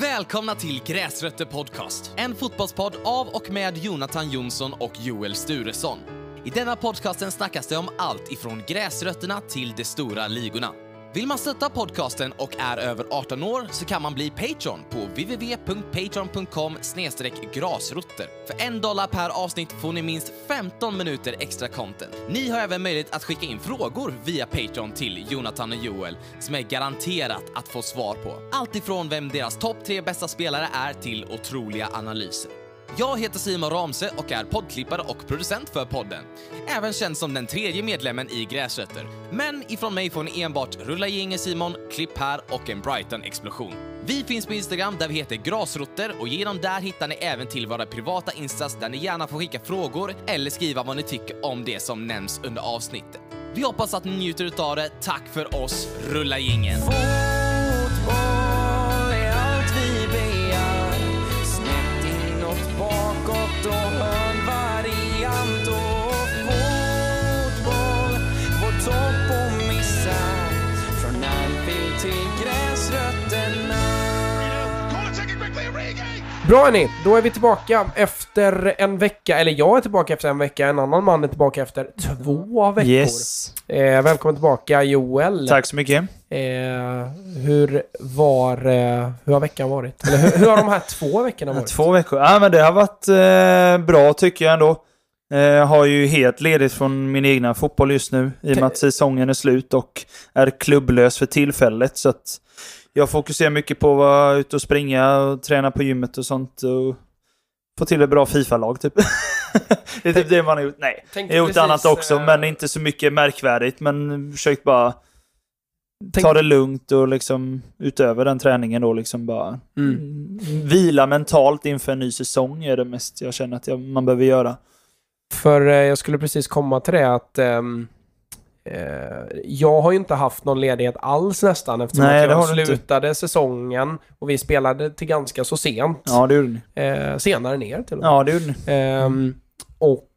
Välkomna till Gräsrötter Podcast. En fotbollspodd av och med Jonathan Jonsson och Joel Sturesson. I denna podcasten snackas det om allt ifrån gräsrötterna till de stora ligorna. Vill man stötta podcasten och är över 18 år så kan man bli Patreon på www.patreon.com grasrotter. För en dollar per avsnitt får ni minst 15 minuter extra content. Ni har även möjlighet att skicka in frågor via Patreon till Jonathan och Joel som är garanterat att få svar på. Allt ifrån vem deras topp tre bästa spelare är till otroliga analyser. Jag heter Simon Ramse och är poddklippare och producent för podden. Även känd som den tredje medlemmen i Gräsrötter. Men ifrån mig får ni enbart Rulla gänget Simon, Klipp här och en Brighton-explosion. Vi finns på Instagram där vi heter Grasrotter och genom där hittar ni även till våra privata instas där ni gärna får skicka frågor eller skriva vad ni tycker om det som nämns under avsnittet. Vi hoppas att ni njuter utav det. Tack för oss, Rulla gängen! Bakåt och hörnvariant Och fotboll, vår topp och missa Från Anfield till gräsrötterna Bra hörni, då är vi tillbaka efter en vecka, eller jag är tillbaka efter en vecka, en annan man är tillbaka efter två veckor. Yes. Eh, välkommen tillbaka Joel. Tack så mycket. Eh, hur var, eh, hur har veckan varit? Eller hur, hur har de här två veckorna varit? Två veckor. Ja, men det har varit eh, bra tycker jag ändå. Eh, Jag har ju helt ledigt från min egna fotboll just nu i och med att säsongen är slut och är klubblös för tillfället. Så att jag fokuserar mycket på att vara ute och springa och träna på gymmet och sånt. Och få till ett bra Fifa-lag typ. det är typ det man har gjort. Nej, jag har gjort annat också, eh, men inte så mycket märkvärdigt. Men försökt bara Tänk- ta det lugnt och liksom utöver den träningen då liksom bara Mm. vila mentalt inför en ny säsong är det mest jag känner att jag, man behöver göra. För eh, jag skulle precis komma till det att ehm, eh, jag har ju inte haft någon ledighet alls nästan eftersom Nej, att jag har du inte. slutade säsongen och vi spelade till ganska så sent. Ja, det gjorde ni. Eh, senare ner till och med. Ja, det gjorde ni. Ehm, och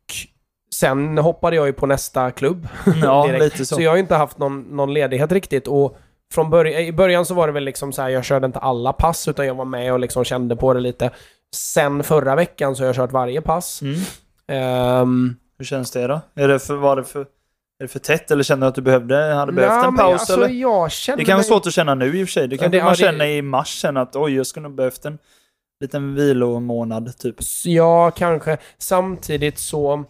sen hoppade jag ju på nästa klubb. Ja, lite så. Så jag har ju inte haft någon, någon ledighet riktigt. Och från början, I början så var det väl liksom så här, jag körde inte alla pass utan jag var med och liksom kände på det lite. Sen förra veckan så har jag kört varje pass. Mm. Ehm, Hur känns det då? Är det för, var det för, är det för tätt eller känner du att du behövde, hade behövt nej, en paus? alltså, eller? jag känner Det kan vara svårt att känna nu i och för sig. Det kan man ja, det- känna i mars sen att oj, jag skulle nog behövt en liten vilomånad typ. Ja, kanske. Samtidigt så...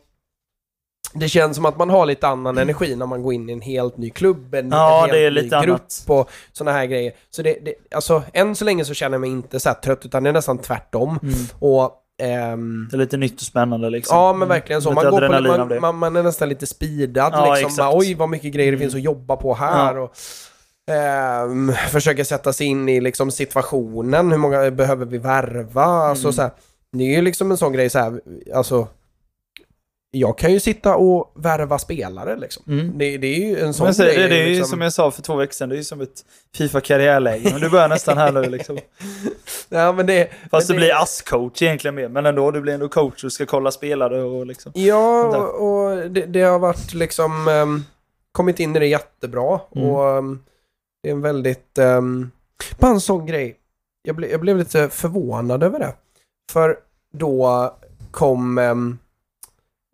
Det känns som att man har lite annan energi när man går in i en helt ny klubb, en, Ja, en helt ny grupp annat. och sådana här grejer. Så det, det, alltså, än så länge så känner jag mig inte så trött, utan det är nästan tvärtom. Mm. Och... ehm, Det är lite nytt och spännande liksom. Ja men verkligen så. Lite Man, går på, man, man, man är nästan lite speedad Ja, liksom. Bara, Oj vad mycket grejer det finns att jobba på här. Ja. Och, ehm, försöka sätta sig in i liksom, situationen. Hur många behöver vi värva? Alltså, Mm. så här, det är ju liksom en sån grej så här, alltså jag kan ju sitta och värva spelare liksom. Mm. Det, det är ju en sån så, grej. det, det är ju liksom. som jag sa för två veckor sedan, det är ju som ett Fifa-karriärläge. Men du börjar nästan här nu liksom. ja, men det, Fast men du blir ass-coach egentligen mer. Men ändå, du blir ändå coach och ska kolla spelare och liksom. Ja, och, och det, det har varit liksom ehm, kommit in i det jättebra Mm. och ehm, det är en väldigt, um, bara en sån grej. Jag, ble, jag blev lite förvånad över det. För då kom, ehm,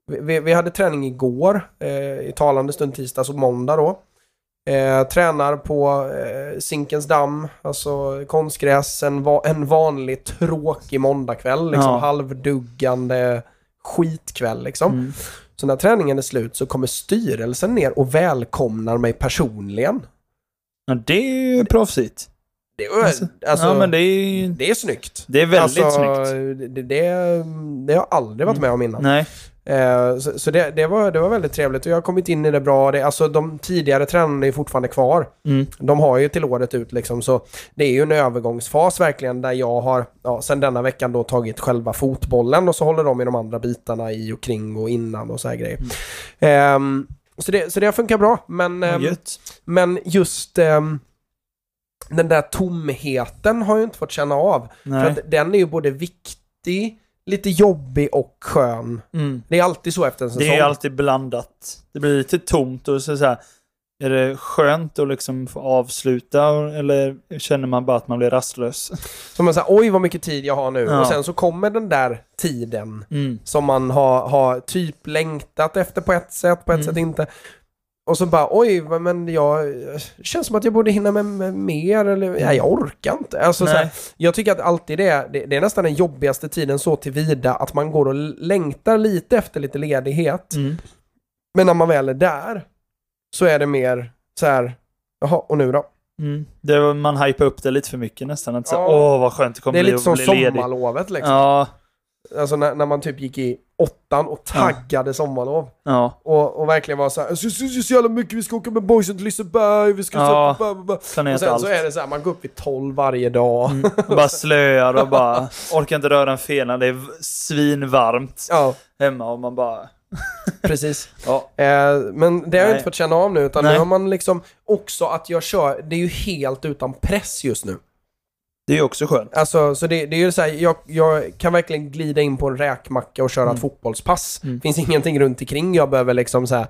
vi- vi, hade träning igår, eh, i talande stund tisdags och måndag då. Eh, tränar på eh, Zinkens damm, alltså konstgräs, en, va, en vanlig tråkig måndagkväll, liksom Ja. halvduggande skitkväll liksom. Mm. Så när träningen är slut så kommer styrelsen ner och välkomnar mig personligen. Ja, det är ju proffsigt. Det Alltså, alltså, ja, men det är det är snyggt. Det är väldigt alltså, snyggt. Det, det, det har jag aldrig varit med om innan. Nej. Eh, så så det, det, var, det var väldigt trevligt och jag har kommit in i det bra. Det, alltså de tidigare tränarna är fortfarande kvar. Mm. De har ju till året ut liksom så det är ju en övergångsfas verkligen där jag har, ja, sen denna veckan då tagit själva fotbollen och så håller de i de andra bitarna i och kring och innan och så här grejer. Ehm, så, det, så det har funkat bra men, Gött. men just ehm, den där tomheten har jag inte fått känna av. För Nej. att den är ju både viktig, lite jobbig och skön. Mm. Det är alltid så efter en säsong. Det är alltid blandat. Det blir lite tomt och så, så här, Är det skönt att liksom få avsluta eller känner man bara att man blir rastlös? Så man säger, oj vad mycket tid jag har nu. Ja. Och sen så kommer den där tiden Mm. som man har, har typ längtat efter på ett sätt, på ett Mm. sätt inte. Och så bara, oj, men jag... Känns som att jag borde hinna med, med mer, eller ja, jag orkar inte. Alltså, så här, Nej. jag tycker att alltid det är, det, det är nästan den jobbigaste tiden så tillvida att man går och längtar lite efter lite ledighet. Mm. Men när man väl är där så är det mer så här, jaha, och nu då? Mm. Det var, man hypar upp det lite för mycket nästan. Att så, Ja. Åh, vad skönt det kommer Det är bli lite som bli sommarlovet liksom. Ja, Alltså när, när man typ gick i åttan och taggade sommarlov. ja. Och, och verkligen var så här, så, så, så, så jävla mycket, vi ska åka med boysen till Liseberg, vi ska Ja. så. Och sen allt. så är det så här, man går upp vid 12 varje dag. Mm. Och bara slöar och bara orkar inte röra en fena. Det är svinvarmt Ja, hemma och man bara... precis. Ja. Eh, men det har jag inte fått känna av nu, utan Nej. nu har man liksom också att jag kör, det är ju helt utan press just nu. Det är också skönt. Alltså, så det, det är ju så här, jag, jag kan verkligen glida in på en räkmacka och köra Mm. ett fotbollspass. Mm. finns ingenting runt omkring jag behöver liksom så här.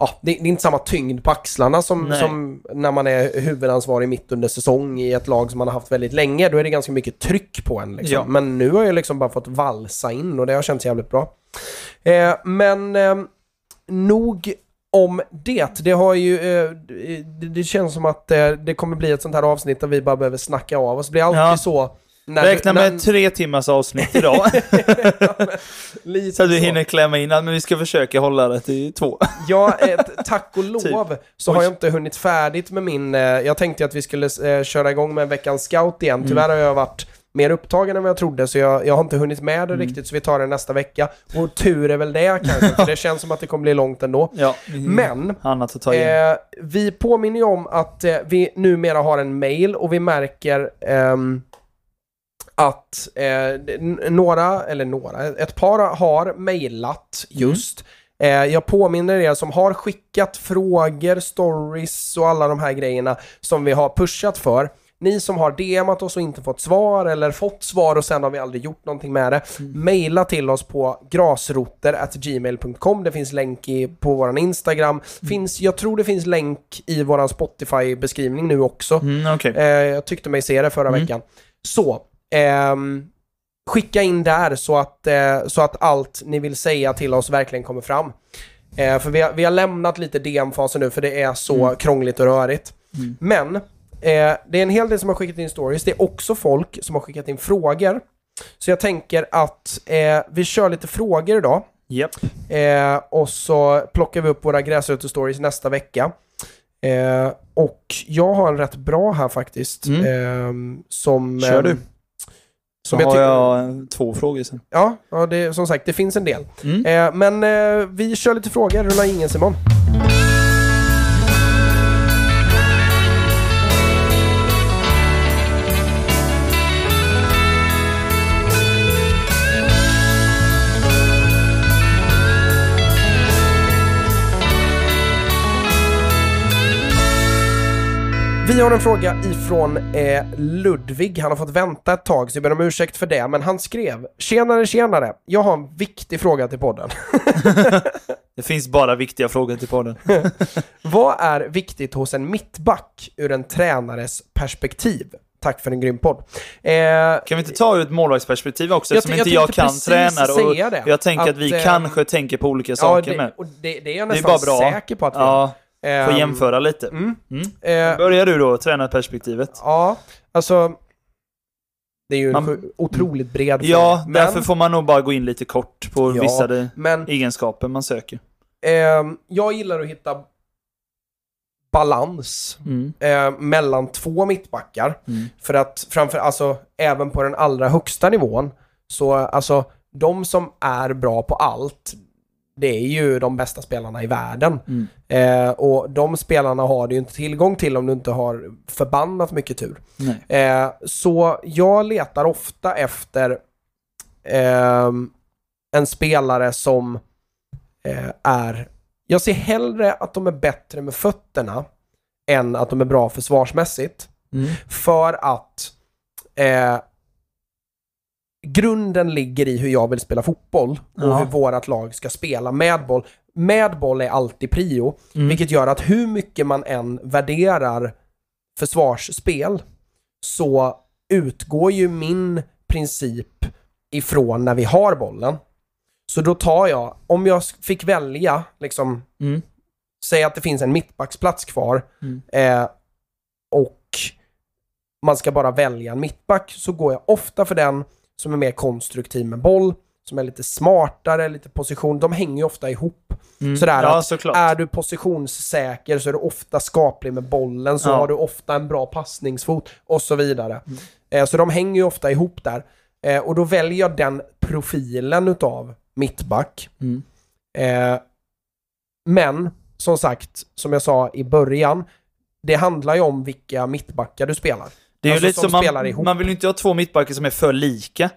Ja, det, det är inte samma tyngd på axlarna som, som när man är huvudansvarig mitt under säsong i ett lag som man har haft väldigt länge. Då är det ganska mycket tryck på en. Liksom. Ja. Men nu har jag liksom bara fått valsa in och det har känts jävligt bra. Eh, men eh, nog om det. Det har ju, eh, det, känns som att eh, det kommer bli ett sånt här avsnitt där vi bara behöver snacka av oss. Det blir alltid Ja. så. När Räkna du, med tre timmars avsnitt idag. lite så vi hinner klämma in. Men vi ska försöka hålla det till två. Ja, ett, tack och lov så Oj. har jag inte hunnit färdigt med min... Eh, jag tänkte att vi skulle köra igång med veckans scout igen. Tyvärr har jag varit mer upptagen än vad jag trodde så jag, jag har inte hunnit med det riktigt så vi tar det nästa vecka. Och tur är väl det kanske, för det känns som att det kommer bli långt ändå. Ja. Men Annat att ta igen. Eh, vi påminner ju om att eh, vi numera har en mail och vi märker ehm, att eh, några, eller några, ett par har mailat just. Eh, jag påminner er som har skickat frågor, stories och alla de här grejerna som vi har pushat för. Ni som har DMat oss och inte fått svar eller fått svar och sen har vi aldrig gjort någonting med det. Maila till oss på grasroter@gmail.com. Det finns länk i, på våran Instagram. Finns, jag tror det finns länk i våran Spotify-beskrivning nu också. Mm, Okej. Eh, jag tyckte mig se det förra Mm. veckan. Så, ehm, skicka in där så att, eh, så att allt ni vill säga till oss verkligen kommer fram. Eh, för vi har, vi har lämnat lite DM-fasen nu för det är så Mm. krångligt och rörigt. Mm. Men, eh, det är en hel del som har skickat in stories. Det är också folk som har skickat in frågor. Så jag tänker att eh, vi kör lite frågor idag. Japp. Eh, och så plockar vi upp våra gräsrötter-stories nästa vecka. Eh, och jag har en rätt bra här faktiskt. Mm. Eh, som... Kör du. eh, Så Som jag har jag eh, två frågor sen. Ja, ja det, som sagt, det finns en del. Mm. Eh, men eh, vi kör lite frågor. Rulla ingen Simon. Vi har en fråga ifrån eh, Ludvig. Han har fått vänta ett tag så jag ber om ursäkt för det. Men han skrev Tjenare tjenare! Jag har en viktig fråga till podden. Det finns bara viktiga frågor till podden. Vad är viktigt hos en mittback ur en tränares perspektiv? Tack för en grym podd. Eh, Kan vi inte ta ur ett målvaktsperspektiv också? Jag Eftersom t- inte jag jag, kan tränare. Och jag tänker att, Att, vi eh, kanske tänker på olika ja, saker det, med. det, det är jag Det är nästan bara bra. säker på att vi. Ja, får Ehm, jämföra lite. Mm. Mm. Eh, Börjar du då, tränarperspektivet? ja, alltså... Det är ju en Man- sju- otroligt bred Ja. Men, därför får man nog bara gå in lite kort på Ja. vissa men egenskaper man söker. ehm, jag gillar att hitta balans Mm. eh, mellan två mittbackar. Mm. För att framför, alltså även på den allra högsta nivån, så alltså de som är bra på allt, det är ju de bästa spelarna i världen. Mm. Eh, och de spelarna har du ju inte tillgång till om du inte har förbannat mycket tur. Eh, så jag letar ofta efter ehm, en spelare som eh, är... Jag ser hellre att de är bättre med fötterna än att de är bra försvarsmässigt. Mm. För att eh, grunden ligger i hur jag vill spela fotboll och Ja. hur vårat lag ska spela med boll. med boll är alltid prio, Mm. vilket gör att hur mycket man än värderar försvarsspel så utgår ju min princip ifrån när vi har bollen. Så då tar jag, om jag fick välja, liksom, Mm. säg att det finns en mittbacksplats kvar Mm. eh, och man ska bara välja en mittback så går jag ofta för den som är mer konstruktiv med boll, som är lite smartare, lite position. De hänger ju ofta ihop. Mm. Sådär ja, att såklart. Är du positionssäker så är du ofta skaplig med bollen, så Ja. har du ofta en bra passningsfot och så vidare. Mm. Eh, så de hänger ju ofta ihop där. Eh, och då väljer jag den profilen utav mittback. Mm. Eh, men, som sagt, som jag sa i början, det handlar ju om vilka mittbackar du spelar. Det är alltså ju lite som som man, ihop. man vill ju inte ha två mittbackar som är för lika,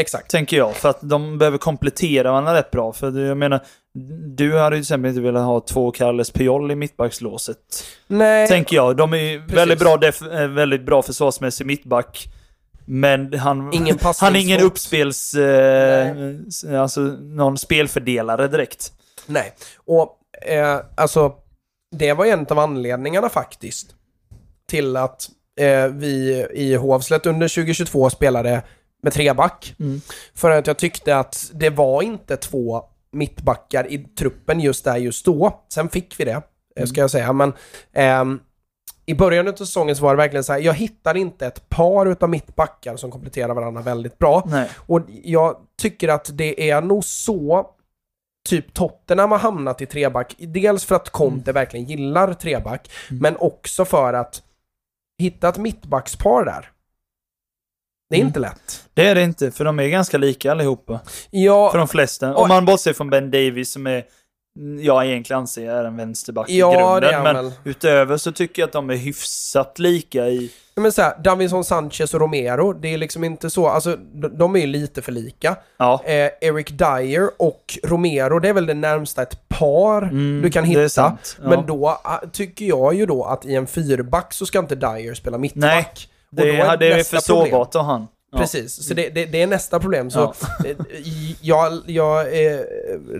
Exakt. tänker jag. För att de behöver komplettera varandra rätt bra. För jag menar, du hade ju till exempel inte velat ha två Carles Piol i mittbackslåset. Nej, Tänker jag. De är ju väldigt bra, eh, väldigt bra försvarsmässig mittback. Men han, ingen han är ingen uppspels... Eh, alltså någon spelfördelare direkt. Nej. Och eh, alltså, det var en av anledningarna faktiskt till att eh, vi i Hovslätt under 2022 spelade med treback. Mm. För att jag tyckte att det var inte två mittbackar i truppen just där just då. Sen fick vi det, eh, ska jag säga. Men ehm, i början av säsongen så var det verkligen så här, jag hittade inte ett par utav mittbackar som kompletterar varandra väldigt bra. Nej. Och jag tycker att det är nog så typ Tottenham har hamnat i treback. Dels för att Conte verkligen gillar treback, Mm. men också för att hitta ett mittbackspar där. Det är Mm. inte lätt. Det är det inte, för de är ganska lika allihopa. Ja, För de flesta. Om man bortser från Ben Davis som är, jag egentligen anser är en vänsterback i ja det grunden. Men väl. utöver så tycker jag att de är hyfsat lika i... Men så här, Davinson Sanchez och Romero, det är liksom inte så, alltså de, är ju lite för lika. Ja. Eh, Eric Dyer och Romero, det är väl det närmsta ett par Mm, du kan hitta. Ja. Men då ah, tycker jag ju då att i en fyrback så ska inte Dyer spela mittback. Då det, är, det är nästa för problem- sårbart av han. Precis, så det, det, det är nästa problem. Så eh, jag, jag eh,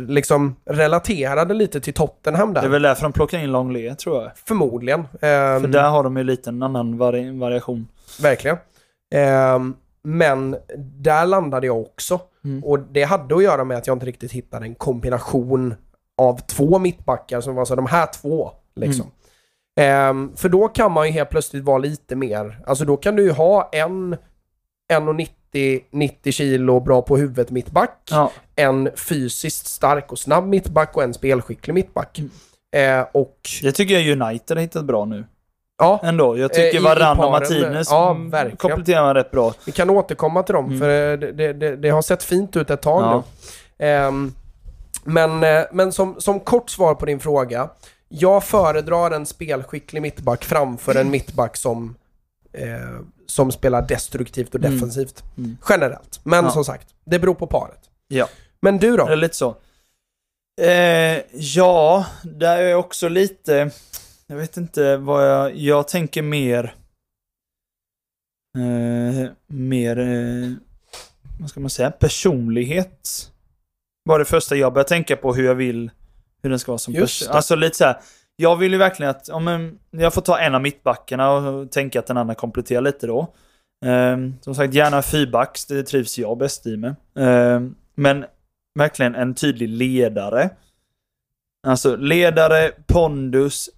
liksom relaterade lite till Tottenham där. Det är väl därför de plockar in Longley, tror jag. Förmodligen. Ehm, För där har de ju lite en annan vari variation. Verkligen. Ehm, men där landade jag också. Mm. Och det hade att göra med att jag inte riktigt hittade en kombination av två mittbackar som var så de här två. Liksom. Ehm, för då kan man ju helt plötsligt vara lite mer, alltså då kan du ju ha en 1,90 90 kilo bra på huvudet mittback, Ja. en fysiskt stark och snabb mittback och en spelskicklig mittback. Mm. Eh, och Det tycker jag United har hittat bra nu. ja, Ändå. Jag Eh, tycker i Varann och Martinez ja, kompletterar man rätt bra. Vi kan återkomma till dem, Mm. för eh, det, det, det, har sett fint ut ett tag Ja. nu. Ehm, men eh, men som, som kort svar på din fråga. Jag föredrar en spelskicklig mittback framför en mittback som, eh, som spelar destruktivt och Mm. defensivt. Mm. Generellt. Men Ja. som sagt, det beror på paret. Ja. Men du Det är då? lite så. Eh, ja, där är jag också lite... Jag vet inte vad jag... Jag tänker mer... Eh, mer... Eh, vad ska man säga? Personlighet. Var det första jag började tänka på hur jag vill... Hur den ska vara som person. Alltså lite så här. Jag vill ju verkligen att... Om en, jag får ta en av mittbackarna och tänka att den andra kompletterar lite då. Eh, som sagt, gärna fyrbacks. Det trivs jag bäst i med. Eh, men verkligen en tydlig ledare. Alltså ledare, pondus,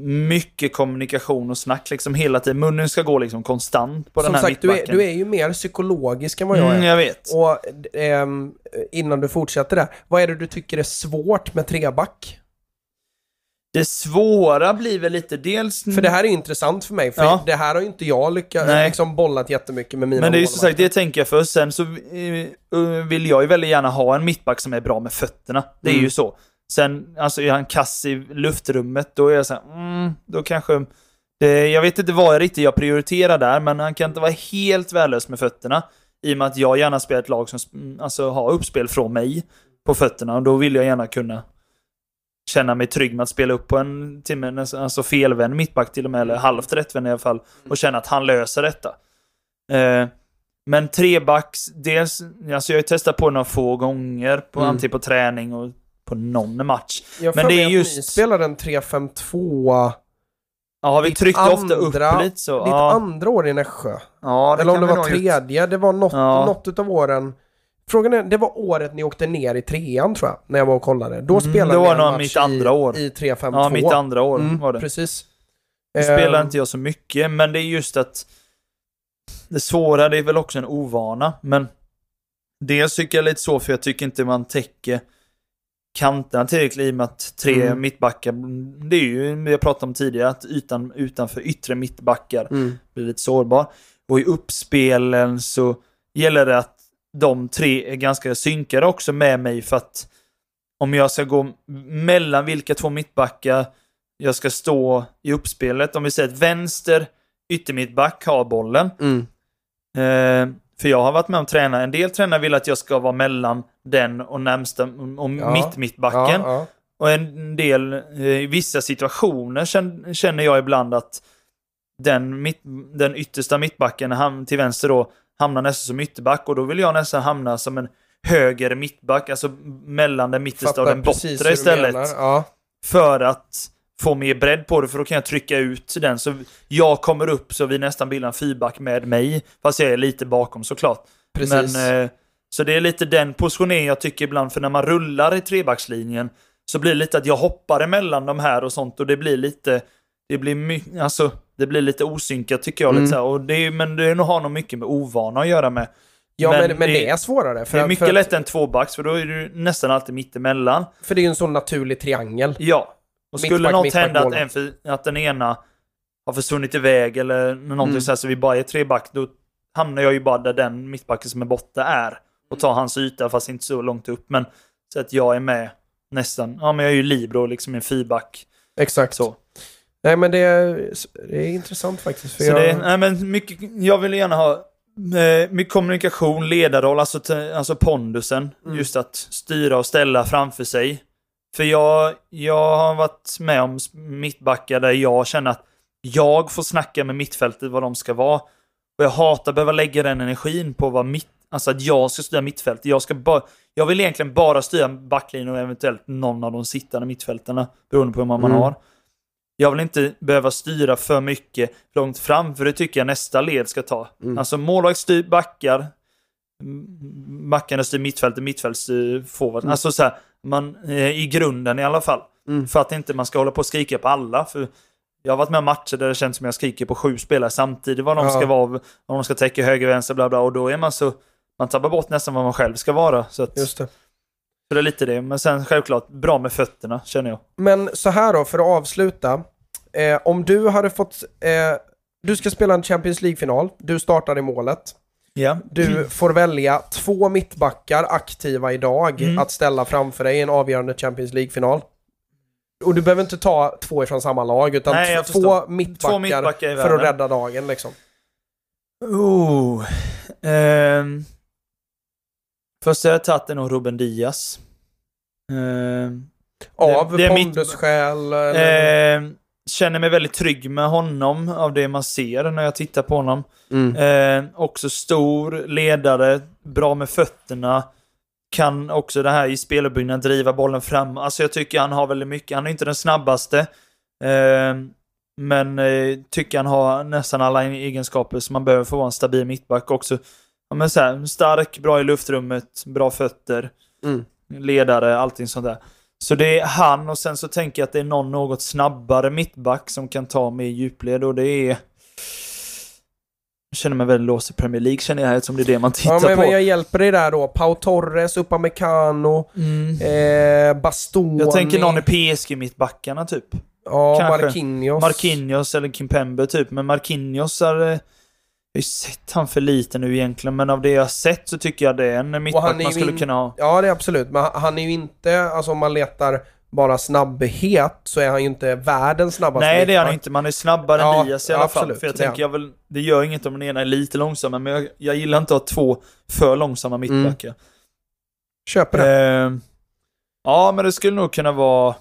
mycket kommunikation och snack liksom hela tiden. Munnen ska gå liksom konstant på Som den här sagt, du är, mittbacken. du är ju mer psykologisk än vad jag är. Mm, jag vet. Och ehm, innan du fortsätter där, vad är det du tycker är svårt med treback? Det svåra blir väl lite dels... För det här är intressant för mig, för Ja. det här har ju inte jag lyckats liksom bollat jättemycket med mina Men det är ju som sagt, det tänker jag först. Sen så eh, vill jag ju väldigt gärna ha en mittback som är bra med fötterna. Det är Mm. ju så. Sen, alltså är han kass i luftrummet, då är jag så här, mm, då kanske... Det, jag vet inte vad jag riktigt jag prioriterar där, men han kan inte vara helt värdelös med fötterna. I och med att jag gärna spelar ett lag som mm, alltså, har uppspel från mig på fötterna. Och då vill jag gärna kunna känna mig trygg med att spela upp på en timme, alltså felvänd mittback till och med, eller halvt rättvänd i alla fall. Och känna att han löser detta. Eh, men trebacks, dels, alltså jag har ju testat på det några få gånger, på, Mm. antingen på träning och på någon match. Jag Men det är just- Ni spelade en 3-5-2 Ja, vi Ditt tryckte ofta andra- upp lite så. ditt Ja, andra år i Nässjö. ja Eller om det var tredje. Det var något, Ja. något utav åren. Frågan är, det var året ni åkte ner i trean tror jag, när jag var och kollade. Då Mm, spelade det var ni en match mitt andra år. i, i 3-5-2. Ja, mitt andra år Mm, var det. Precis. Nu spelar Ehm, inte jag så mycket, men det är just att det svåra, det är väl också en ovana, men dels tycker jag lite så, för jag tycker inte man täcker kanterna tillräckligt i och med att tre Mm. mittbackar, det är ju, vi har pratat om tidigare, att ytan utanför yttre mittbackar Mm. blir lite sårbar. Och i uppspelen så gäller det att de tre är ganska synkade också med mig för att om jag ska gå mellan vilka två mittbackar jag ska stå i uppspelet, om vi säger att vänster yttermittback har bollen. Mm. Eh, för jag har varit med om träna, en del tränare vill att jag ska vara mellan den och närmsta, och Ja. mitt mittbacken. Ja, ja. Och en del, eh, i vissa situationer känn- känner jag ibland att den, mitt, den yttersta mittbacken ham- till vänster då hamnar nästan som ytterback och då vill jag nästan hamna som en höger mittback, alltså mellan den mittersta och Fattar den precis hur bortre istället. Ja. För att få mer bredd på det, för då kan jag trycka ut den. Så jag kommer upp så vi nästan bildar en fyrback med mig, fast jag är lite bakom såklart. Precis. Men, eh, så det är lite den positioneringen jag tycker ibland, för när man rullar i trebackslinjen så blir det lite att jag hoppar emellan de här och sånt och det blir lite, det blir my- alltså, det blir lite osynkat tycker jag. Mm. Lite så här. och det är, men det nog- har nog mycket med ovana att göra med. ja, men men, men det är svårare. För, det är mycket för, lättare än tvåbacks, för då är du nästan alltid mittemellan. för det är ju en sån naturlig triangel. Ja. Och skulle Mittback, något mittback, hända att, en att den ena har försvunnit iväg eller någonting Mm. så här så vi bara är treback, då hamnar jag ju bara där den mittbacken som är borta är. Och tar hans yta fast inte så långt upp. Men så att jag är med nästan. Ja men jag är ju libero liksom en fyrback. Exakt. Så. Nej, men det är, det är intressant faktiskt. För Så jag, det, nej, men mycket, jag vill gärna ha eh, mycket kommunikation, ledarroll, alltså, alltså pondusen. Mm. Just att styra och ställa framför sig. För jag, jag har varit med om mittbackar där jag känner att jag får snacka med mittfältet vad de ska vara. Och jag hatar att behöva lägga den energin på vad mitt, alltså att jag ska styra mittfältet. Jag, ska bara, jag vill egentligen bara styra backlinjen och eventuellt någon av de sittande mittfältarna, beroende på hur man Mm. har. Jag vill inte behöva styra för mycket långt fram, för det tycker jag nästa led ska ta. Mm. Alltså målvakt styr backar, backarna styr mittfältet, mittfält styr forward. Mm. Alltså så här, man, eh, i grunden i alla fall. Mm. För att inte man ska hålla på och skrika på alla. För jag har varit med om matcher där det känns som jag skriker på sju spelare samtidigt vad de Ja. ska vara, om de ska täcka höger, vänster, bla bla. Och då är man så, man tappar bort nästan vad man själv ska vara. Så, att, Just det. så det är lite det. Men sen självklart, bra med fötterna känner jag. Men så här då, för att avsluta. Eh, om du hade fått... Eh, du ska spela en Champions League-final. Du startar i målet. Ja. Du får välja två mittbackar aktiva idag Mm. att ställa framför dig i en avgörande Champions League-final. Och du behöver inte ta två ifrån samma lag, utan Nej, två, mittbackar, Två mittbackar för att rädda dagen liksom. Oh. Ehm. Först har jag tagit en av Ruben Diaz. Ehm. Av mitt- pondusskäl eller... Ehm, känner mig väldigt trygg med honom av det man ser när jag tittar på honom. Mm. Ehm, också stor, ledare, bra med fötterna. Kan också det här i speluppbyggnaden driva bollen fram. Alltså jag tycker han har väldigt mycket. Han är inte den snabbaste. Ehm, men eh, tycker han har nästan alla egenskaper som man behöver för att vara en stabil mittback också. Ja, men så här, stark, bra i luftrummet, bra fötter, Mm. ledare, allting sånt där. Så det är han och sen så tänker jag att det är någon något snabbare mittback som kan ta med djupled och det är... Jag känner mig väldigt låst i Premier League känner jag här eftersom det är det man tittar Ja, men, på. jag hjälper dig där då. Pau Torres, Upamecano, Mm. eh, Bastoni. Jag tänker någon i PSG-mittbackarna typ. Ja, kanske. Marquinhos. Marquinhos eller Kimpembe typ. Men Marquinhos har... Jag har ju sett han för lite nu egentligen, men av det jag har sett så tycker jag det är en mittback man skulle in- kunna ha. Ja, det är absolut. Men han- är ju inte, alltså om man letar bara snabbhet så är han ju inte världens snabbaste Nej, det är han inte. Man är snabbare Ja, än Diaz i alla absolut, fall. För jag tänker, jag väl, det gör inget om den ena är lite långsammare, men jag, jag gillar inte att ha två för långsamma mittbackar. Köper det. Eh, ja, men det skulle nog kunna vara...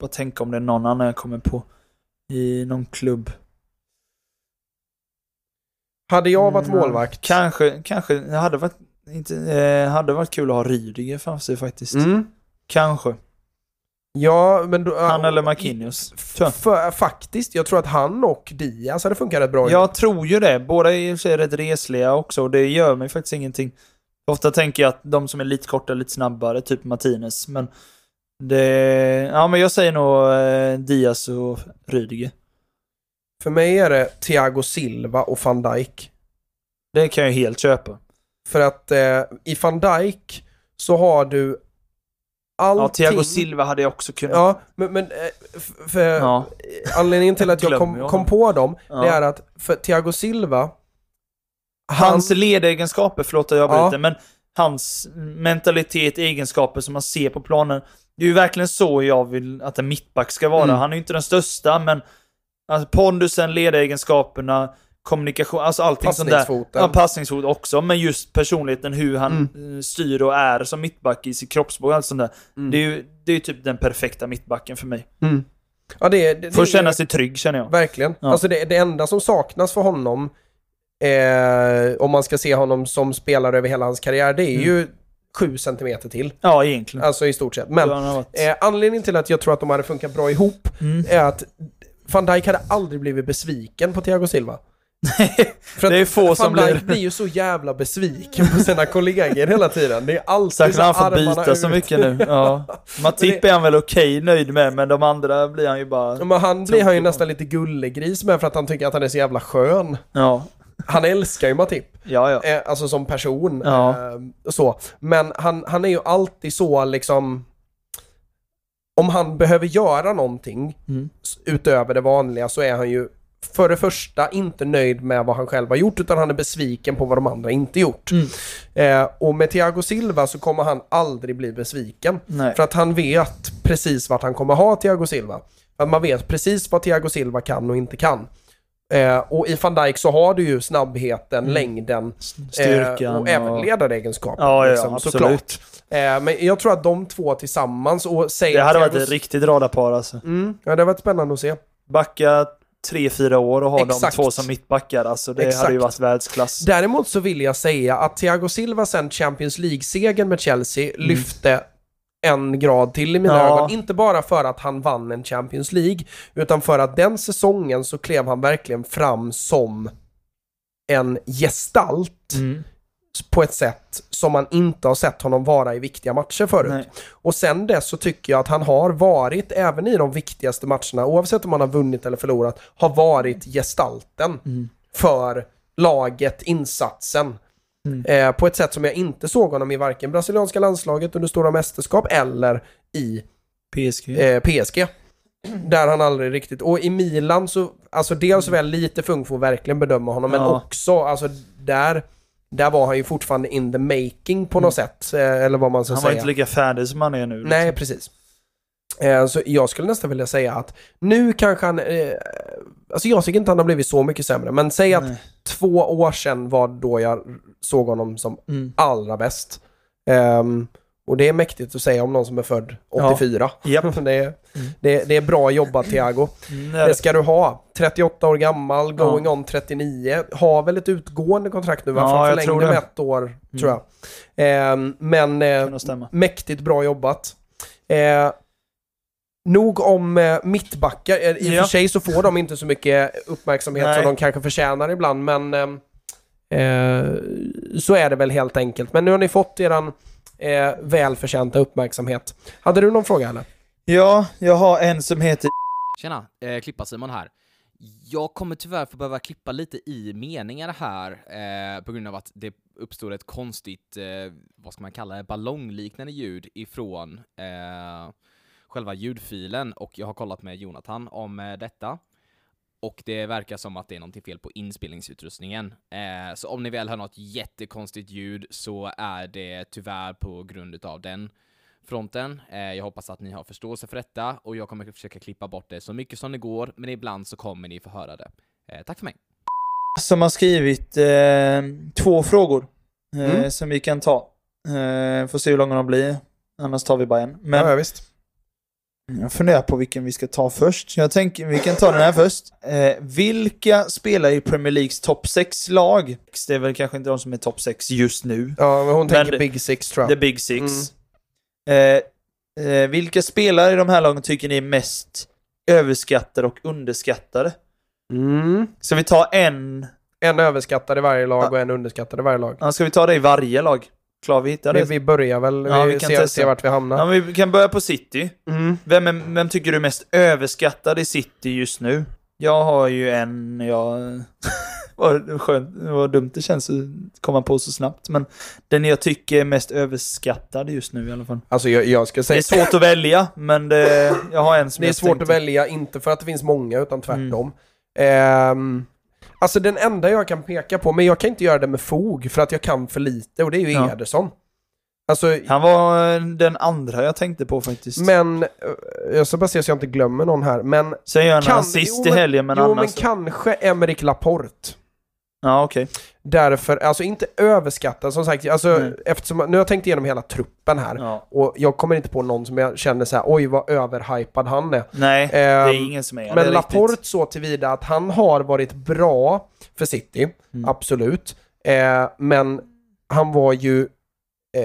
Bara tänka om det är någon annan jag kommer på. I någon klubb. Hade jag varit Mm, målvakt... Kanske, kanske. Det hade varit, inte, eh, hade varit kul att ha Rydiger framför sig faktiskt. Mm. Kanske. Ja, men då, Han eller Marquinhos. faktiskt, jag tror att han och Diaz hade funkat rätt bra. Jag tror ju det. Båda är i och för sig rätt resliga också och det gör mig faktiskt ingenting. Ofta tänker jag att de som är lite kortare, lite snabbare, typ Martinez, men det... Ja, men jag säger nog eh, Diaz och Rydiger. För mig är det Thiago Silva och van Dijk. Det kan jag helt köpa. För att eh, i van Dijk så har du allting... Ja, Thiago Silva hade jag också kunnat... Ja, men, men eh, för Ja. anledningen till att jag kom, kom på dem, Ja. det är att för Thiago Silva, han, Hans ledegenskaper, förlåt att jag Ja. avbryter, men hans mentalitet, egenskaper som man ser på planen. Det är ju verkligen så jag vill att en mittback ska vara. Mm. Han är ju inte den största, men alltså, pondusen, ledegenskaperna, kommunikation, alltså allting sånt där. passningsfoten. Ja, passningsfot också, men just personligheten, hur han eh, styr och är som mittback i sitt kroppsspråk och allt sånt där. Mm. Det är ju det är typ den perfekta mittbacken för mig. Mm. Ja, det, det, Får det känna sig trygg känner jag. Verkligen. Ja. Alltså det, det enda som saknas för honom, eh, om man ska se honom som spelare över hela hans karriär, det är Mm. ju sju centimeter till. Ja, egentligen. Alltså i stort sett. Men eh, anledningen till att jag tror att de hade funkat bra ihop Mm. är att van Dijk hade aldrig blivit besviken på Thiago Silva. För Det är få som van Dijk blir- blir ju så jävla besviken på sina kollegor hela tiden. Det är alltid Särskilt när han får byta så ut. mycket nu. Ja. Matip är han väl okej nöjd med, men de andra blir han ju bara... Men han blir han ju nästan lite gullegris med för att han tycker att han är så jävla skön. Ja, Han älskar ju Matip. ja, ja. Eh, alltså som person. Ja. Eh, så. Men han, han är ju alltid så liksom... Om han behöver göra någonting Mm. utöver det vanliga så är han ju för det första inte nöjd med vad han själv har gjort utan han är besviken på vad de andra inte gjort. Mm. Eh, och med Thiago Silva så kommer han aldrig bli besviken. Nej. För att han vet precis vart han kommer ha Thiago Silva. För att man vet precis vad Thiago Silva kan och inte kan. Eh, och i van Dijk så har du ju snabbheten, Mm. längden Styrkan eh, och, även ledaregenskaper. Ja, ja, liksom, absolut. Eh, men jag tror att de två tillsammans och säger Det hade varit ett riktigt radarpar alltså. Mm, ja, det har varit spännande att se. Backa tre, fyra år och ha Exakt. de två som mittbackar, alltså det Exakt. hade ju varit världsklass. Däremot så vill jag säga att Thiago Silva sen Champions League-segern med Chelsea Mm. lyfte en grad till i mina Ja. ögon. Inte bara för att han vann en Champions League, utan för att den säsongen så klev han verkligen fram som en gestalt Mm. på ett sätt som man inte har sett honom vara i viktiga matcher förut. Nej. Och sen dess så tycker jag att han har varit, även i de viktigaste matcherna, oavsett om han har vunnit eller förlorat, har varit gestalten Mm. för laget, insatsen. Mm. Eh, på ett sätt som jag inte såg honom i varken brasilianska landslaget under stora mästerskap eller i PSG. eh, PSG. Där han aldrig riktigt, och i Milan så, alltså dels väl lite fung får verkligen bedöma honom, men Ja. också, alltså där, där var han ju fortfarande in the making på något sätt, eh, eller vad man ska han var säga. inte lika färdig som han är nu. Nej, liksom. precis. Eh, så jag skulle nästan vilja säga att nu kanske han, alltså jag tycker inte han har blivit så mycket sämre, men säg att Nej. två år sedan var då jag såg honom som Mm. allra bäst. Ehm, och det är mäktigt att säga om någon som är född 84. Japp. det, är, det, det är bra jobbat Thiago. Mm, Det ska du ha. 38 år gammal, Ja. going on 39. Har väl ett utgående kontrakt nu va? Ja, förlängde med. Mm. ett år, tror jag. Ehm, men eh, nog stämma. mäktigt bra jobbat. Eh, nog om eh, mittbackar. Eh, I och Ja. för sig så får de inte så mycket uppmärksamhet Nej. som de kanske förtjänar ibland, men eh, eh, så är det väl helt enkelt. Men nu har ni fått eran eh, välförtjänta uppmärksamhet. Hade du någon fråga eller? Ja, jag har en som heter... Tjena, eh, Klippa-Simon här. Jag kommer tyvärr få behöva klippa lite i meningar här eh, på grund av att det uppstod ett konstigt, eh, vad ska man kalla det, ballongliknande ljud ifrån eh, själva ljudfilen och jag har kollat med Jonathan om eh, detta. Och det verkar som att det är någonting fel på inspelningsutrustningen. Eh, så om ni väl hör något jättekonstigt ljud så är det tyvärr på grund av den fronten. Eh, jag hoppas att ni har förståelse för detta och jag kommer försöka klippa bort det så mycket som det går, men ibland så kommer ni få höra det. Eh, tack för mig. Som har skrivit eh, två frågor eh, Mm. som vi kan ta. Eh, får se hur långa de blir. Annars tar vi bara en. Men ja, ja, visst. Jag funderar på vilken vi ska ta först. Jag tänker vi kan ta den här först. Eh, vilka spelar i Premier Leagues topp 6-lag? Det är väl kanske inte de som är topp 6 just nu. Ja, men hon tänker det- Big Six tror jag. The Big Six. Eh, Eh, vilka spelare i de här lagen tycker ni är mest överskattade och underskattade? Mm. Ska vi ta en... En överskattad i varje lag och en underskattad i varje lag. Ja, ska vi ta det i varje lag? Klar, vi hittar Vi, det. vi börjar väl, Ja, vi, vi kan testa. ser vart vi hamnar. Ja, vi kan börja på City. Mm. Vem, är, vem tycker du är mest överskattad i City just nu? Jag har ju en, jag... vad skönt, vad dumt det känns att komma på så snabbt. Men den jag tycker är mest överskattad just nu i alla fall. Alltså jag, jag ska Det säga... är svårt att välja, men det, jag har en som Det är svårt tänkte- att välja, inte för att det finns många, utan tvärtom. Ehm, alltså den enda jag kan peka på, men jag kan inte göra det med fog, för att jag kan för lite, och det är ju Ja. Ederson. Alltså, Han var eh, den andra jag tänkte på faktiskt. men, eh, jag ska bara se så jag inte glömmer någon här, men... Sen gör han Kan- assist jo, i helgen, men jo, annars... men kanske Emerick Laporte. Ja, okej. Därför, alltså inte överskattad som sagt, alltså Nej. eftersom, nu har jag tänkt igenom hela truppen här. Ja. Och jag kommer inte på någon som jag känner så här: oj vad överhypad han är. Nej, det är Ehm, ingen som är det. Men är Laporte riktigt. så tillvida att han har varit bra för City, Mm. absolut. Eh, men han var ju, eh,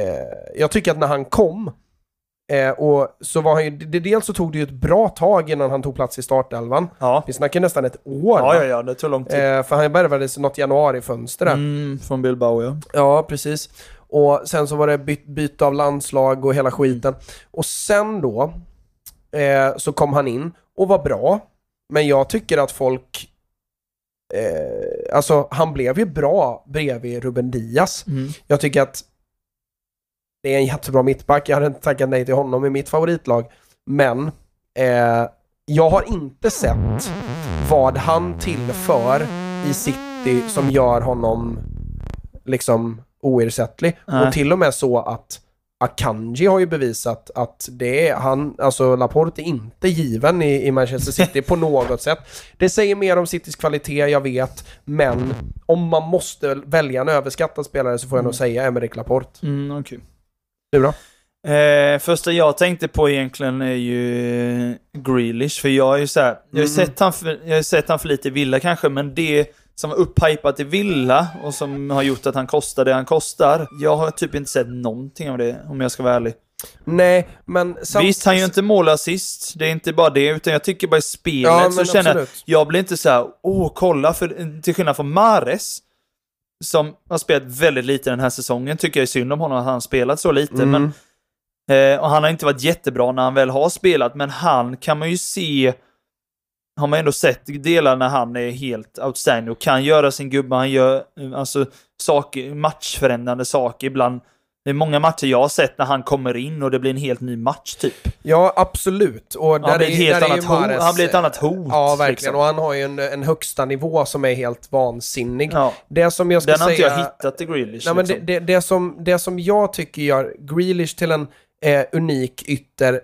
jag tycker att när han kom, eh, och så var han ju, det, dels så tog det ju ett bra tag innan han tog plats i startelvan. Ja. Vi snackar nästan ett år. Ja, ja, ja, det tog lång tid. Eh, för han värvades något januarifönster där. Mm, från Bilbao, ja. Ja, precis. Och sen så var det by byte av landslag och hela skiten. Och sen då eh, så kom han in och var bra. Men jag tycker att folk... Eh, alltså, han blev ju bra bredvid Ruben Diaz. Mm. Jag tycker att det är en jättebra mittback. Jag hade inte tackat nej till honom i mitt favoritlag. Men eh, jag har inte sett vad han tillför i City som gör honom liksom oersättlig. Nej. Och till och med så att Akanji har ju bevisat att det är han, alltså Laporte är inte given i, i Manchester City på något sätt. Det säger mer om Citys kvalitet, jag vet, men om man måste välja en överskattad spelare så får jag nog säga Emerick Laporte. Mm, okej. Du då? Eh, första jag tänkte på egentligen är ju Grealish, för jag är ju så här, jag har Mm. sett han för, jag har sett han för lite i Villa kanske, men det som var upphypat i Villa och som har gjort att han kostar det han kostar, jag har typ inte sett någonting av det, om jag ska vara ärlig. Nej, men... samt- Visst, han gör inte mål assist, det är inte bara det, utan jag tycker bara i spelet Ja, så känner jag, jag blir inte så här, åh kolla, för till skillnad från Mares, som har spelat väldigt lite den här säsongen, tycker jag är synd om honom att han har spelat så lite, Mm. men Eh, och han har inte varit jättebra när han väl har spelat, men han kan man ju se, har man ändå sett delar när han är helt outstanding och kan göra sin gubbe, han gör eh, alltså saker, matchförändrande saker ibland. Det är många matcher jag har sett när han kommer in och det blir en helt ny match typ. Ja, absolut. Och där Han blir, är- helt där är annat hot, Mahrez- han blir ett annat hot. Ja, verkligen. liksom. Och han har ju en, en högsta nivå som är helt vansinnig. Ja, Det som jag ska den har säga... inte jag hittat i Grealish. Nej, men det, liksom. det, det, som, det som jag tycker gör Grealish till en eh, unik ytter,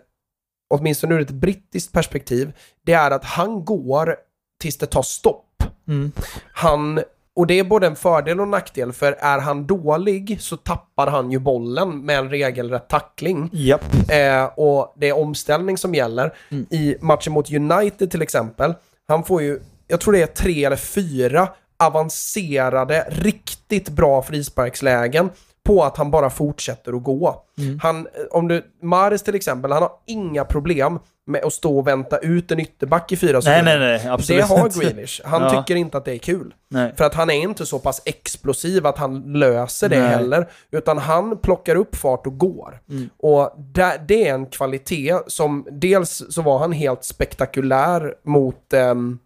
åtminstone ur ett brittiskt perspektiv, det är att han går tills det tar stopp. Mm. Han, och det är både en fördel och en nackdel, för är han dålig så tappar han ju bollen med en regelrätt tackling. Japp. Eh, och det är omställning som gäller. Mm. I matchen mot United till exempel, han får ju, jag tror det är tre eller fyra avancerade, riktigt bra frisparkslägen på att han bara fortsätter att gå. Mm. Han, om du, Mares till exempel, han har inga problem med att stå och vänta ut en ytterback i fyra Nej, sekunder. nej, nej, absolut Det har inte. Grealish. Han Ja. tycker inte att det är kul. Nej. För att han är inte så pass explosiv att han löser det Nej. heller. Utan han plockar upp fart och går. Mm. Och där, det är en kvalitet som, dels så var han helt spektakulär mot, ehm,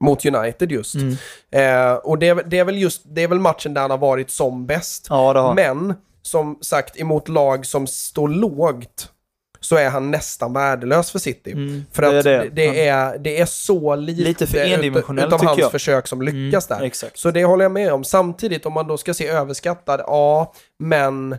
mot United just. Mm. Eh, och det, är- det är väl just, det är väl matchen där han har varit som bäst. Ja, det. Men, som sagt, emot lag som står lågt så är han nästan värdelös för City. Mm, För det är att det. det, är, det är så lite, Lite för endimensionellt, utav hans jag. försök som lyckas Mm, där. Exakt. Så det håller jag med om. Samtidigt, om man då ska se överskattad, ja, men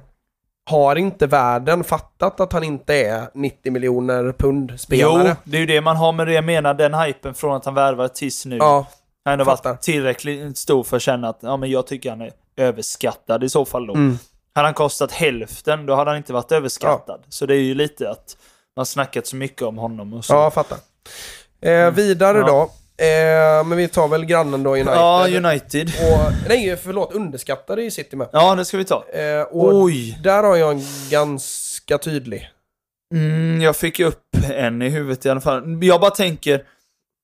har inte världen fattat att han inte är 90 miljoner pund Jo, det är ju det man har med det jag menar, den hypen från att han värvar tills nu. Ja, han har varit tillräckligt stor för att känna att ja, men jag tycker han är överskattad i så fall då. mm. Hade han kostat hälften, då hade han inte varit överskattad. Så det är ju lite att man har snackat så mycket om honom och så. ja fattar. Eh, vidare Mm. Ja. då. Eh, men vi tar väl grannen då, United. Ja, United. Och, nej, förlåt, underskattade i City med. Ja, det ska vi ta. Eh, Oj! där har jag en ganska tydlig. Mm, jag fick upp en i huvudet i alla fall. Jag bara tänker,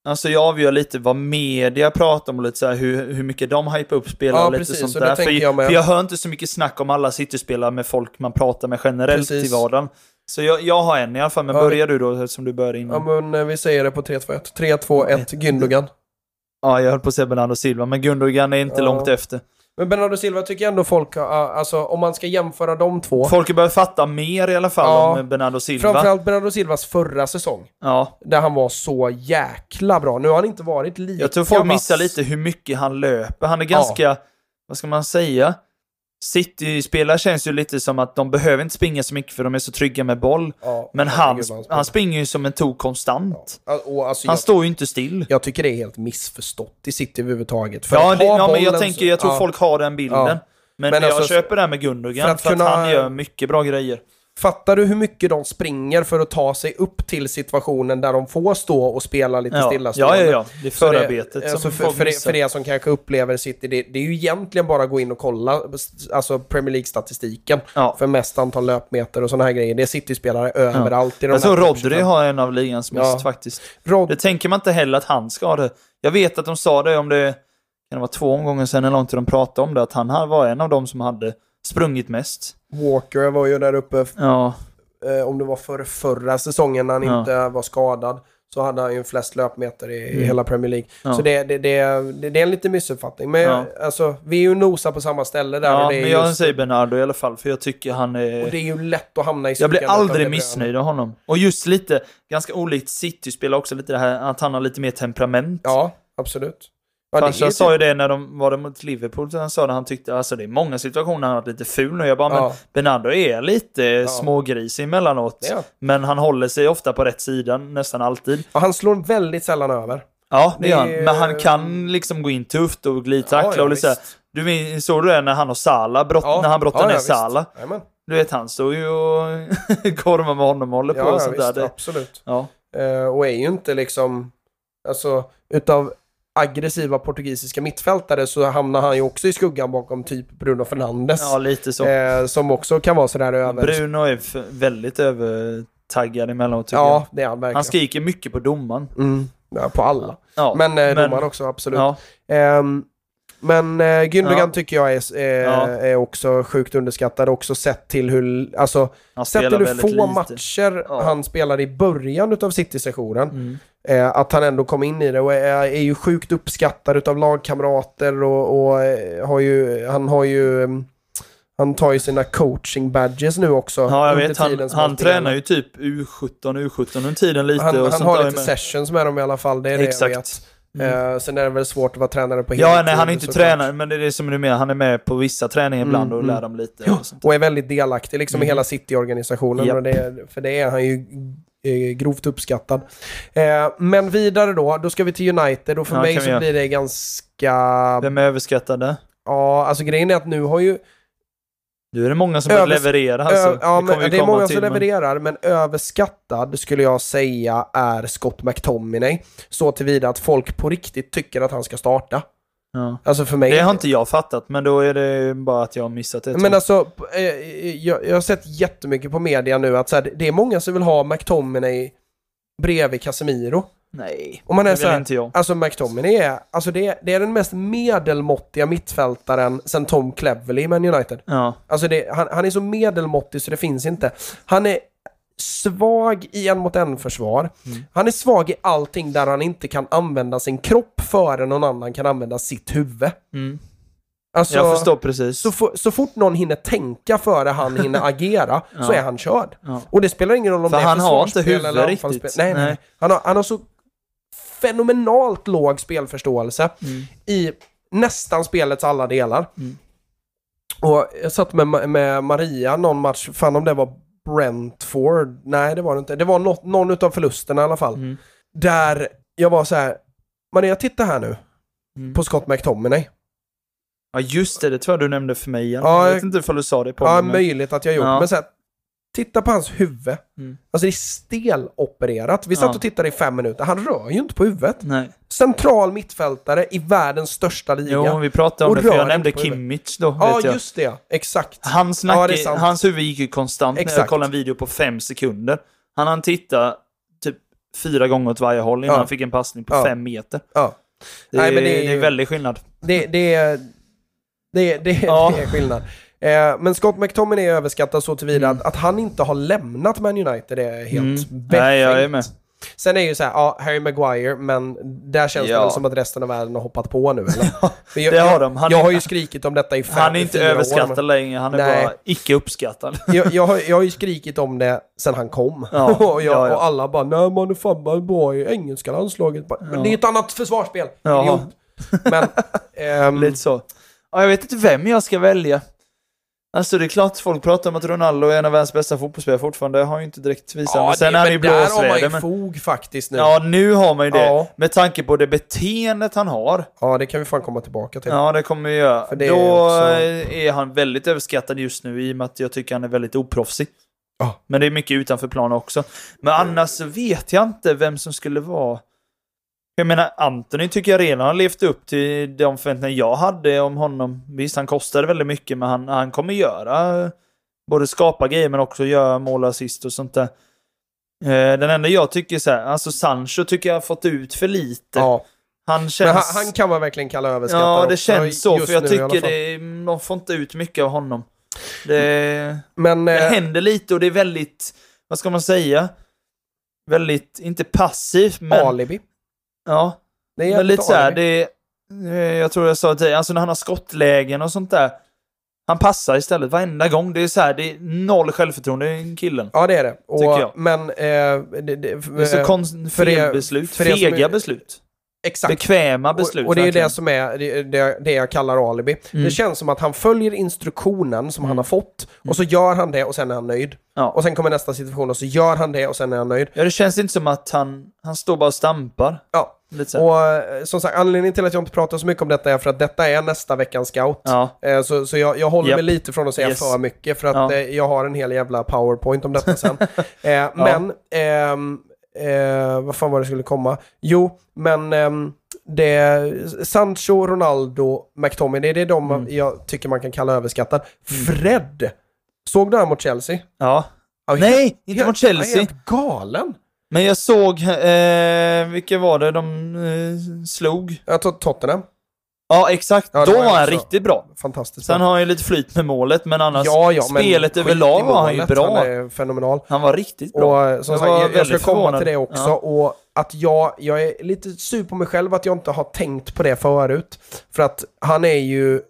alltså jag avgör lite vad media pratar om och lite så här, hur, hur mycket de hypar upp spelare Ja, och lite precis, sånt och där. För, jag för jag hör inte så mycket snack om alla City-spelare med folk man pratar med generellt Precis. i vardagen. Så jag, jag har en i alla fall, men Ja, börjar du då som du började Ja, innan? men eh, vi säger det på 3-2-1. 3-2-1 Gündogan. Ja, jag höll på att säga Bernardo Silva, men Gundogan är inte Ja. långt efter. Men Bernardo Silva tycker jag ändå folk, har- alltså om man ska jämföra de två. Folk börjar fatta mer i alla fall Ja. om Bernardo Silva. Framförallt Bernardo Silvas förra säsong. Ja, Där han var så jäkla bra. Nu har han inte varit lika jag tror folk missar lite hur mycket han löper. Han är ganska, vad ska man säga? City-spelare känns ju lite som att de behöver inte springa så mycket för de är så trygga med boll. Ja, Men han, spelar. han springer ju som en tok konstant. Ja, och alltså, Han jag, står ju inte still. jag tycker det är helt missförstått i City överhuvudtaget. För Ja, att det, ja men jag tänker, jag tror folk har den bilden. Men, Men jag alltså, köper det här med Gundogan, för för att att, kunna- han gör mycket bra grejer. Fattar du hur mycket de springer för att ta sig upp till situationen där de får stå och spela lite Ja. ja, stillastående? ja, ja. Det är Så det- förarbetet alltså som för, folk för, det, för det som kanske upplever City, det, det är ju egentligen bara att gå in och kolla alltså Premier League-statistiken Ja. för mest antal löpmeter och sådana här grejer. Det är City-spelare överallt i de Jag tror Rodri har en av ligans mest Ja. faktiskt. Rod, Det tänker man inte heller att han ska ha det. Jag vet att de sa det om det, kan det vara två omgångar sedan eller någonting de pratade om det, att han var en av dem som hade sprungit mest. Walker var ju där uppe, Ja, eh, om det var för förra säsongen när han Ja. inte var skadad. Så hade han ju flest löpmeter i, i Mm. hela Premier League. Ja. Så det, det, det, det, det är en liten missuppfattning. Men Ja. alltså, vi är ju nosa på samma ställe där. ja och det men jag just- säger Bernardo i alla fall, för jag tycker han och är... det är ju lätt att hamna i Jag blir aldrig missnöjd av honom. Och just lite, ganska olikt City spelar också lite det här att han har lite mer temperament. Ja, absolut. Ja, Farsan sa typ- ju det när de var det mot Liverpool, så han sa det, han tyckte alltså det är många situationer han har varit lite ful nu. Jag bara, men Ja, Bernardo är lite smågrisig emellanåt. det är han. Men han håller sig ofta på rätt sida, nästan alltid. Ja, han slår väldigt sällan över. Ja, det gör han. Men han kan liksom gå in tufft och glidtackla Ja, ja, och lite visst. Du minns- såg du det när han och Sala brott, Ja, när han brottade ja, ner ja. Sala? Du vet, han står ju och gormar med honom och håller på Ja, och ja sånt visst, där. Det, absolut. ja. Eh, och är ju inte liksom, alltså, utav aggressiva portugisiska mittfältare så hamnar han ju också i skuggan bakom typ Bruno Fernandes. ja, lite så. Eh, som också kan vara sådär över... Bruno är väldigt övertaggad emellanåt tycker jag. Ja, det är han verkligen. Han skriker mycket på domaren. Mm, ja, på alla. Ja, Men, eh, domaren också, absolut. Ja, Ehm, men eh, Gündogan Ja. tycker jag är, är, Ja. är också sjukt underskattad, också sett till hur, alltså, han sett till hur få lite. matcher Ja. han spelade i början utav City-sessionen. Mm. Eh, att han ändå kom in i det och är, är ju sjukt uppskattad utav lagkamrater och, och eh, har ju, han har ju, mm, han tar ju sina coaching badges nu också. Ja, jag vet. Han, han spelar. tränar ju typ U17, U17 under tiden lite Han, och han har lite med. sessions med dem i alla fall, det är det jag vet. Mm. Eh, sen är det väl svårt att vara tränare på Ja, heltid, nej, han är inte tränare, men det är det som är med. Han är med på vissa träningar ibland Mm, och mm. lär dem lite. Ja, Och och är väldigt delaktig liksom i Mhm. hela City-organisationen. Japp. Och det, för det är han ju eh, grovt uppskattad. Eh, men vidare då, då ska vi till United och för Ja, mig så blir det ganska... Vem är överskattade? Ja, alltså grejen är att nu har ju... Nu är det många som Övers- börjar leverera. Alltså. Ja, kommer men det är många som men- levererar, men överskattad skulle jag säga är Scott McTominay. Så tillvida att folk på riktigt tycker att han ska starta. Ja. Alltså för mig... Det har inte jag fattat, men då är det bara att jag har missat det. Men alltså, eh, jag, jag har sett jättemycket på media nu att så här, det är många som vill ha McTominay bredvid Casemiro. Nej, Om man är det så här, inte jag. Alltså McTominay är, alltså det, är- det är den mest medelmåttiga mittfältaren sen Tom Cleverley i Man United. Ja. Alltså det, han, han är så medelmåttig så det finns inte. Han är svag i en mot en försvar. Mm. Han är svag i allting där han inte kan använda sin kropp före någon annan kan använda sitt huvud. Mm. Alltså, Jag förstår precis. så, fo- så fort någon hinner tänka före han hinner agera så Ja. är han körd. Ja. Och det spelar ingen roll om För det är han har inte huvud eller riktigt. Nej, nej. Nej. Han, har, han har så fenomenalt låg spelförståelse Mm. i nästan spelets alla delar. Mm. Och jag satt med, med Maria någon match, fan om det var Brentford, nej det var det inte. Det var något, någon utav förlusterna i alla fall. Mm. Där jag var så här, Maria titta här nu Mm. på Scott McTominay. Ja just det, det tror jag du nämnde för mig igen. Ja, jag vet inte ifall du sa det på Ja, mig, men- möjligt att jag gjort. Ja. Men så här, titta på hans huvud. Mm. Alltså det är stelopererat. Vi satt Ja. och tittade i fem minuter. Han rör ju inte på huvudet. Nej. Central mittfältare i världens största liga. Jo, vi pratade om det, för jag nämnde. Kimmich då, ja, vet jag. just det. Exakt. Hans, Ja, nacke, det är sant. hans huvud gick ju konstant när jag Exakt. kollade en video på fem sekunder. Han hann titta typ fyra gånger åt varje håll innan Ja. han fick en passning på Ja. fem meter. Ja. Det, Nej, är, men det det, är är ju- väldigt skillnad. Det, det, är- det, det, Ja. det är skillnad. Eh, men Scott McTominay är överskattad så tillvida Mm. att, att han inte har lämnat Man United är helt Mm. befängt. Nej, jag är med. Sen är ju så här, ja, Harry Maguire, men där känns det Ja. väl som att resten av världen har hoppat på nu eller? Jag, det har de. Han jag är- har ju skrikit om detta i fem, Han är inte år, överskattad längre, han är Nej. bara icke uppskattad. jag, jag, har, jag har ju skrikit om det sen han kom. Ja, och, jag, ja, ja. och alla bara, nej man är fan bara bra i engelska landslaget. Men Ja. det är ett annat försvarsspel, idiot. Men, ehm, Lite så. Ja, jag vet inte vem jag ska välja. Alltså det är klart folk pratar om att Ronaldo är en av världens bästa fotbollsspelare fortfarande. Det har ju inte direkt visat. ja, men sen det, är han ju där har man blåsväder. ju Men... fog faktiskt nu. Ja, nu har man ju det. Ja. Med tanke på det beteendet han har. Ja, det kan vi fan komma tillbaka till. Ja, det kommer vi göra. För det Då är också- är han väldigt överskattad just nu i och med att jag tycker han är väldigt oproffsig. Ja. Men det är mycket utanför plan också. Men annars så vet jag inte vem som skulle vara... Jag menar, Anthony tycker jag redan har levt upp till de förväntningar jag hade om honom. Visst, han kostade väldigt mycket, men han, han kommer göra... Både skapa grejer, men också göra mål och assist och sånt där. Eh, Den enda jag tycker så här, alltså Sancho tycker jag har fått ut för lite. Ja, Han känns... han, han kan man verkligen kalla överskattad Ja, det också, känns så. För jag nu tycker det, de får inte ut mycket av honom. Det, Men, det eh, händer lite och det är väldigt, vad ska man säga? Väldigt, inte passivt, men... alibi. Ja, Det är men lite så här, alibi. det, eh, jag tror jag sa till dig, alltså när han har skottlägen och sånt där. Han passar istället varenda gång. Det är så här, det är noll självförtroende i killen. Ja, det är det. Och, tycker jag. Men, eh, det, det, Det är så eh, kon- för er- felbeslut, fega är- beslut. Exakt. Bekväma beslut. och, och det är verkligen. det som är det, det, jag kallar alibi. Mm. Det känns som att han följer instruktionen som han Mm. har fått och så gör han det och sen är han nöjd. Ja. Och sen kommer nästa situation och så gör han det och sen är han nöjd. ja, det känns inte som att han, han står bara och stampar. Ja. Och eh, som sagt, anledningen till att jag inte pratar så mycket om detta är för att detta är nästa veckans scout. Ja. Eh, Så, så jag, jag håller Japp. mig lite från att säga Yes. för mycket för att Ja. eh, jag har en hel jävla powerpoint om detta sen. Men, ehm, eh, vad fan var det skulle komma? Jo, men ehm, det, Sancho, Ronaldo, McTominay, det är de Mm. jag tycker man kan kalla överskattad. Fred! Såg du han mot Chelsea? Ja. Ja, Nej, inte helt- mot Chelsea. Helt galen! Men jag såg, eh, vilka var det de eh, slog? Jag tror Tottenham. Ja, exakt. Ja, Då var han också- riktigt bra. Fantastiskt Sen bra. har han ju lite flyt med målet, men annars ja, ja, spelet överlag var han ju bra. Han är fenomenal. Han var riktigt bra. Och eh, som Jag sagt, jag, jag ska komma förvånad. till det också. Ja. Och att jag, jag är lite sur på mig själv att jag inte har tänkt på det förut. För att han är ju,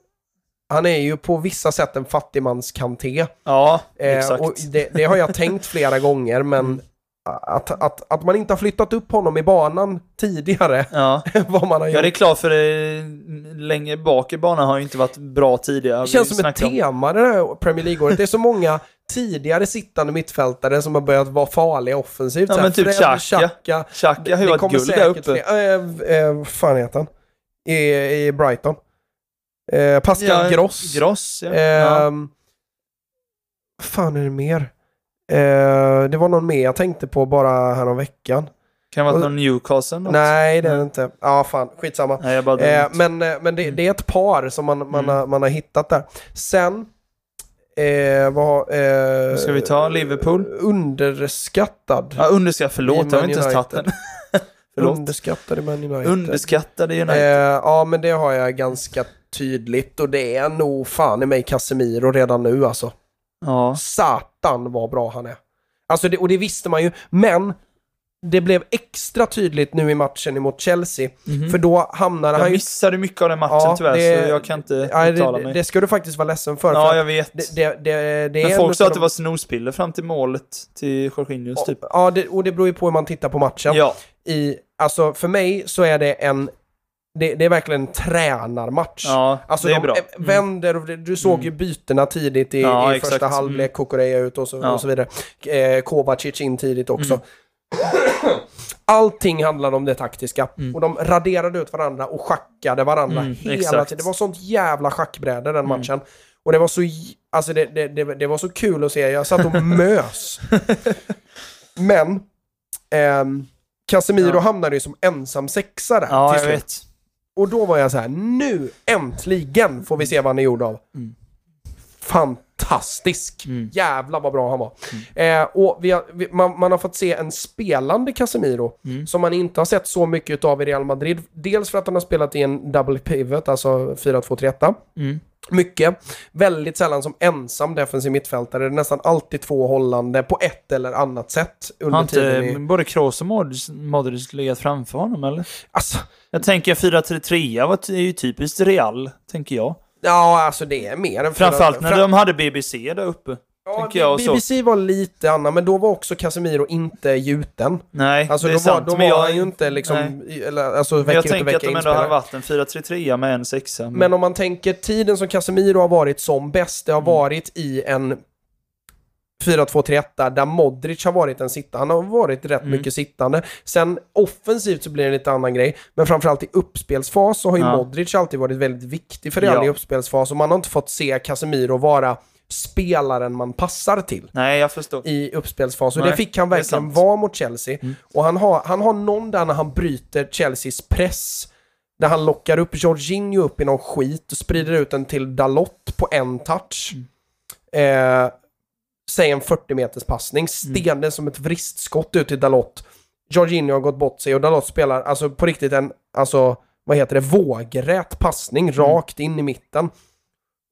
han är ju på vissa sätt en fattigmans-Kanté. Ja, Eh, exakt. och det, det har jag tänkt flera gånger, men Mm. Att, att, att man inte har flyttat upp honom i banan tidigare Ja. än vad man har ja, gjort. det är klart för eh, längre bak i banan har ju inte varit bra tidigare. Det känns som ett om- tema det här Premier League-året. Det är så många tidigare sittande mittfältare som har börjat vara farliga offensivt. Ja, men typ Xhaka. Xhaka. Har ju Det varit kommer guld där uppe. fler. Eh, vad fan heter han? I, i Brighton. Eh, Pascal Ja, Gross. Gross, ja. Eh, ja. Fan är det mer? Eh, det var någon mer jag tänkte på bara här om veckan. Kan vara någon Newcastle något? Nej, det är det inte. Ja, fan. Skitsamma. Nej, jag bara Eh, men eh, men det, det är ett par som man, man, Mm. har, man har hittat där. Sen... Eh, vad, eh, Ska vi ta Liverpool? Underskattad. Ja, underskattad. Förlåt, jag har inte ens tagit den. Förlåt. Underskattad i Man United. Underskattade Eh, United. ja, men det har jag ganska tydligt och det är nog fan i mig Casemiro redan nu alltså. Ja. Satan vad bra han är. Alltså, det, och det visste man ju, men det blev extra tydligt nu i matchen emot Chelsea. Mhm. För då hamnade Jag han ju... missade mycket av den matchen Ja, tyvärr, det- så jag kan inte uttala det, mig. det ska du faktiskt vara ledsen för. för ja, att jag vet. det, det, det, Men en folk sa att det de- var snospiller fram till målet till Jorginhos typ. Ja, och det beror ju på hur man tittar på matchen. Ja. I, alltså för mig så är det en... Det, det är verkligen en tränarmatch. Ja, Alltså det är de bra. eh, Mm. vänder och du såg ju Mm. bytena tidigt i, Ja, i första exakt. halvlek, Mm. Kukureya ut och så, Ja. och så vidare. Eh, Kovacic in tidigt också. Mm. Allting handlade om det taktiska. Mm. Och de raderade ut varandra och schackade varandra Mm, hela exakt. tiden. Det var sånt jävla schackbräde den Mm. matchen. Och det var så, alltså det, det, det, det var så kul att se. Jag satt och mös. Men, ehm, Casemiro Ja. hamnade ju som ensam sexa där Ja, till jag slut. Och då var jag så här, nu äntligen får vi se vad han är gjord av. Mm. Fantastisk! Mm. Jävlar vad bra han var. Eh, och vi har, vi, man, man har fått se en spelande Casemiro Mm. som man inte har sett så mycket av i Real Madrid. Dels för att han har spelat i en double pivot, alltså 4-2-3-1. Mm. Mycket. Väldigt sällan som ensam defensiv mittfältare. Nästan alltid två hållande på ett eller annat sätt under Har tiden. inte I, både Kroos och Modric, Modric legat framför honom eller? alltså, Jag tänker 4-3-3 var t- är ju typiskt Real, tänker jag. Ja, alltså det är mer än... Framförallt när de hade BBC där uppe. Ja, jag så. BBC var lite annan, men då var också Casemiro inte gjuten. Nej, Alltså det då är var, sant. då men var jag, han ju inte liksom, nej. eller, alltså Men vecka jag ut tänker att de ändå hade varit en 4-3-3 med en sexa. Men om man tänker tiden som Casemiro har varit som bäst, det har Mm. varit i en 4-2-3-1 där Modric har varit en sittande. Han har varit rätt Mm. mycket sittande. Sen offensivt så blir det en lite annan grej. Men framförallt i uppspelsfas så har ju Ja. Modric alltid varit väldigt viktig för Real Ja. i uppspelsfas och man har inte fått se Casemiro vara spelaren man passar till. Nej, jag förstår. i uppspelsfas. Och det fick han verkligen vara mot Chelsea. Mm. Och han har, han har någon där när han bryter Chelseas press. Där han lockar upp Jorginho upp i någon skit och sprider ut den till Dalot på en touch. Mm. Eh, säg en 40 meters passning. Sten som ett vristskott ut till Dalot. Jorginho har gått bort sig och Dalot spelar alltså på riktigt en, alltså vad heter det, vågrät passning Mm. rakt in i mitten.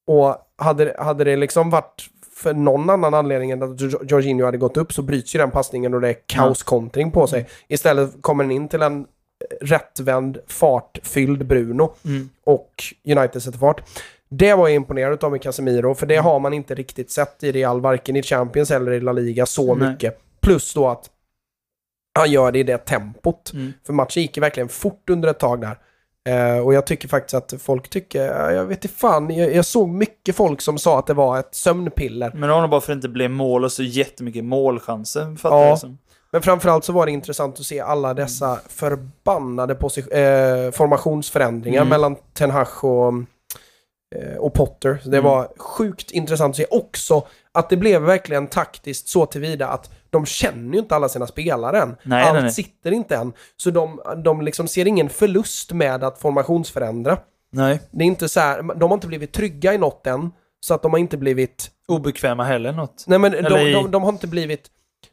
Och hade, hade det liksom varit för någon annan anledning än att Jo- Jorginho hade gått upp så bryts ju den passningen och det är kaoskontring på sig. Istället kommer den in till en rättvänd, fartfylld Bruno Mm. och United sätter fart. Det var jag imponerad av med Casemiro, för det Mm. har man inte riktigt sett i Real, varken i Champions eller i La Liga så Nej. mycket. Plus då att han gör det i det tempot. Mm. För matchen gick verkligen fort under ett tag där. Eh, och jag tycker faktiskt att folk tycker, ja, jag vet inte fan, jag, jag såg mycket folk som sa att det var ett sömnpiller. Men det var nog bara för att det inte blev mål och så jättemycket målchanser, fattar Ja. jag som. Men framförallt så var det intressant att se alla dessa förbannade eh, formationsförändringar Mm. mellan Ten Hag och, och Potter. Så Det Mm. var sjukt intressant att se också att det blev verkligen taktiskt så tillvida att de känner ju inte alla sina spelare än. Nej, Allt nej, nej. sitter inte än. Så de, de liksom ser ingen förlust med att formationsförändra. Nej. Det är inte så här, de har inte blivit trygga i något än. Så att de har inte blivit Obekväma heller något. Nej men de, i- de, de, har inte blivit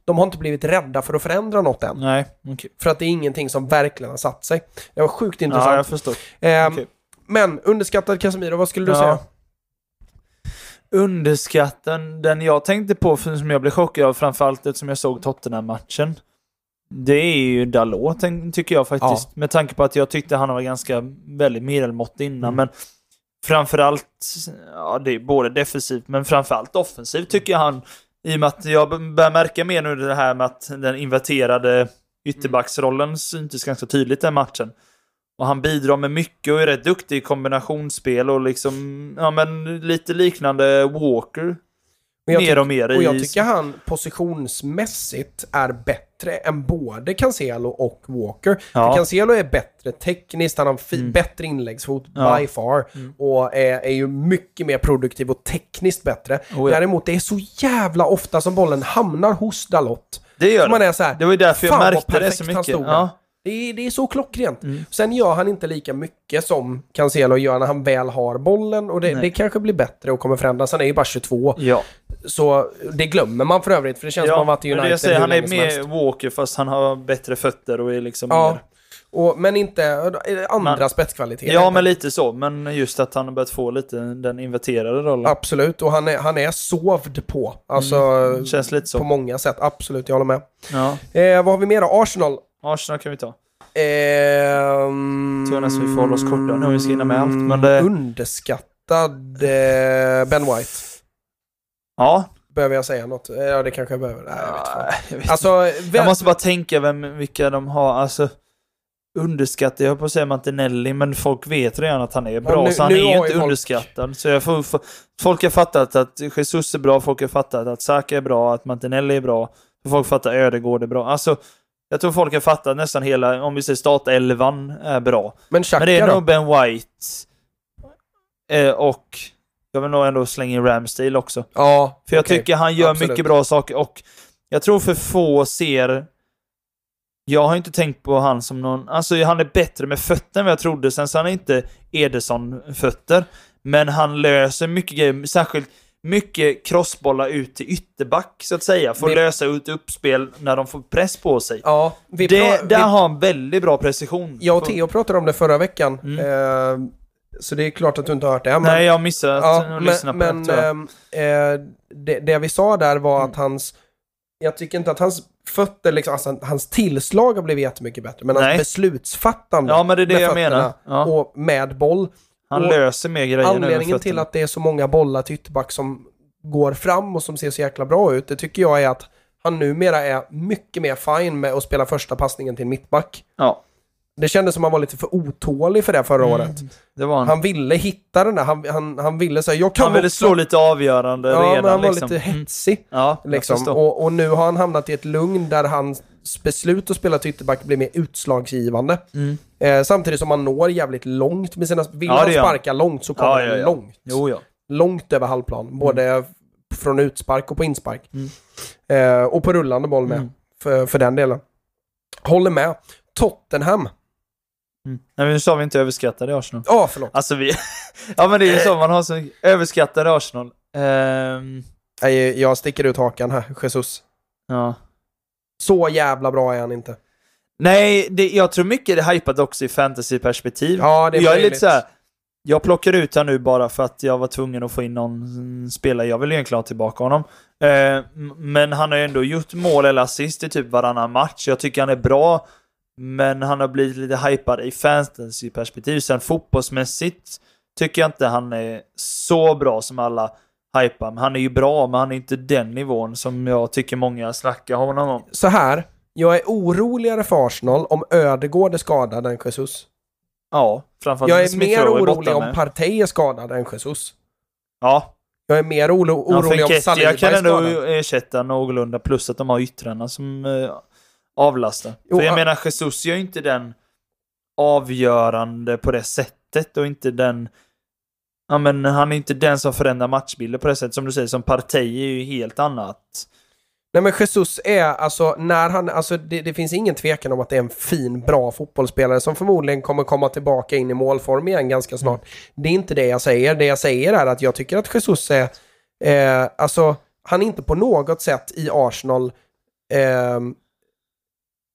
de har inte blivit rädda för att förändra något än. Nej, okej. För att det är ingenting som verkligen har satt sig. Det var sjukt Ja, intressant. jag förstår. Ehm, Okej. Men underskattad Casemiro, vad skulle du Ja. säga? Underskatten, den jag tänkte på, som jag blev chockad av framförallt eftersom jag såg Tottenham-matchen. Det är ju Dalot, tycker jag faktiskt. Med tanke på att jag tyckte han var ganska väldigt medelmåttig innan. Mm. Men framförallt, ja det är både defensivt men framförallt offensivt tycker jag han, i och med att jag börjar märka mer nu det här med att den inverterade ytterbacksrollen syntes ganska tydligt den matchen. Och han bidrar med mycket och är rätt duktig i kombinationsspel och liksom, ja men lite liknande Walker. Mer tyck- och mer Och jag i... tycker han positionsmässigt är bättre än både Cancelo och Walker. Ja. Cancelo är bättre tekniskt, han har Mm. bättre inläggsfot Ja. by far. Mm. Och är, är ju mycket mer produktiv och tekniskt bättre. Oh, ja. Däremot, det är så jävla ofta som bollen hamnar hos Dalot. Det gör Så man är så här, Det var ju därför jag märkte det så mycket. Ja. Det är, det är så klockrent. Mm. Sen gör han inte lika mycket som Cancelo gör när han väl har bollen och det, det kanske blir bättre och kommer förändras. Han är ju bara 22. ja. Så det glömmer man för övrigt för det känns som att han varit i men United det jag säger, han är mer Walker fast han har bättre fötter och är liksom Ja, mer... och, men inte andra Man- spetskvaliteter. Ja, men lite så. Men just att han har börjat få lite den inverterade rollen. Absolut, och han är, han är sovd på. Alltså, Mm, Känns lite på så. många sätt. Absolut, jag håller med. Ja. Eh, vad har vi mer då? Arsenal. Arsenal kan vi ta. Ehm, Tror nästan vi får hålla oss korta nu vi ska hinna med allt, men det- Underskattad eh, Ben White. Ja. Behöver jag säga något? Eh, Ja, det kanske jag behöver. Nej, jag vet jag, vet. Alltså, vem, jag måste bara tänka vem, vilka de har. Alltså, underskattad, jag höll på att säga Martinelli, men folk vet redan att han är bra, nu- så han är ju inte folk- underskattad. Så jag får, får, folk har fattat att Jesus är bra, folk har fattat att Saka är bra, att Martinelli är bra, folk fattar att Ödegård är bra. Alltså, jag tror folk har fattat nästan hela, om vi säger startelvan är bra. men Xhaka Men det är nog Ben White. Eh, och Jag vill nog ändå slänga in Ramsdale också. Ja, För jag okej. tycker han gör Absolut. mycket bra saker och jag tror för få ser... Jag har inte tänkt på han som någon... Alltså han är bättre med fötter än vad jag trodde. Sen så han är inte Ederson-fötter. Men han löser mycket grejer, särskilt mycket crossbollar ut till ytterback, så att säga. Får Vi- lösa ut uppspel när de får press på sig. Ja, vi det, där vi- har han väldigt bra precision. Jag och Theo pratade om det förra veckan. Mm. Eh, så det är klart att du inte har hört det. Men, Nej, jag har missat ja, att lyssna på men det, ehm, eh, det, det vi sa där var Mm. att hans... Jag tycker inte att hans fötter, liksom, alltså, hans tillslag har blivit jättemycket bättre. Men hans Nej. beslutsfattande Ja, men det är det jag fötterna menar. Ja. och med boll. Han och löser mer grejer nu Anledningen till fötterna. att det är så många bollar till ytterback som går fram och som ser så jäkla bra ut, det tycker jag är att han numera är mycket mer fin med att spela första passningen till mittback. Ja, Det kändes som att han var lite för otålig för det förra Mm. året. det var han. Han ville hitta den där, han, han, han ville säga jag kan Han ville också. slå lite avgörande Ja, redan. men han var liksom. lite Mm. hetsig. Ja, jag Liksom. Och, och nu har han hamnat i ett lugn där hans beslut att spela till ytterback blir mer utslagsgivande. Mm. Eh, samtidigt som han når jävligt långt med sina... Vill Ja, han sparka långt så kommer Ja, han ja, ja. långt. Jo, ja. Långt över halvplan. Både från utspark och på inspark. Eh, och på rullande boll med. Mm. För, för den delen. Håller med. Tottenham. Mm. Nej, men nu sa vi inte överskattade Arsenal. Ja, förlåt. Alltså vi... ja men det är ju så, man har så överskattade Arsenal. Ehm, Nej, jag sticker ut hakan här, Jesus. ja. Så jävla bra är han inte. Nej, det, jag tror mycket det är hypat också i fantasyperspektiv. Ja, det är jag är lite så här. Jag plockar ut han nu bara för att jag var tvungen att få in någon spelare. Jag vill egentligen ha tillbaka honom. Eh, men han har ju ändå gjort mål eller assist i typ varannan match. Jag tycker han är bra. Men han har blivit lite hypad i fantasyperspektiv. Sen fotbollsmässigt tycker jag inte han är så bra som alla hypar. Men han är ju bra, men han är inte den nivån som jag tycker många snackar honom om. Så här. Jag är oroligare för Arsenal om Ödegård är skadad än Jesus. Ja, framförallt Jag är mer orolig om. Partey är skadad än Jesus. Ja, Jag är mer oro Ja, orolig om för Saliba jag kan är ändå skadad. ersätta någorlunda, plus att de har yttrarna som avlastar. Jo, för jag menar, Jesus gör ju inte den avgörande på det sättet och inte den... Ja, men han är inte den som förändrar matchbilder på det sättet. Som du säger, som Partey är ju helt annat. Nej men Jesus är alltså, när han, alltså det, det finns ingen tvekan om att det är en fin, bra fotbollsspelare som förmodligen kommer komma tillbaka in i målform igen ganska snart. Det är inte det jag säger. Det jag säger är att jag tycker att Jesus är, eh, alltså han är inte på något sätt i Arsenal eh,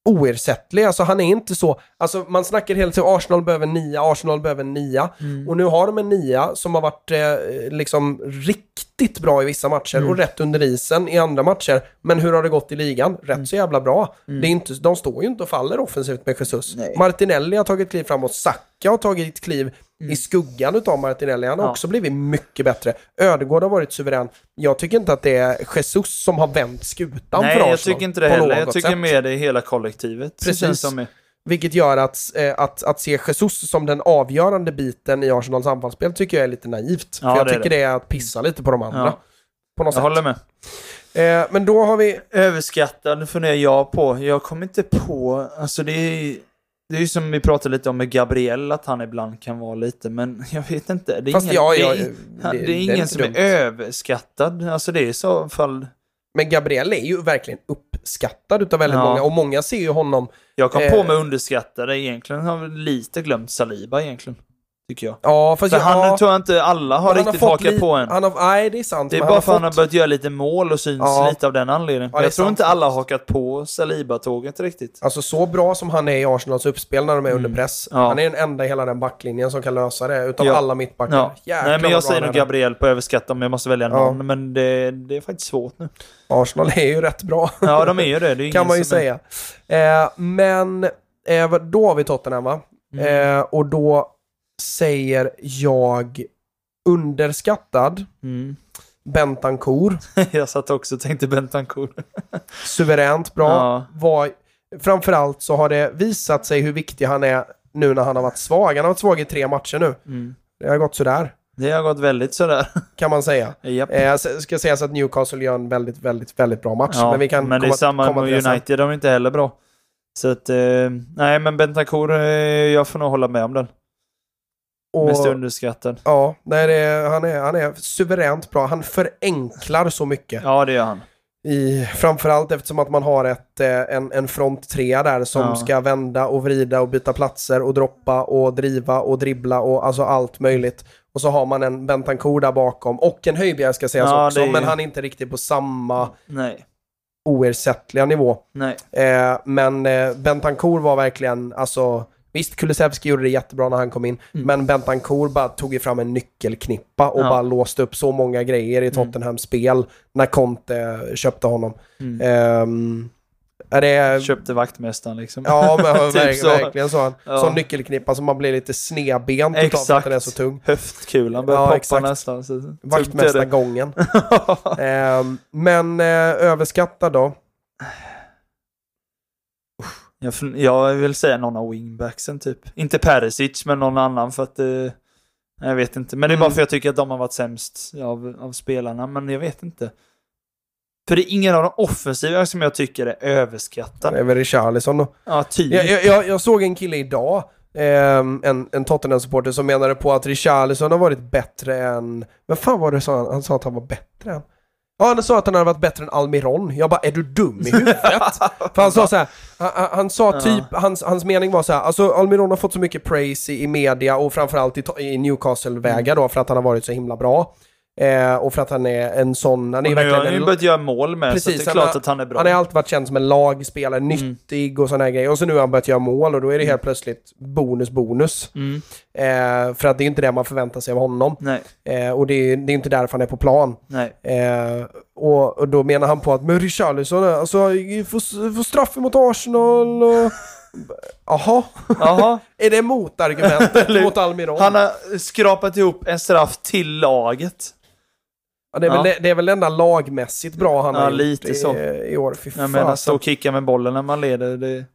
oersättlig. Alltså han är inte så, alltså man snackar hela tiden Arsenal behöver nia, Arsenal behöver nia. Och nu har de en nia som har varit eh, liksom riktigt bra i vissa matcher Mm. och rätt under isen i andra matcher. Men hur har det gått i ligan? Rätt så jävla bra. Det är inte, de står ju inte och faller offensivt med Jesus. Mm. Nej. Martinelli har tagit kliv framåt, Saka har tagit kliv i skuggan utav Martinelli. Han har. Ja. också blivit mycket bättre. Ödegård har varit suverän. Jag tycker inte att det är Jesus som har vänt skutan för Nej, Arsenal. jag tycker inte det heller. Jag tycker sätt. mer det är hela kollektivet. Precis. Som är. Vilket gör att, eh, att, att se Jesus som den avgörande biten i Arsenals anfallsspel tycker jag är lite naivt. Ja, för jag det är tycker det. är att pissa lite på de andra. Ja. På något Jag sätt. håller med. Eh, men då har vi... Överskattad funderar jag på. Jag kommer inte på, alltså det är det är ju som vi pratade lite om med Gabriel, att han ibland kan vara lite, men jag vet inte. Det är Fast ingen, ja, det ja, är, det- det det är är ingen inte som dumt. är överskattad. Alltså det är i så fall... Men Gabriel är ju verkligen uppskattad utav väldigt Ja. många. Och många ser ju honom... Jag kom Eh. på med underskattade egentligen. Har lite glömt Saliba egentligen. Tycker jag. Ja, fast För jag, han ja, tror jag inte alla har riktigt fått hakat på än. Han har, nej, det är sant. Det är bara han för att han har har börjat göra lite mål och syns Ja. lite av den anledningen. Ja, jag tror sant. inte alla har hakat på Saliba-tåget riktigt. Alltså så bra som han är i Arsenals uppspel när de är Mm. under press. Ja. Han är den enda i hela den backlinjen som kan lösa det. Utav alla mittbackar. Ja. Jäklar Nej, men jag säger nog. Gabriel på överskatta om jag måste välja Ja. någon, men det, det är faktiskt svårt nu. Arsenal är ju rätt bra. Ja, de är ju det. det är kan man ju som är- säga. Eh, men eh, då har vi Tottenham va? Mm. Eh, och då säger jag underskattad Mm. Bentancourt. jag satt också och tänkte Bentancourt. Suveränt bra. Ja. Var, framförallt så har det visat sig hur viktig han är nu när han har varit svag. Han har varit svag i tre matcher nu. Mm. Det har gått sådär, Det har gått väldigt sådär. kan man säga. Japp. Eh, ska sägas att Newcastle gör en väldigt, väldigt, väldigt bra match. Ja, men vi kan men det är komma, samma komma med. United, de är inte heller bra. Så att, eh, nej men Bentancourt, eh, jag får nog hålla med om den. Och, Mest underskattad. ja, nej, det, är- han, är, han är suveränt bra. Han förenklar så mycket. Ja, det gör han. I, framförallt eftersom att man har ett, eh, en, en fronttrea där som Ja. ska vända och vrida och byta platser och droppa och driva och dribbla och alltså allt möjligt. Och så har man en Bentancourt där bakom och en Höjbjerg ska sägas Ja, också, är men han är inte riktigt på samma Nej. oersättliga nivå. Nej. Eh, men eh, Bentancourt var verkligen, alltså Visst, Kulusevski gjorde det jättebra när han kom in, Mm. men Bentancourt bara tog ju fram en nyckelknippa och Ja. bara låste upp så många grejer i Tottenhams spel när Conte köpte honom. Mm. Är det... Köpte vaktmästaren liksom. Ja, men Typ verk, så. verkligen så. Ja. Sån nyckelknippa som man blir lite snedbent utav för att Exakt. den är så tung. Höftkulan börjar Ja, poppa exakt. nästan. Så. Vaktmästargången. Ehm, men eh, överskattad då? Jag, jag vill säga någon av wingbacksen typ. Inte Perisic, men någon annan för att... Eh, jag vet inte. Men det är bara Mm. för jag tycker att de har varit sämst av, av spelarna. Men jag vet inte. För det är ingen av de offensiva som jag tycker är Det överskattade. är väl Richarlison då. Ja, typ. Jag, jag, jag, såg en kille idag, ehm, en, en Tottenham-supporter, som menade på att Richarlison har varit bättre än... Men fan var det sa han? Han sa att han var bättre än... Ja, han sa att han hade varit bättre än Almiron. Jag bara, är du dum i huvudet? För han sa så här, han, han- sa Ja. typ, hans, hans mening var så här, alltså Almiron har fått så mycket praise i, i media och framförallt i, i Newcastle-vägar då, för att han har varit så himla bra. Eh, och för att han är en sån, han är Och nu har han ju en, börjat göra mål med, Precis, så det är klart har- att han är bra. han har alltid varit känd som en lagspelare, nyttig och sådana grejer. Och så nu har han börjat göra mål och då är det helt plötsligt bonus, bonus. Mm. Eh, för att det är inte det man förväntar sig av honom. Nej, Eh, och det är, det är inte därför han är på plan. nej. Eh, och, och då menar han på att, men Richarlison, alltså, får, får straff mot Arsenal och... Jaha, Jaha. är det motargumentet mot Almiron? Han har skrapat ihop en straff till laget. Ja, det, är väl, Ja. det, det är väl det enda lagmässigt bra han Ja, har gjort lite i, så. i år. Fy Jag menar, fasen. stå och kicka med bollen när man leder. Det...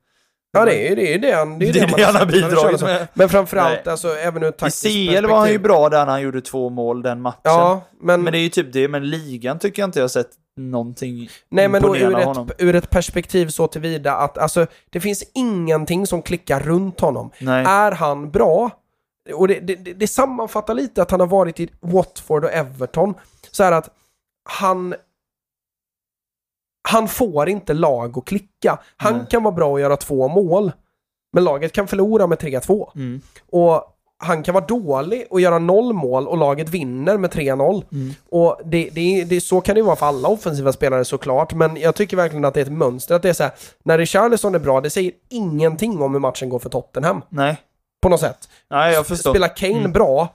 Ja, det är det, är det, han, det, är Det man det han har bidragit med. Men framförallt, Nej. alltså, även ur ett I taktiskt CL var han ju bra där när han gjorde två mål den matchen. Ja, men, Men det är ju typ det, men ligan tycker jag inte jag har sett någonting nej, men då ur ett, ur ett perspektiv så tillvida att alltså, det finns ingenting som klickar runt honom. Nej. Är han bra, och det, det, det, det sammanfattar lite att han har varit i Watford och Everton, så är att han han får inte lag att klicka. Han Nej. kan vara bra och göra två mål, men laget kan förlora med 3-2. Mm. Och han kan vara dålig och göra noll mål och laget vinner med 3-0. Mm. Och det, det, det, så kan det ju vara för alla offensiva spelare såklart, men jag tycker verkligen att det är ett mönster. Att det är så här, när Richarlison är bra, det säger ingenting om hur matchen går för Tottenham. Nej. På något sätt. Nej, jag förstår. Spelar Kane Mm. bra,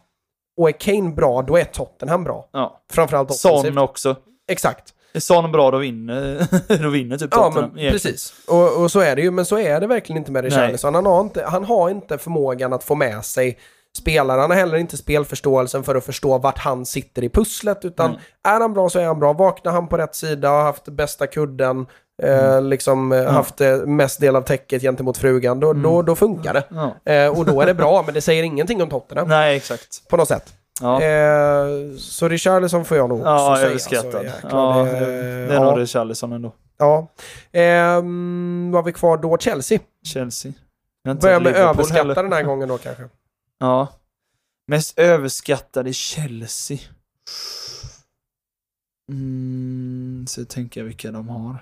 och är Kane bra, då är Tottenham bra. Ja. Framförallt offensivt. Son också. Exakt. Är Son bra, då vinner, då vinner typ Ja, Tottenham. men egentligen. precis. Och, och så är det ju, men så är det verkligen inte med Richarlison. Han har inte, han har inte förmågan att få med sig spelare. Han har heller inte spelförståelsen för att förstå vart han sitter i pusslet, utan Nej. är han bra så är han bra. Vaknar han på rätt sida, har haft bästa kudden, eh, liksom eh, haft eh, mest del av täcket gentemot frugan, då, då, då funkar det. Ja. Eh, och då är det bra, men det säger ingenting om Tottenham. Nej, exakt. På något sätt. Ja, Eh, så Richarlison får jag nog också ja säga. överskattad. Alltså, ja, det, det, är ja, nog Richarlison ändå. ja. Ehm, vad har vi kvar då? Chelsea. Chelsea. Jag har inte Börja med Liverpool överskatta heller. den här gången då kanske. Ja. Mest överskattade Chelsea. Mm, så tänker jag vilka de har.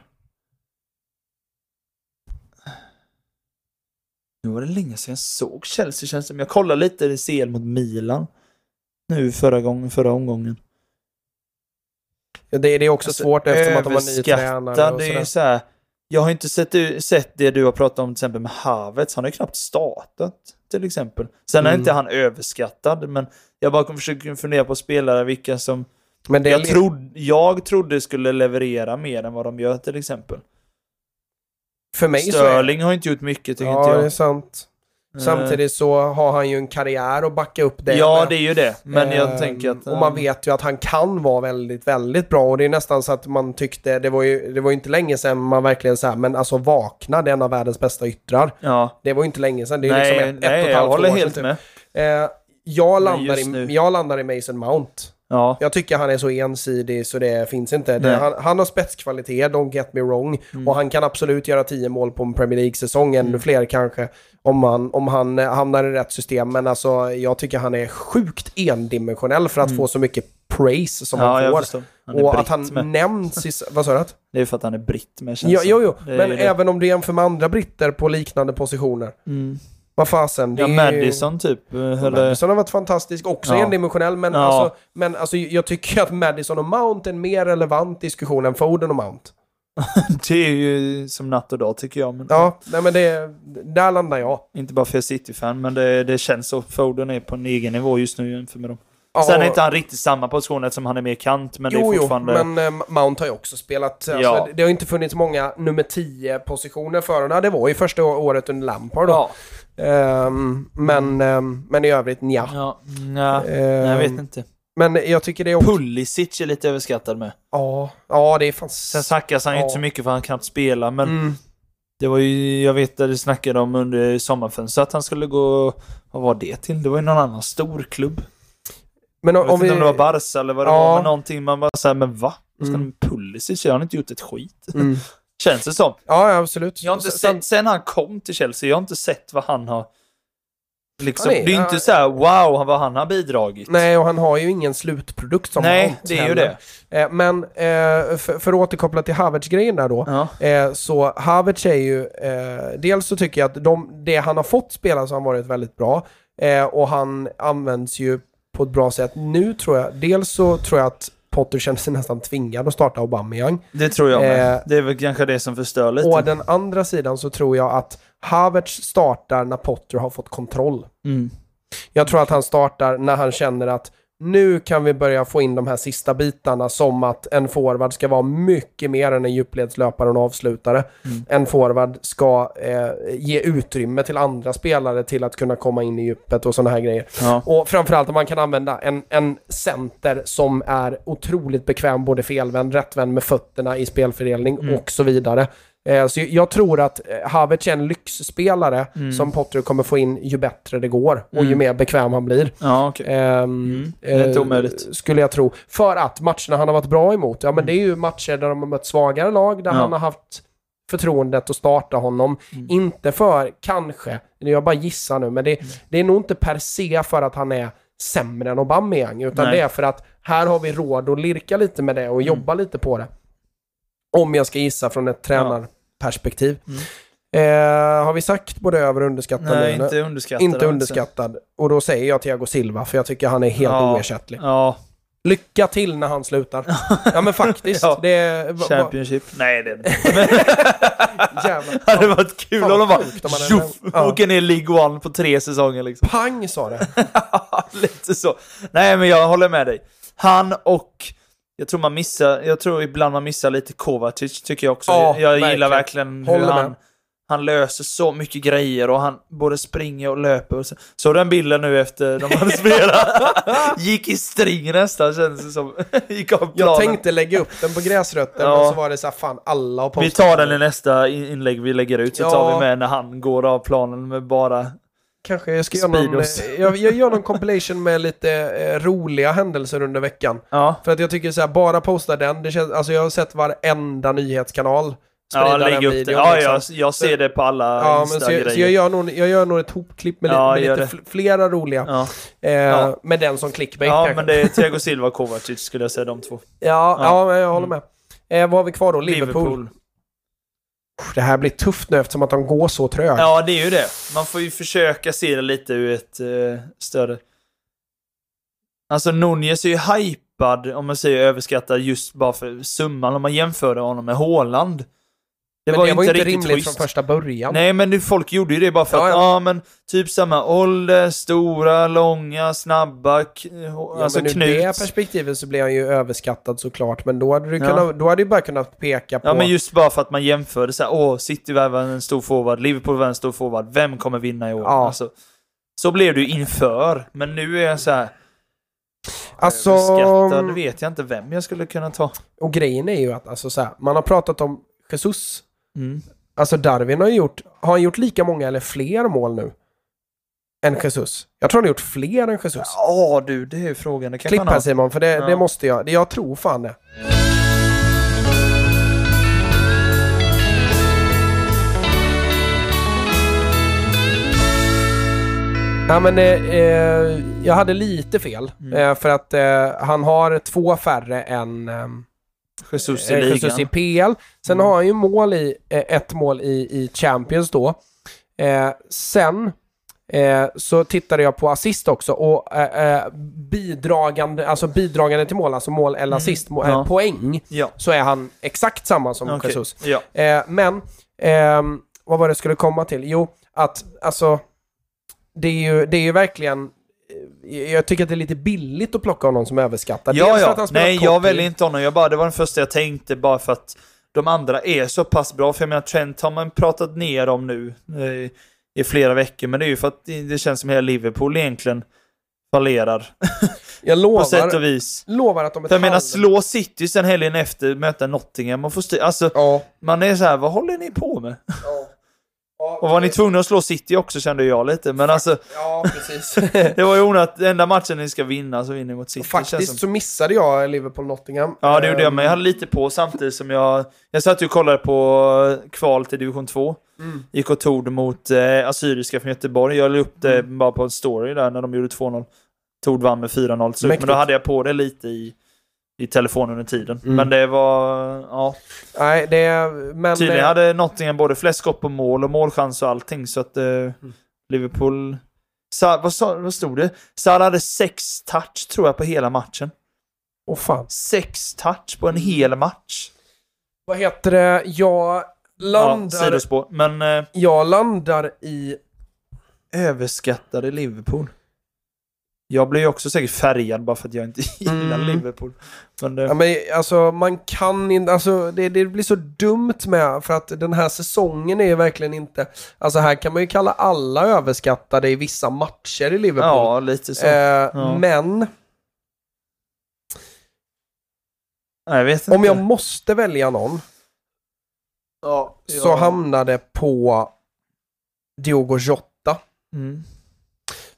Nu var det länge sedan jag såg Chelsea känns det. Jag kollade lite i CL mot Milan. Nu förra gången, förra omgången. Ja, Det, det är också Alltså, svårt eftersom att de har ny tränare överskattad, och det är så här, Jag har inte sett, sett det du har pratat om till exempel med Havertz. Han har ju knappt startat till exempel. Sen är Mm. inte han överskattad, men jag bara försöker fundera på spelare vilka som Men det är jag, trod, jag trodde skulle leverera mer än vad de gör till exempel. För mig så är har inte gjort mycket tycker Ja, inte det är jag. sant. Samtidigt så har han ju en karriär att backa upp det Eh, ja, med. det är ju det. Men jag Ehm, tänker att... Och man vet ju att han kan vara väldigt, väldigt bra. Och det är nästan så att man tyckte, det var ju, det var ju inte länge sedan man verkligen så här, men alltså vakna, det är en av världens bästa yttrar. Ja. Det var ju inte länge sedan, det är Nej, liksom ett, ett och nej ett jag halvt håller år helt sedan. typ. med. Eh, jag, landar i, jag landar i Mason Mount. Ja. Jag tycker han är så ensidig så det finns inte. Det, han, han har spetskvalitet, don't get me wrong. Mm. Och han kan absolut göra 10 mål på en Premier League-säsong, ännu fler kanske. Om han, om han eh, hamnar i rätt system. Men alltså, jag tycker han är sjukt endimensionell för att få så mycket praise som Mm. ja, han får. Han Och att han med. nämns i... Vad sa du? Det är för att han är britt med känns Jo, jo, jo. Men ju det. även om du jämför med andra britter på liknande positioner. Mm. Vad fasen. det Ja, är ju- Madison typ. eh, Eller... Madison har varit fantastisk, också Ja. endimensionell, men, Ja. alltså, men alltså, jag tycker att Madison och Mount är en mer relevant diskussion än Foden och Mount. Det är ju som natt och dag tycker jag. Men Ja, nej men det, där landar jag. Inte bara för jag är City-fan, men det, det känns så. Foden är på en egen nivå just nu jämfört med dem. Ja, Sen är inte han riktigt samma position eftersom han är mer kant, men det Jo, är jo, fortfarande... men eh, Mount har ju också spelat. Alltså, Ja. det, det har inte funnits många nummer 10-positioner för honom. Det var ju första året under Lampard då. Ja. Ehm, men, ehm, men i övrigt, nja. Ja, nja, Ehm, jag vet inte. Men jag tycker det är också... Pulisic är lite överskattad med. Ja, ja, det är fan... Sen snackas han ju Ja. inte så mycket för han kan inte spela, men Mm. det var ju, jag vet att det snackade om under sommarfönstret att han skulle gå, vad var det till? Det var ju någon annan stor klubb. Men Jag om, vet om vi... inte om det var Barca eller vad det Ja. var, men någonting man bara säger men va? Vad ska Mm. mm. Pulisic göra? Han har inte gjort ett skit. Mm. Känns det som. Ja, absolut. Jag har inte Sen- sett, sen han kom till Chelsea, jag har inte sett vad han har... Liksom, Ja, nej, det är ja. inte så här wow vad han har bidragit. Nej, och han har ju ingen slutprodukt som Nej, det är ju heller. det. Eh, Men eh, för, för att återkoppla till Havertz-grejen där då. Ja. Eh, så Havertz är ju, dels så tycker jag att de, det han har fått spela så har han varit väldigt bra. Och han används ju på ett bra sätt. Nu tror jag, dels så tror jag att Potter känner sig nästan tvingad att starta Aubameyang. Det tror jag med. Eh, det är väl kanske det som förstör lite. Och den andra sidan så tror jag att Havertz startar när Potter har fått kontroll. Mm. Jag tror att han startar när han känner att nu kan vi börja få in de här sista bitarna som att en forward ska vara mycket mer än en djupledslöpare och en avslutare. Mm. En forward ska eh, ge utrymme till andra spelare till att kunna komma in i djupet och sådana här grejer. Ja. Och framförallt om man kan använda en, en center som är otroligt bekväm, både felvänd, rättvänd med fötterna i spelfördelning Mm. och så vidare. Eh, så jag tror att eh, Havertz är en lyxspelare Mm. som Potter kommer få in ju bättre det går och ju Mm. mer bekväm han blir. Ja, okej. Ehm, det är inte eh, omöjligt. Skulle jag tro. För att matcherna han har varit bra emot, ja men det är ju matcher där de har mött svagare lag, där Mm. Ja. han har haft förtroendet att starta honom. Mm. Inte för, kanske, jag bara gissar nu, men det, Mm. det är nog inte per se för att han är sämre än Aubameyang, utan Nej. det är för att här har vi råd att lirka lite med det och jobba lite på det. Om jag ska gissa från ett tränarperspektiv. Mm. Eh, har vi sagt både över och underskattad Nej, nu? inte underskattad. Inte underskattad. Och då säger jag Thiago Silva, för jag tycker han är helt Ja. oersättlig. Ja, Lycka till när han slutar. ja men faktiskt. Ja. Det va- va- Championship. Nej, det är det inte. Jävlar. Det hade varit kul om de bara tjoff, Ja. åker ner League One på tre säsonger liksom. Pang sa det. Lite så. Nej, men jag håller med dig. Han och... Jag tror man missar, jag tror ibland man missar lite Kovacic, tycker jag också. Ja, jag verkligen. gillar verkligen hur Håller med. han, han löser så mycket grejer och han både springer och löper. Och så. Såg den bilden nu efter de hade spelat? Gick i string nästan, kändes det som. Gick av planen. Jag tänkte lägga upp den på gräsrötten, Ja. men så var det så här, fan alla har postat Vi tar den i nästa in- inlägg vi lägger ut, så Ja. tar vi med när han går av planen med bara... Kanske jag ska göra någon, eh, jag, jag gör någon compilation med lite eh, roliga händelser under veckan. Ja, För att jag tycker så här, bara posta den, det känns, alltså jag har sett varenda nyhetskanal ja den lägg upp det. Ja, liksom. jag, jag ser det på alla Ja, men så, jag, så jag, gör nog, jag gör nog ett hopklipp med, Ja, med lite det. fl- flera roliga. Ja, Eh, Ja. Med den som clickbait ja kanske. men det är Thiago Silva och Kovacic skulle jag säga, de två. Ja, ja. Ja. jag håller med. Eh, vad har vi kvar då? Liverpool. Liverpool. Det här blir tufft nu eftersom att de går så trögt. Ja, det är ju det. Man får ju försöka se det lite ur ett uh, större... Alltså Nunez är ju hypad, om man säger överskattad, just bara för summan om man jämför honom med Haaland. Det men var det var inte inte rimligt schysst. från första början. Nej, men nu, folk gjorde ju det bara för Ja, att, ja. ja men, typ samma ålder, stora, långa, snabba, k- Ja, alltså men ur det perspektivet så blir han ju överskattad såklart, men då hade du, Ja. kunnat, då hade du bara kunnat peka på... Ja, men just bara för att man jämförde så här, åh, City värvar en stor forward, Liverpool värvar en stor forward, vem kommer vinna i år? Ja. Alltså, så blev ju inför, men nu är jag så här, alltså, överskattad vet jag inte vem jag skulle kunna ta. och grejen är ju att alltså, så här, man har pratat om Jesus. Mm. Alltså Darwin har ju gjort, har han gjort lika många eller fler mål nu? än Jesus. Jag tror han har gjort fler än Jesus. Ja du, det är ju frågan. Det Klipp här. Simon, för det, Ja. det måste jag. Jag tror fan det. Ja, men eh, eh, jag hade lite fel. Mm. Eh, för att eh, han har två färre än eh, Jesus i eh, ligan. Jesus i PL. Sen Mm. har han ju mål i, eh, ett mål i, i Champions då. Eh, sen eh, så tittade jag på assist också och eh, eh, bidragande, alltså bidragande till mål, alltså mål eller assist, må, Mm. Ja. eh, poäng, Ja. så är han exakt samma som Okej. Jesus. Ja. Eh, men, ehm, vad var det jag skulle komma till? Jo, att alltså, det är ju, det är ju verkligen, eh, jag tycker att det är lite billigt att plocka honom som överskattad. Ja, Dels för ja. att han spelar Nej, jag väljer inte honom. Jag bara, det var den första jag tänkte bara för att de andra är så pass bra. För jag menar, Trent har man pratat ner om nu eh, i flera veckor. Men det är ju för att det känns som hela Liverpool egentligen fallerar Jag på lovar, sätt och vis. lovar att om ett För jag menar, slå City sen helgen efter, möta Nottingham och få styr... Alltså, Ja. man är så här, vad håller ni på med? ja. Ja Och var ni tvungna att slå City också kände jag lite. Men alltså, Ja, precis. det var ju onödigt. Enda matchen ni ska vinna så vinner ni mot City. som. Faktiskt så missade jag Liverpool-Nottingham. Ja, det gjorde jag, Ehm, men jag hade lite på samtidigt som jag... Jag satt ju och kollade på kval till division 2. Mm. Gick och tog mot eh, Assyriska från Göteborg. Jag la upp det Mm. bara på en story där när de gjorde 2-0. Tord vann med 4-0 till slut, men då hade jag på det lite i, i telefonen under tiden. Mm. Men det var... Ja. Nej, det... Men... Tydligen eh, hade Nottingham både flest skott på mål och målchans och allting, så att eh, Mm. Liverpool... Sa, vad, sa, vad stod det? Salah hade sex touch, tror jag, på hela matchen. Åh fan. Sex touch på en hel match. Vad heter det? Jag Ja, landar... sidospår. Men eh, jag landar i... överskattade Liverpool. Jag blir ju också säkert färgad bara för att jag inte gillar Mm. Liverpool. Men det, Ja, men alltså man kan inte, alltså det, det blir så dumt med för att den här säsongen är ju verkligen inte, alltså här kan man ju kalla alla överskattade i vissa matcher i Liverpool. ja, lite så. eh, Ja. Men jag om jag måste välja någon ja, så hamnar det på Diogo Jota. Mm.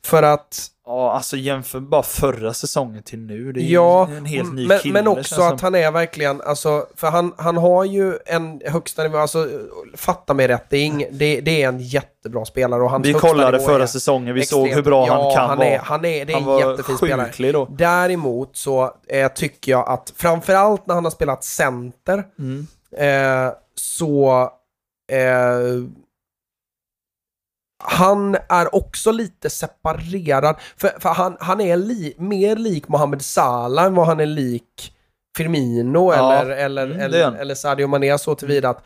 För att, Ja, alltså jämför bara förra säsongen till nu. Det är ja, en helt ny men, kille. men också som. att han är verkligen, alltså, för han, han har ju en högsta nivå, alltså fatta mig rätt, det är, ing, det, det är en jättebra spelare och hans Vi kollade förra säsongen, vi extremt- såg hur bra ja, han kan han vara. Är, han är, det är han en jättefin spelare. då. Däremot så eh, tycker jag att framförallt när han har spelat center Mm. eh, så eh, han är också lite separerad. För, för han, han är li, mer lik Mohamed Salah än vad han är lik Firmino Ja, eller, eller, mm, eller, eller Sadio Mané så tillvida att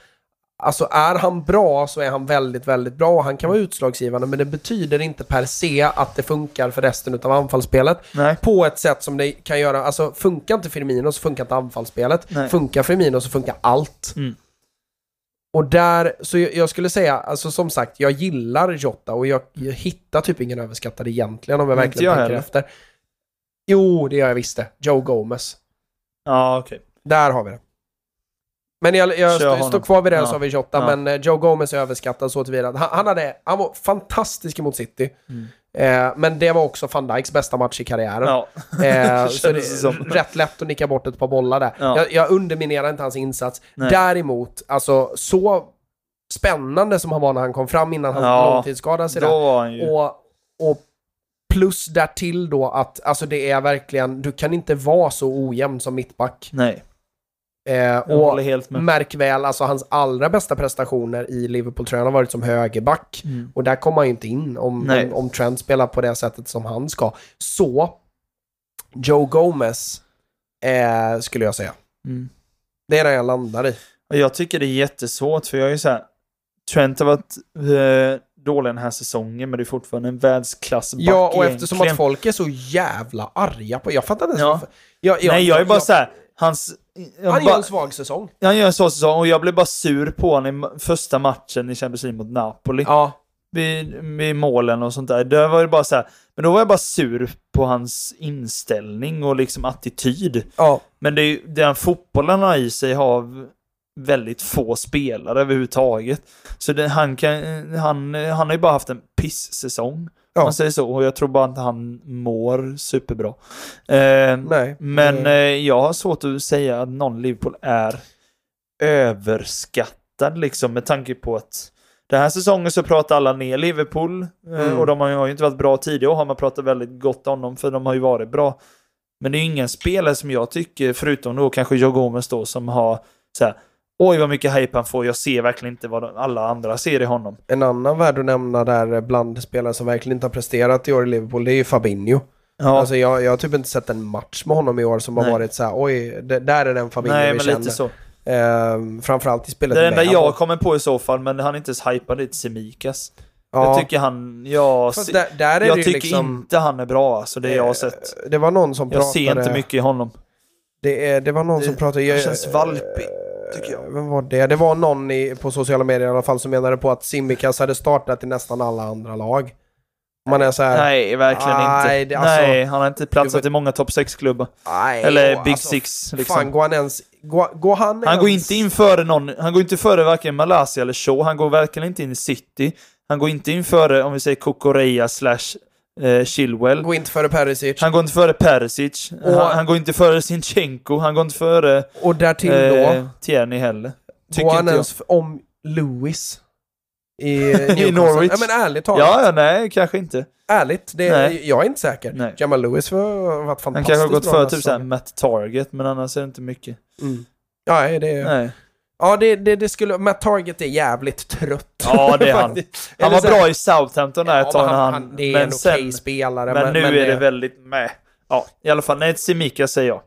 Alltså är han bra så är han väldigt, väldigt bra och han kan vara utslagsgivande men det betyder inte per se att det funkar för resten av anfallsspelet Nej. på ett sätt som det kan göra. Alltså funkar inte Firmino så funkar inte anfallsspelet. Nej. Funkar Firmino så funkar allt. Mm. Och där, så jag, skulle säga, alltså som sagt, jag gillar Jota och jag, jag hittar typ ingen överskattad egentligen om jag Inte verkligen jag tänker heller. efter. Jo, det gör jag visst. Joe Gomez. Ja, okej. Där har vi det. Men jag, jag st- står kvar vid det så har vi Jota, Ja. men eh, Joe Gomez är överskattad så tillvida. Han, han, hade, han var fantastisk mot City. Mm. Eh, men det var också van Dijks bästa match i karriären. Ja. Eh, så det det som. är rätt lätt att nicka bort ett par bollar där. Ja. Jag, jag underminerar inte hans insats. Nej. Däremot, alltså så spännande som han var när han kom fram innan han Ja, långtidsskadade sig. Och, och plus därtill då att alltså det är verkligen, du kan inte vara så ojämn som mittback. Nej, Eh, och märk väl, alltså hans allra bästa prestationer i Liverpool-tröjan har varit som högerback. Mm. Och där kommer han ju inte in om, om, om Trent spelar på det sättet som han ska. Så, Joe Gomez eh, skulle jag säga. Mm. Det är det jag landar i. Jag tycker det är jättesvårt, för jag är ju så här... Trent har varit eh, dålig den här säsongen, men det är fortfarande en världsklassback Ja, och eftersom egentligen. att folk är så jävla arga på... Jag fattar inte ens Ja. Jag, jag, Nej, jag är bara jag, så här... Hans... Han gör en svag säsong. han gör en sån säsong och jag blev bara sur på honom i första matchen i Champions League mot Napoli. Ja. Vid, vid målen och sånt där. Då var det bara så här, men då var jag bara sur på hans inställning och liksom attityd. Ja. Men det är ju, den fotbollen har i sig har väldigt få spelare överhuvudtaget. Så det, han, kan, han, han har ju bara haft en piss-säsong. Ja. Man säger så. Och jag tror bara inte han mår superbra. Eh, Nej. men eh, jag har svårt att säga att någon Liverpool är överskattad liksom med tanke på att den här säsongen så pratar alla ner Liverpool eh, Mm. och de har ju- har ju inte varit bra tidigare och har man pratat väldigt gott om dem för de har ju varit bra. Men det är ju ingen spelare som jag tycker, förutom då kanske Joe Gomez då, som har så här, oj vad mycket hype han får, jag ser verkligen inte vad alla andra ser i honom. En annan värd att nämna där bland spelare som verkligen inte har presterat i år i Liverpool, det är ju Fabinho. Ja, Alltså jag, jag har typ inte sett en match med honom i år som har Nej. varit så här, oj, det, där är den Fabinho nej vi men känner. lite så. Ehm, framförallt i spelet Det enda jag kommer på i så fall, men han är inte ens hypad, det är Semikas. ja. Jag tycker han, jag, Fast där, där är jag det tycker liksom... inte han är bra alltså, det jag har eh, sett. Det var någon som Jag pratade... ser inte mycket i honom. Det, är, det var någon Det- som pratade... han känns valpig, tycker jag. Vem var det? Det var någon i, på sociala medier i alla fall som menade på att Simikas hade startat i nästan alla andra lag. Man är så här... Nej, verkligen Nej, inte. det- alltså- Nej, han har inte platsat i många topp 6-klubbar. Nej, Eller Big alltså, Six. Liksom. Fan, går han ens... Går, går han Han går ens, inte in före någon, han går inte före varken Malaysia eller Shaw, han går verkligen inte in i City. Han går inte in före, om vi säger Kokoreya slash eh, Chilwell. Går inte före Perisic. Han går inte före Perisic. Och- Han, han går inte före Sinchenko. Han går inte före Och därtill då, eh, Tierney heller. Tycker han ens om Lewis. I, Newcastle. Norwich. Ja, men ärligt talat. Ja, ja, nej, kanske inte. Ärligt, det, Nej. jag är inte säker. Nej. Jamal Lewis har varit Han fantastiskt kanske har gått före typ såhär. Matt Target, men annars är det inte mycket. Mm. Ja, nej, det, Nej. Ja det, det, det skulle... Matt Target är jävligt trött. Ja, det är han. Han var bra i Southampton där ett Ja, tag men när han, han... det är men en okej sen, spelare. men, nu är det väldigt med. Ja, i alla fall. Nej, Simika säger jag.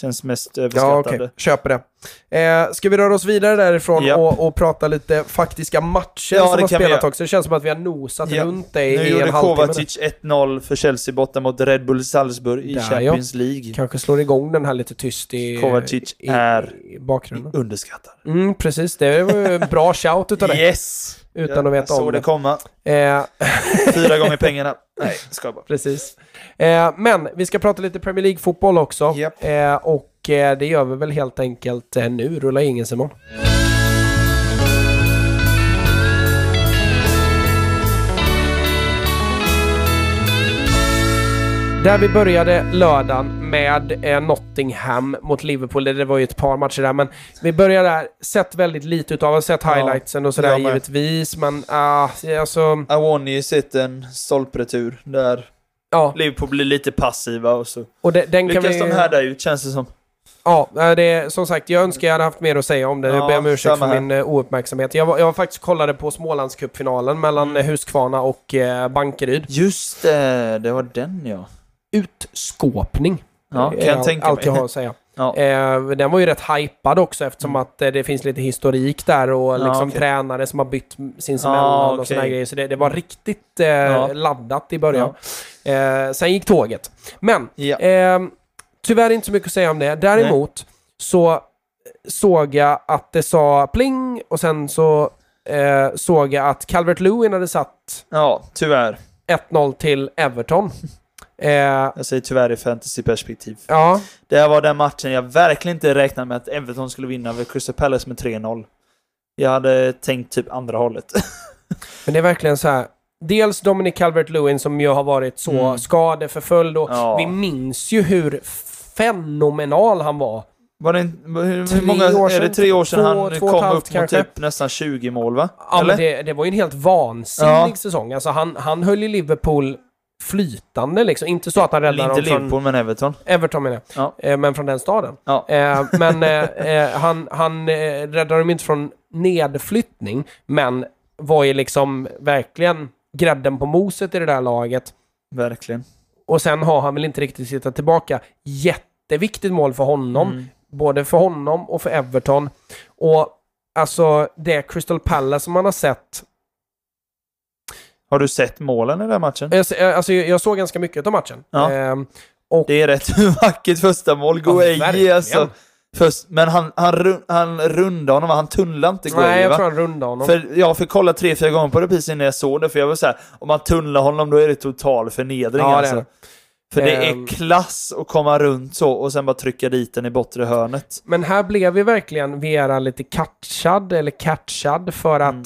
Känns mest Ja, överskattade. okej. Köper det. Eh, ska vi röra oss vidare därifrån Japp. och, och prata lite faktiska matcher Ja, som har spelat också? Det känns som att vi har nosat Ja. runt det i, gjorde en halvtimme. nu. Kovacic 1-0 för Chelsea borta mot Red Bull Salzburg i Där, Champions League. Kanske slår igång den här lite tyst i, Kovacic i, är- i bakgrunden. Underskattad. Mm, precis. Det var ju en bra shout utav dig. Yes! Utan att veta jag om det. det komma. Eh, Fyra gånger pengarna. Nej, ska bara. precis. Eh, men vi ska prata lite Premier League-fotboll också. Japp. Eh, och eh, det gör vi väl helt enkelt eh, nu. Rulla ingen Simon. Där vi började lördagen med eh, Nottingham mot Liverpool. Det var ju ett par matcher där, men vi började där. Sett väldigt lite utav, har sett Ja, highlightsen och sådär med. givetvis, men ah, alltså, Awoni sitter en stolpretur där ja. Liverpool blir lite passiva och så Och de, den kan lyckas vi... de härda ut känns det som. Ja, eh, det är, som sagt, jag önskar jag hade haft mer att säga om det. Jag Ja, ber om ursäkt för här. min uh, ouppmärksamhet. Jag var, jag var faktiskt kollade på Smålandscupfinalen mellan Mm. eh, Huskvarna och uh, Bankeryd. Just det, det var den ja. Utskåpning. Ja, kan jag tänka allt jag har att säga. Ja. Eh, den var ju rätt hypad också eftersom Mm. att eh, det finns lite historik där och Ja, liksom okej. tränare som har bytt sinsemellan Ja, och okej. sådana grejer. Så det, det var riktigt eh, laddat i början. Eh, sen gick tåget. Men Ja. Eh, tyvärr inte så mycket att säga om det. Däremot så såg jag att det sa pling och sen så eh, såg jag att Calvert Lewin hade satt ja, tyvärr. 1-0 till Everton. Eh, Jag säger tyvärr i fantasyperspektiv. ja, Det här var den matchen jag verkligen inte räknade med att Everton skulle vinna över Crystal Palace med 3-0. Jag hade tänkt typ andra hållet. men det är verkligen så här. Dels Dominic Calvert-Lewin som ju har varit så Mm. skadeförföljd och Ja. vi minns ju hur fenomenal han var. Var det en, hur, hur många, är det tre år sedan två- han två kom halvt upp mot typ nästan 20 mål va? Ja, Eller? men det, det var ju en helt vansinnig Ja. säsong. Alltså han, han höll ju Liverpool flytande liksom. Inte så att han räddade inte dem från Liverpool men Everton. Everton menar jag. Ja. Eh, men från den staden. Ja. Eh, men eh, eh, han, han eh, räddade dem inte från nedflyttning, men var ju liksom verkligen grädden på moset i det där laget. Verkligen. Och sen har han väl inte riktigt sittat tillbaka. Jätteviktigt mål för honom. Mm. Både för honom och för Everton. Och alltså det Crystal Palace som man har sett. Har du sett målen i den här matchen? Jag, alltså, jag såg ganska mycket av matchen. Ja. Ehm, Det är rätt vackert första mål. Ja, Gueji verkligen. alltså. Först, men han, han, han rundade honom, han tunnlade inte Gueji nej, jag va? tror han rundade honom. För jag fick kolla tre, fyra gånger på repris innan jag såg det, för jag var såhär, om man tunnlar honom då är det total förnedring Ja, alltså. det. För det Ehm. är klass att komma runt så och sen bara trycka dit den i bortre hörnet. Men här blev vi verkligen Vera lite catchad, eller catchad, för Mm.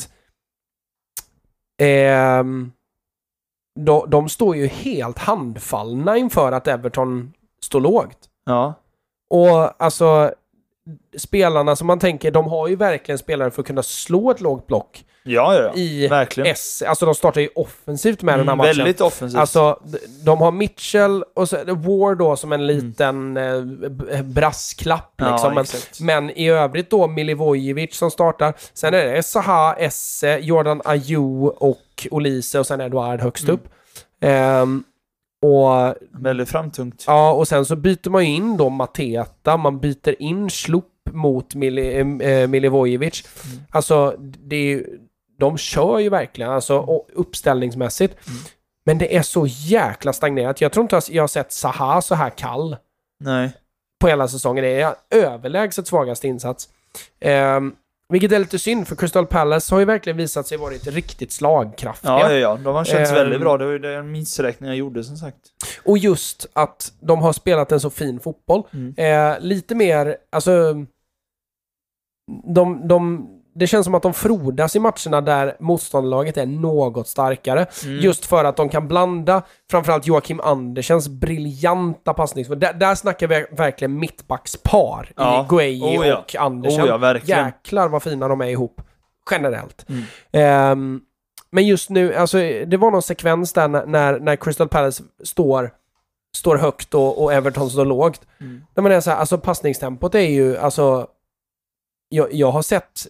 Ehm, de, de står ju helt handfallna inför att Everton står lågt. Ja. Och alltså, spelarna som man tänker, de har ju verkligen spelare för att kunna slå ett lågt block Ja, ja, ja. i Verkligen. S. Alltså de startar ju offensivt med den här Mm, matchen. väldigt offensivt. Alltså, de har Mitchell och så, Ward då som Mm. en liten eh, b- brasklapp liksom. men, men i övrigt då Milivojevic som startar. Sen är det Zaha, Esse, Jordan Ayew och Olise och sen Eduard högst Mm. upp. Ehm, och, Väldigt framtungt. ja, och sen så byter man ju in då Mateta, man byter in Slupp mot Mili, eh, Milivojevic. Mm. Alltså, det är ju, de kör ju verkligen, alltså och uppställningsmässigt. Mm. Men det är så jäkla stagnerat. Jag tror inte jag jag har sett Zaha så här kall Nej. på hela säsongen. Det är överlägset svagaste insats. Ehm, vilket är lite synd, för Crystal Palace har ju verkligen visat sig varit riktigt slagkraftiga. Ja, ja, ja. De har känts Ehm. väldigt bra. Det var ju den missräkning jag gjorde som sagt. Och just att de har spelat en så fin fotboll. Mm. Eh, lite mer, alltså... De, de, det känns som att de frodas i matcherna där motståndarlaget är något starkare. Mm. Just för att de kan blanda framförallt Joakim Andersens briljanta passnings... Där, där snackar vi verkligen mittbackspar Ja. i Gueye Oh ja. och Andersen. Oh ja, verkligen. Jäklar vad fina de är ihop. Generellt. Mm. Ehm, men just nu, alltså det var någon sekvens där när- när, när Crystal Palace står, står högt och, och Everton står lågt. Mm. När man är så här, alltså passningstempot är ju, alltså... Jag, jag har sett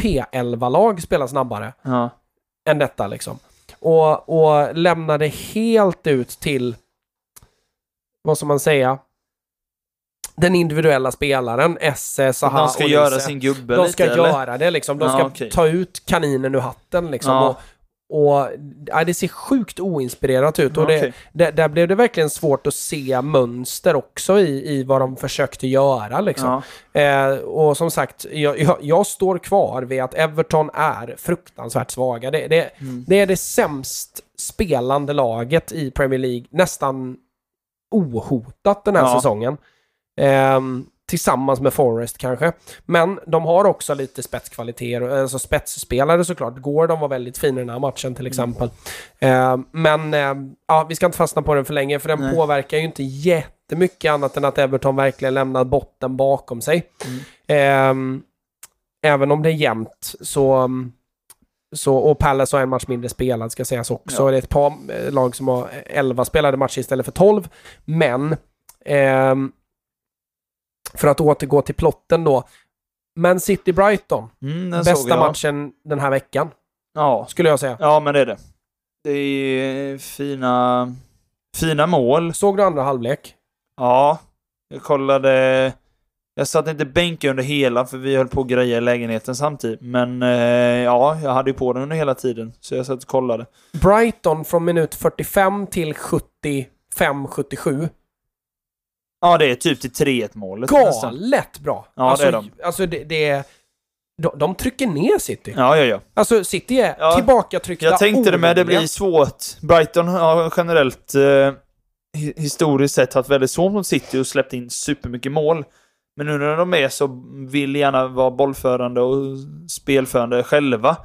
P11-lag spela snabbare Ja. än detta liksom. Och, och lämnade helt ut till, vad ska man säga, den individuella spelaren, Esse, Zaha De ska göra sin gubbe De lite, ska eller? göra det liksom. De Ja, ska okej. ta ut kaninen ur hatten liksom. Ja. Och, och ja, det ser sjukt oinspirerat ut. Och det, det, där blev det verkligen svårt att se mönster också i, i vad de försökte göra liksom. Ja. Eh, och som sagt, jag, jag, jag står kvar vid att Everton är fruktansvärt svaga. Det, det, Mm. det är det sämst spelande laget i Premier League, nästan ohotat den här Ja. säsongen. Ehm, tillsammans med Forest kanske. Men de har också lite spetskvaliteter, alltså spetsspelare såklart. Gordon var väldigt fin i den här matchen till exempel. Ehm, men ehm, ja, vi ska inte fastna på den för länge, för den Nej. påverkar ju inte jättemycket annat än att Everton verkligen lämnar botten bakom sig. Ehm, även om det är jämnt så... Så, och Palace har en match mindre spelad ska sägas också. Ja. Det är ett par eh, lag som har 11 spelade matcher istället för 12. Men ehm, för att återgå till plotten då. Man City-Brighton. Mm, den Bästa matchen den här veckan, Ja. skulle jag säga. ja, men det är det. Det är fina, fina mål. Såg du andra halvlek? Ja, jag kollade... Jag satt inte bänken under hela för vi höll på att greja i lägenheten samtidigt. Men eh, ja, jag hade ju på den under hela tiden. Så jag satt och kollade. Brighton från minut 45 till 75-77. Ja, det är typ till 3-1 målet. Galet bra! Ja, alltså, det är de. Alltså det, det är... De, de trycker ner City. Ja, ja, ja. Alltså City är Ja, tillbakatryckta Jag tänkte det med, det blir svårt. Brighton har generellt eh, hi- historiskt sett haft väldigt svårt mot City och släppt in supermycket mål. Men nu när de är så vill gärna vara bollförande och spelförande själva.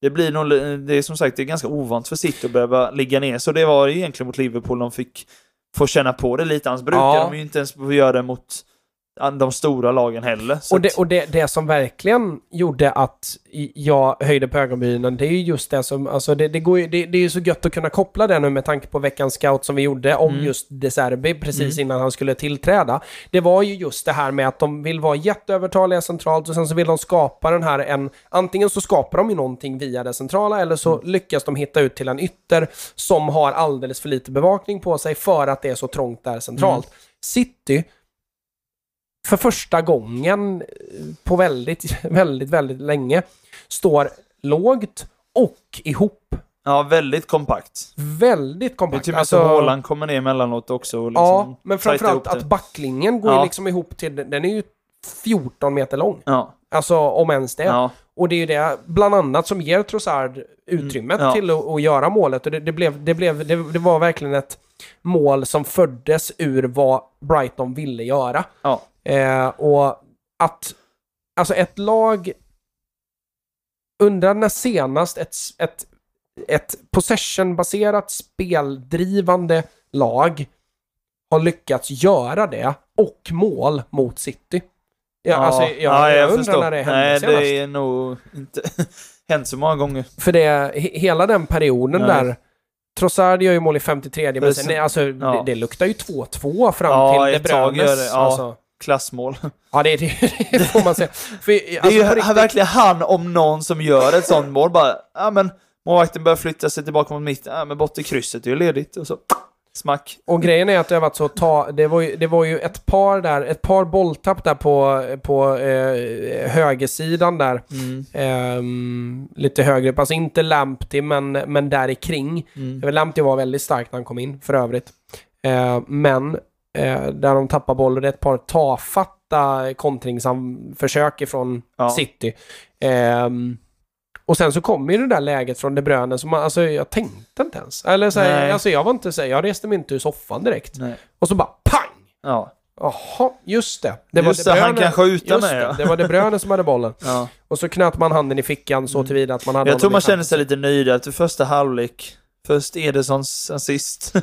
Det blir nog, det är som sagt det är ganska ovant för City att behöva ligga ner. Så det var egentligen mot Liverpool de fick få känna på det lite. Annars brukar Ja. de ju inte ens få göra det mot de stora lagen heller. Och, det, och det, det som verkligen gjorde att jag höjde på ögonbrynen, det är ju just det som, alltså det, det, går ju, det, det är ju så gött att kunna koppla det nu med tanke på veckans scout som vi gjorde om Mm. just De Serbi precis Mm. innan han skulle tillträda. Det var ju just det här med att de vill vara jätteövertaliga centralt och sen så vill de skapa den här en, antingen så skapar de ju någonting via det centrala eller så Mm. lyckas de hitta ut till en ytter som har alldeles för lite bevakning på sig för att det är så trångt där centralt. Mm. City för första gången eh, på väldigt, väldigt, väldigt länge står lågt och ihop. ja, väldigt kompakt. Väldigt Det är kompakt. till och med så Haaland kommer ner emellanåt också. Och liksom ja, men framförallt att backlinjen går Ja. liksom ihop till, den är ju 14 meter lång. Ja, Alltså om ens det. ja. Och det är ju det bland annat som ger Trossard utrymmet Mm, ja. till att, att göra målet. Och det, det, blev, det, blev, det, det var verkligen ett mål som föddes ur vad Brighton ville göra. ja. Eh, och att, alltså ett lag, undrar när senast ett, ett ett possession-baserat speldrivande lag har lyckats göra det och mål mot City. Ja, alltså, jag, ja, jag, undrar förstår. när det hände Nej, senast. det är nog inte hänt så många gånger. För det, he- hela den perioden Nej. där, Trossard gör ju mål i 53 men sen, alltså, Ja. det, det luktar ju 2-2 fram Ja, till De Bruynes. ja. Alltså, Klassmål. ja, det, det, det får man säga. För, Det är alltså, ju riktigt- verkligen han om någon som gör ett sånt mål. Bara, ja men målvakten börjar flytta sig tillbaka mot mitten. Ja men bort i krysset, det är ju ledigt. Och så smack. Och grejen är att det har varit så ta, det var ju, det var ju ett par där, ett par bolltapp där på, på eh, högersidan där. Mm. Ehm, lite högre, alltså inte Lamptey men, men där i kring. Mm. Lamptey var väldigt stark när han kom in för övrigt. Eh, men eh, där de tappar boll och det är ett par tafatta kontringsförsök ifrån Ja. City. Ehm, och sen så kommer ju det där läget från De Bruyne som man, alltså jag tänkte inte ens. Eller så här, alltså jag var inte så här, jag reste mig inte ur soffan direkt. Nej. Och så bara pang! Ja. Jaha, just det. Det Just De det, han Bruyne- kan skjuta just med, det, ja. det var De Bruyne som hade bollen. ja. Och så knöt man handen i fickan så tillvida att man hade Jag tror man känner sig lite nöjd efter första halvlek. Först Edersons assist.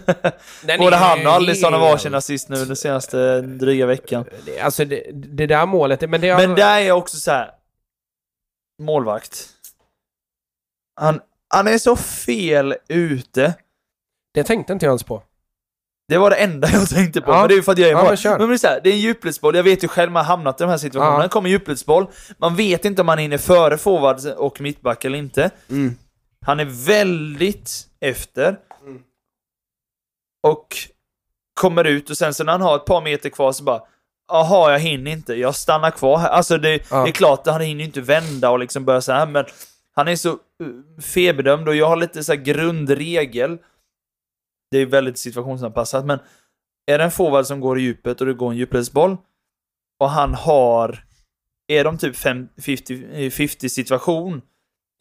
Både är han och Alisson har varsin assist nu den senaste dryga veckan. Alltså det, det där målet, men det har... Men där är jag också så här. Målvakt. Han, han är så fel ute. Det tänkte inte jag ens på. Det var det enda jag tänkte på, Ja. men det är ju för att jag är Ja, mål. men kör. men det är, så här, det är en djupledsboll, jag vet ju själv, man har hamnat i de här situationerna. Ja. Det kommer en djupledsboll, man vet inte om han hinner före forward och mittback eller inte. Mm. Han är väldigt efter. Mm. Och kommer ut och sen så när han har ett par meter kvar så bara Jaha, jag hinner inte. Jag stannar kvar här. Alltså det, Ja. det är klart, han hinner inte vända och liksom börja så här, men han är så uh, felbedömd och jag har lite så här grundregel. Det är väldigt situationsanpassat, men är det en forward som går i djupet och det går en djupledsboll och han har, är de typ fem- 50 50 situation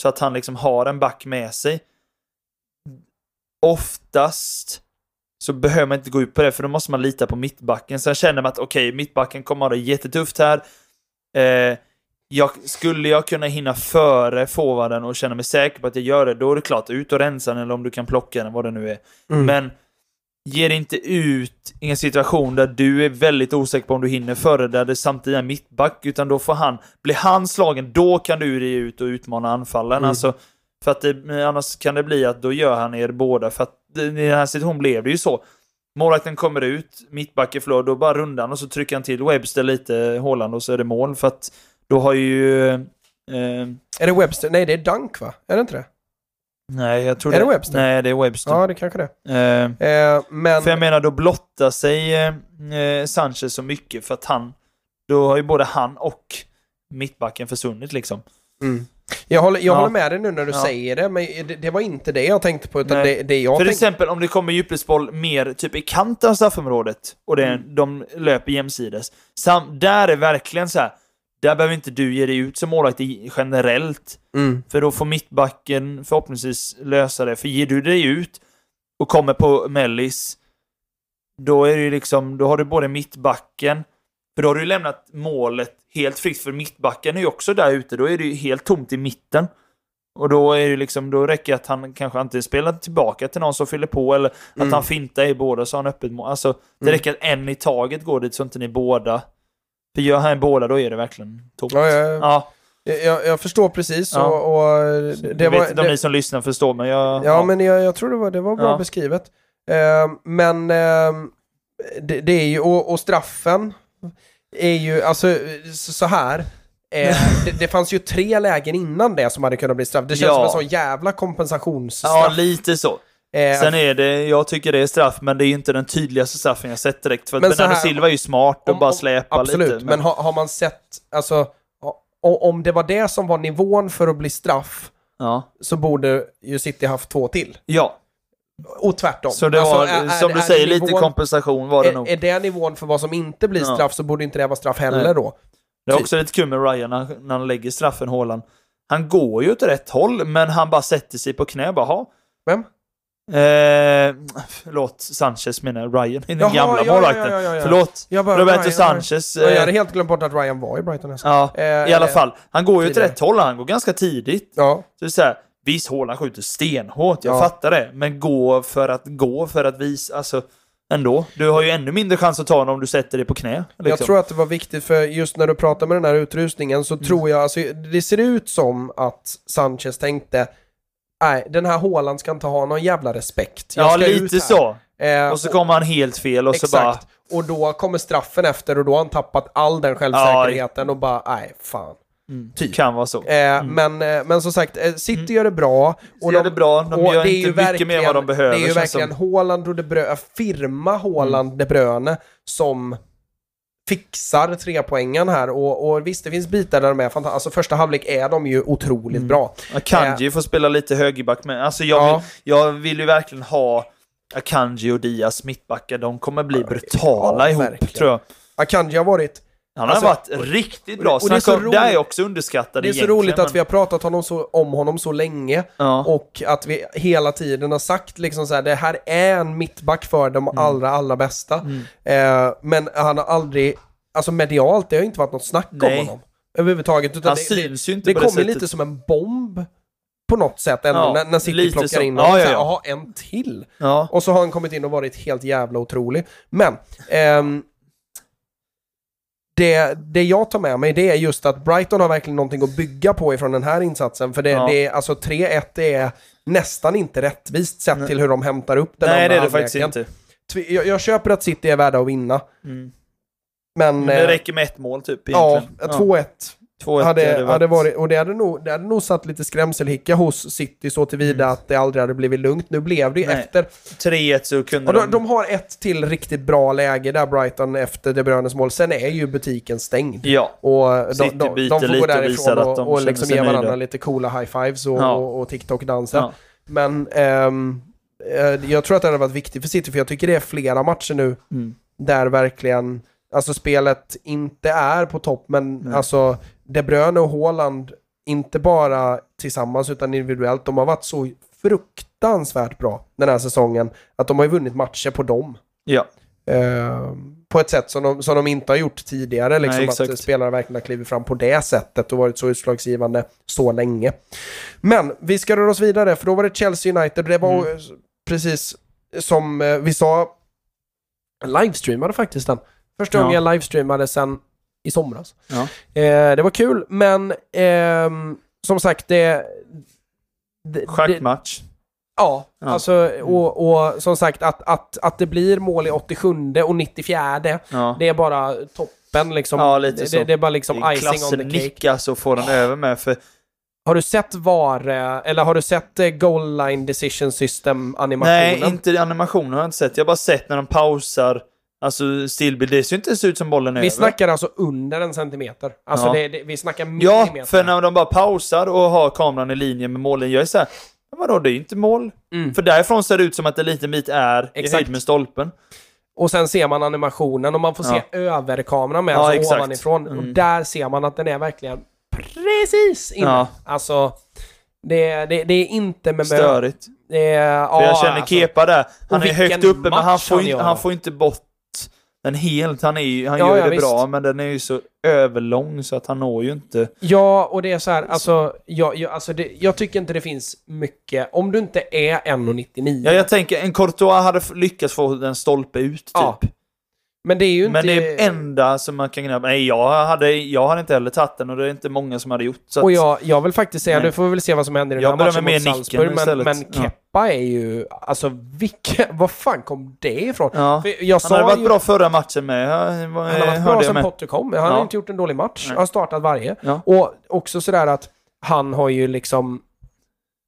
så att han liksom har en back med sig. Oftast så behöver man inte gå ut på det, för då måste man lita på mittbacken. Sen känner man att okej, mittbacken kommer ha det jättetufft här. Eh, jag, skulle jag kunna hinna före forwarden och känna mig säker på att jag gör det, då är det klart, ut och rensa den eller om du kan plocka den, vad det nu är. Mm. Men ge dig inte ut i en situation där du är väldigt osäker på om du hinner före, där det samtidigt är mittback, utan då får han, blir han slagen, då kan du ge ut och utmana anfallen. Mm. Alltså, för att det, annars kan det bli att då gör han er båda, för att i den här situationen blev det ju så. Målvakten kommer ut, mittbacken förlorar, då bara rundar han och så trycker han till Webster lite Håland och så är det mål, för att då har ju... Eh, Är det Webster? Nej, det är Dunk va? Är det inte det? Nej, jag tror Är det Webster? Nej, det är Webster. Ja, det kanske det Eh. Eh, men... För jag menar, då blottar sig eh, eh, Sanchez så mycket för att han... Då har ju både han och mittbacken försvunnit liksom. Mm. Jag, håller, jag Ja. håller med dig nu när du Ja. säger det, men det, det var inte det jag tänkte på, utan Nej. det, det jag för tänkte... exempel om det kommer djupledsboll mer typ i kanten av straffområdet och det, Mm. de löper jämsides. Sam, där är verkligen så här. Där behöver inte du ge dig ut som målvakt generellt. Mm. För då får mittbacken förhoppningsvis lösa det. För ger du dig ut och kommer på mellis, då är det liksom, då har du både mittbacken, för då har du lämnat målet helt fritt, för mittbacken är ju också där ute, då är det ju helt tomt i mitten. Och då är det liksom, då räcker det att han kanske antingen spelar tillbaka till någon som fyller på, eller att Mm. han fintar i båda så har han öppet mål. Alltså, det Mm. räcker att en i taget går dit så inte ni båda. För gör han båda, då är det verkligen tomt. Ja, ja, ja. ja. Jag, jag förstår precis Ja. och, och det, jag var... vet inte om ni som lyssnar förstår, men jag... ja, men jag, jag tror det var, det var bra Ja. beskrivet. Eh, men eh, det, det är ju, och, och straffen är ju, alltså så så här. Eh, det, det fanns ju tre lägen innan det som hade kunnat bli straff. Det känns Ja. som en sån jävla kompensationsstraff. Ja, lite så. Eh, Sen är det, jag tycker det är straff, men det är inte den tydligaste straffen jag sett direkt. För Men Bernardo här- Silva är ju smart och om- bara släpar Absolut, lite. men, har, har man sett, alltså, om det var det som var nivån för att bli straff, Ja. så borde ju City haft två till. ja, Och tvärtom. så det Alltså, var, är- är- som du är säger, det lite nivån- kompensation var det nog. Är, är det nivån för vad som inte blir Ja. straff så borde inte det vara straff heller Nej. då. Det är också lite kul med Ryan när, när han lägger straffen Haaland. Han går ju åt rätt håll, men han bara sätter sig på knä bara, "Ha." Vem? Eh, förlåt, Sanchez menar jag, Ryan, den Jaha, gamla ja, målvakten. ja, ja, ja. Förlåt, bara, Roberto Ryan, Sanchez. Ja, jag eh, hade helt glömt bort att Ryan var i Brighton. Ja, Eh, i alla eh, fall. Han går ju åt rätt håll, han går ganska tidigt. Ja. Så det är så här, Visst, Haaland skjuter stenhårt, jag Ja. fattar det. Men gå för att gå för att visa, alltså ändå. Du har ju ännu mindre chans att ta honom om du sätter dig på knä. Liksom. Jag tror att det var viktigt för just när du pratar med den här utrustningen Mm. så tror jag, alltså det ser ut som att Sanchez tänkte Nej, den här Haaland ska inte ha någon jävla respekt. Jag Ja, lite här." så. Eh, Och så kommer han helt fel och så bara... Exakt. Och då kommer straffen efter och då har han tappat all den självsäkerheten och bara, nej, fan. Mm, Typ. Kan vara så. Eh, men, eh, men som sagt, eh, City gör det bra. Och Mm. gör det bra, de gör inte ju mycket mer än vad de behöver, Det är ju verkligen Haaland och De Bruyne, firma Haaland Mm. De Bruyne som fixar trepoängen här och, och visst det finns bitar där de är fantastiska. Alltså första halvlek är de ju otroligt Mm. bra. Akanji får spela lite högerback med. Alltså jag, Ja. vill, jag vill ju verkligen ha Akanji och Diaz mittbackar. De kommer bli brutala Ja, ihop, verkligen. tror jag. Akanji har varit Han har Alltså, varit riktigt bra. och det är så om- det är roligt- också underskattade Det är så roligt att men- vi har pratat honom så, om honom så länge Ja. och att vi hela tiden har sagt liksom så här, det här är en mittback för de Mm. allra, allra bästa. Eh, men han har aldrig, alltså medialt, det har inte varit något snack Nej. om honom. Överhuvudtaget. Utan Han det, det, syns ju inte det det kommer lite som en bomb på något sätt ändå, Ja, när, när City plockar så. in Ja, honom. ja, ja. Jaha, en till? Ja. Och så har han kommit in och varit helt jävla otrolig. Men, ehm, det, det jag tar med mig det är just att Brighton har verkligen någonting att bygga på ifrån den här insatsen. För det, Ja. det är, alltså 3-1 är nästan inte rättvist sett till hur de hämtar upp den Nej, andra det är det faktiskt halvleken. inte. Tv- Jag, jag köper att City är värda att vinna. Mm. Men, Det eh, räcker med ett mål typ ja, egentligen. 2-1 2-1 hade, hade varit, och det hade, nog, det hade nog satt lite skrämselhicka hos City så tillvida att det aldrig hade blivit lugnt. Nu blev det ju Mm. Nej. efter 3-1 så kunde Och de, de... de har ett till riktigt bra läge där Brighton efter De Bruynes mål. Sen är ju butiken stängd. Ja. Och de, de, de får gå och därifrån och, och känner liksom ge varandra nöjda. lite coola high-fives och, Ja. och, och TikTok-danser. Ja. Men ehm, eh, jag tror att det hade varit viktigt för City, för jag tycker det är flera matcher nu Mm. där verkligen, alltså spelet inte är på topp, men Nej. alltså De Bruyne och Haaland, inte bara tillsammans utan individuellt, de har varit så fruktansvärt bra den här säsongen, att de har vunnit matcher på dem. Ja. Eh, på ett sätt som de, som de inte har gjort tidigare. Liksom, Nej, att spelare verkligen har klivit fram på det sättet och varit så utslagsgivande så länge. Men vi ska röra oss vidare, för då var det Chelsea United. Det var Mm. precis som eh, vi sa, livestreamade faktiskt den. Första Ja. gången jag livestreamade sen i somras. Ja. Eh, det var kul, men ehm, som sagt, det... det det, Schackmatch. Ja, Ja. Alltså och, och som sagt att, att, att det blir mål i 87 och 94 Ja. det är bara toppen liksom. Ja, lite det, så. det, det är bara liksom Det är icing on the klassen cake. nicka så får den över med för Har du sett VAR, eh, eller har du sett eh, goal line decision system animationen? Nej, inte animationen har jag inte sett. Jag har bara sett när de pausar. Alltså stillbild. Det ser inte ens ut som bollen är Vi över. snackar alltså under en centimeter. Alltså Ja. det, det, vi snackar Ja, millimeter. för när de bara pausar och har kameran i linje med målen, jag är såhär, vadå, det är ju inte mål. Mm. För därifrån ser det ut som att en liten bit är i Exakt. höjd med stolpen. Och sen ser man animationen och man får se överkameran med, Ja, alltså exakt. ovanifrån. Och Mm. där ser man att den är verkligen precis inne. Ja. Alltså, det, det, det är inte med Störigt. Det är, För jag känner alltså. Kepa där, han Och är högt uppe men han får, han han får inte bort den helt. Han, är, han Ja, gör ju ja, det visst. bra, men den är ju så överlång så att han når ju inte... Ja, och det är så här, alltså, jag, jag, alltså det, jag tycker inte det finns mycket, om du inte är 1,99. Ja, jag tänker en Courtois hade lyckats få den stolpe ut typ. Ja, men det är ju inte... Men det är enda som man kan gnälla Nej, jag hade, jag hade inte heller tagit den och det är inte många som hade gjort. Så att, Och jag, jag vill faktiskt säga, Nej. nu får vi väl se vad som händer i den här matchen mot Salzburg, men, men Ja. Keppa är ju, alltså vilken, var fan kom det ifrån? Ja. Jag Han hade varit ju, bra förra matchen med. Jag, han har varit bra sen Potter kom, han har Ja. inte gjort en dålig match, Nej. har startat varje. Ja. Och också sådär att han har ju liksom,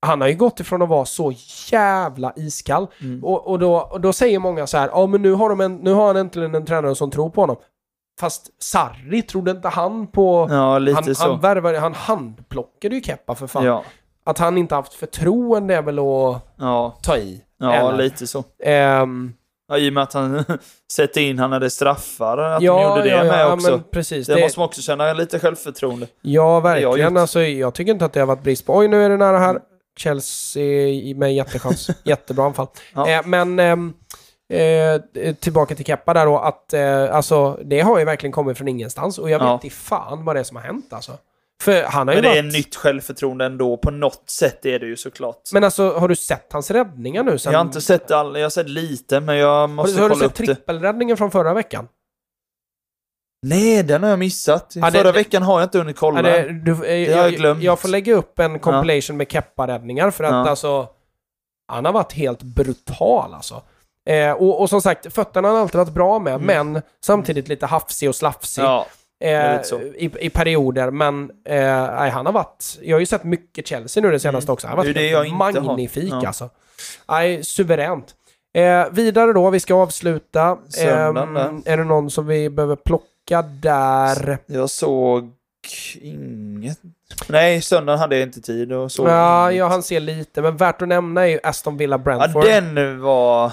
han har ju gått ifrån att vara så jävla iskall. Mm. Och, och, då, och då säger många så här, ja men nu har, de en, nu har han äntligen en tränare som tror på honom. Fast Sarri trodde inte han på... Ja, lite han, så. han värvade, han handplockade ju Keppa för fan. ja, Att han inte haft förtroende är väl att ja, ta i. ja Eller? lite så. Ehm, Ja, I och med att han sätter in, han hade straffar, att ja, de gjorde det ja, med också. precis. det, Det, måste man också känna lite självförtroende. ja, det jag verkligen. gjort. Alltså, jag tycker inte att det har varit brist på. Oj, nu är det nära här. Chelsea med jättechans. Jättebra anfall. Ja. Eh, men ehm, eh, tillbaka till Keppa där då, att eh, alltså, det har ju verkligen kommit från ingenstans. Och jag vet Ja. inte fan vad det är som har hänt alltså. För han har ju Men det är varit... nytt självförtroende ändå. På något sätt är det ju såklart. Men alltså, har du sett hans räddningar nu sen? jag har inte sett all, jag har sett lite, men jag måste du, har du kolla sett upp det. trippelräddningen från förra veckan? Nej, den har jag missat. Ja, Förra det- veckan har jag inte hunnit kolla. Ja, det, du, eh, har jag jag, glömt. jag får lägga upp en compilation med Keppa-räddningar för att Ja. alltså... Han har varit helt brutal alltså. Eh, och, och som sagt, fötterna har han alltid varit bra med, men samtidigt lite hafsig och slafsig. Mm. Ja, eh, i, I perioder, men eh, han har varit... Jag har ju sett mycket Chelsea nu det senaste också. Han har Mm. Varit det jag inte har. magnifik Ja. alltså. Nej, suveränt. Eh, vidare då, vi ska avsluta. Söndagen Ehm, är det någon som vi behöver plocka där? jag såg inget. Nej, söndagen hade jag inte tid och såg Ja, inget. jag hann se lite, men värt att nämna är ju Aston Villa Ja, Brentford. den var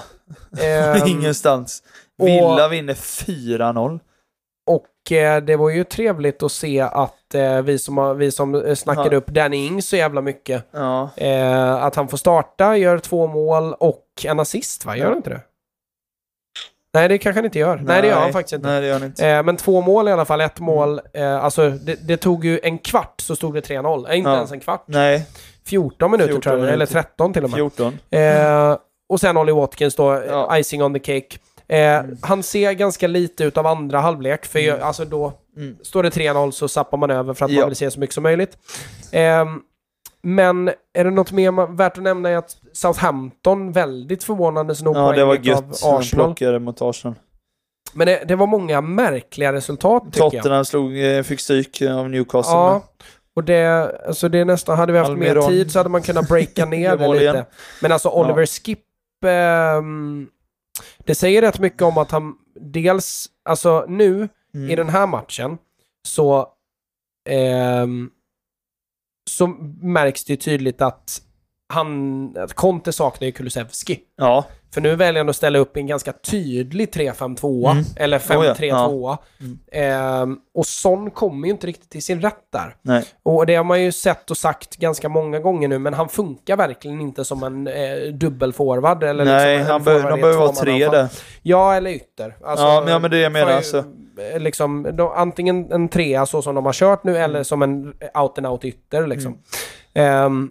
Ehm, ingenstans. och- Villa vinner 4-0. och eh, det var ju trevligt att se att eh, vi som, vi som eh, snackade Ja. upp Danny Ings så jävla mycket. Ja. Eh, att han får starta, gör två mål och en assist, va? Gör han inte det? Nej, det kanske han inte gör. Nej, det gör han faktiskt inte. Nej, det gör han inte. Eh, men två mål i alla fall, ett mål. Eh, alltså, det, det tog ju en kvart så stod det 3-0. Eh, inte Ja. ens en kvart. Nej, 14 minuter 14 tror jag, eller minuter. 13 till och med. 14. Eh, och sen Ollie Watkins då, Ja. icing on the cake. Eh, Han ser ganska lite ut av andra halvlek, för jag, alltså då Mm. står det 3-0 så sappar man över för att Ja. man vill se så mycket som möjligt. Men är det något mer värt att nämna är att Southampton väldigt förvånande nog Ja, det var av gött. Han Arsenal. plockade mot Arsenal. Men det, det var många märkliga resultat tycker jag. Tottenham slog, eh, fick stryk av Newcastle. Ja, och det, alltså det är nästan, hade vi haft mer Almiron. tid så hade man kunnat breaka ner Det lite. igen. Men alltså Oliver Skip, ehm, det säger rätt mycket om att han dels, alltså nu Mm. i den här matchen så, ehm, så märks det ju tydligt att han, att Conte saknar ju Kulusevski. Ja, För nu väljer han att ställa upp i en ganska tydlig 3-5-2 Mm. eller Oh ja, 5-3-2. Mm. Ehm, och Son kommer ju inte riktigt till sin rätt där. nej. Och det har man ju sett och sagt ganska många gånger nu, men han funkar verkligen inte som en eh, dubbelforward. Eller Nej, liksom han forward de behöver vara tre där. Ja, eller ytter. Alltså, Ja, men- ja, men det är jag menar, alltså. Eh, Liksom, de, antingen en trea så som de har kört nu, Mm. eller som en out and out ytter liksom. Ehm,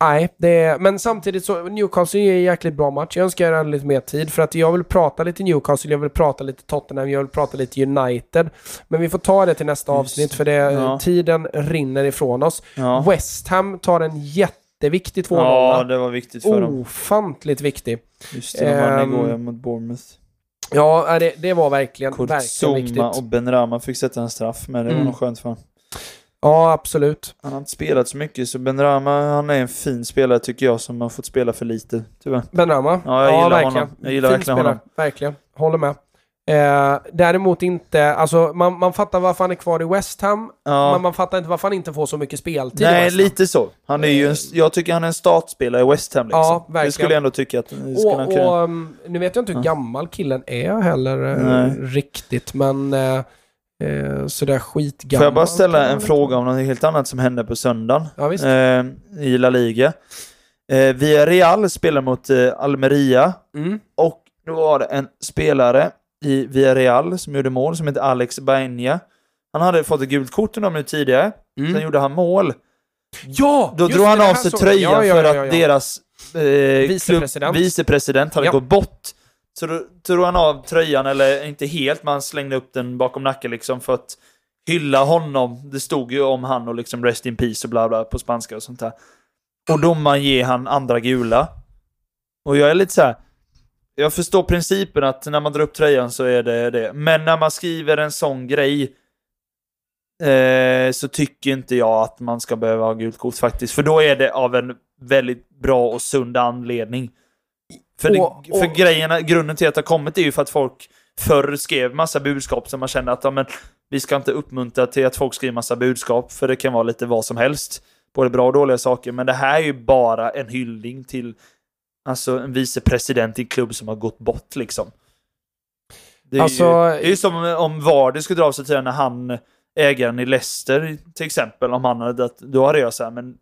nej, det men samtidigt så Newcastle är en jäkligt bra match. Jag önskar jag hade lite mer tid för att jag vill prata lite Newcastle, jag vill prata lite Tottenham, jag vill prata lite United. Men vi får ta det till nästa avsnitt för det, Ja. tiden rinner ifrån oss. Ja. West Ham tar en jätteviktig 2-0. ja, det var viktigt för dem. Ofantligt viktig. Just det, de vann igår ja, mot Bournemouth. Ja, det, det var verkligen, verkligen viktigt. Kurzuma och Ben Rama fick sätta en straff, men det var Mm. nog skönt för honom. Ja, absolut. Han har inte spelat så mycket, så Ben Rama, han är en fin spelare tycker jag, som har fått spela för lite, tyvärr. Benrahma. Ja, jag gillar verkligen. honom. Jag gillar Fin verkligen spelare. honom. Verkligen. Håller med. Eh, däremot inte, alltså man, man fattar varför han är kvar i West Ham, Ja. men man fattar inte varför han inte får så mycket speltid Nej, lite så. Han är ju en, jag tycker han är en startspelare i West Ham liksom. Ja, verkligen. Det skulle jag ändå tycka att Och, kunna. och um, nu vet jag inte hur gammal killen är heller eh, Nej. riktigt, men eh, eh, sådär skitgammal. Får jag bara ställa en fråga om något helt annat som hände på söndagen. Ja, eh, i La Liga. Eh, Villarreal spelar mot eh, Almeria Mm. och då var det en spelare i Villarreal som gjorde mål som heter Alex Baena. Han hade fått ett gult kort en minut tidigare, sen Mm. gjorde han mål. Ja! Då drog han av sig tröjan ja, ja, för ja, att deras eh, Vicepresident. Klubb, vicepresident hade gått bort. Så då drog han av tröjan, eller inte helt, men han slängde upp den bakom nacken liksom för att hylla honom. Det stod ju om han och liksom rest in peace och bla bla på spanska och sånt där. Och domaren ger han andra gula. Och jag är lite så här. Jag förstår principen att när man drar upp tröjan så är det det. Men när man skriver en sån grej eh, så tycker inte jag att man ska behöva ha gult kort faktiskt. För då är det av en väldigt bra och sund anledning. För, det, Och- och- för grejerna, grunden till att det har kommit är ju för att folk förr skrev massa budskap som man kände att ja, men, vi ska inte uppmuntra till att folk skriver massa budskap, för det kan vara lite vad som helst. Både bra och dåliga saker, men det här är ju bara en hyllning till alltså, en vicepresident i en klubb som har gått bort liksom. Det är, Alltså- ju, det är ju som om Vardy skulle dra av sig till när han, ägaren i Leicester till exempel, om han hade dött, då hade jag så här, men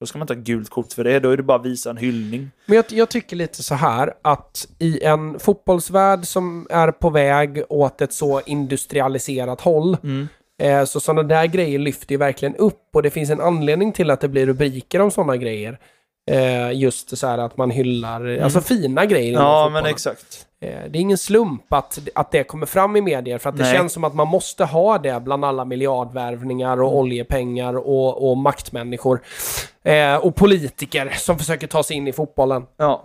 då ska man inte ha gult kort för det, då är det bara att visa en hyllning. Men jag, jag tycker lite så här att i en fotbollsvärld som är på väg åt ett så industrialiserat håll Eh, så sådana där grejer lyfter ju verkligen upp och det finns en anledning till att det blir rubriker om sådana grejer. Eh, just så här att man hyllar, alltså fina grejer Mm. Ja, fotbollen. men exakt. Eh, Det är ingen slump att, att det kommer fram i medier för att det Nej. känns som att man måste ha det bland alla miljardvärvningar Mm. och oljepengar och, och maktmänniskor. Eh, och politiker som försöker ta sig in i fotbollen. Ja.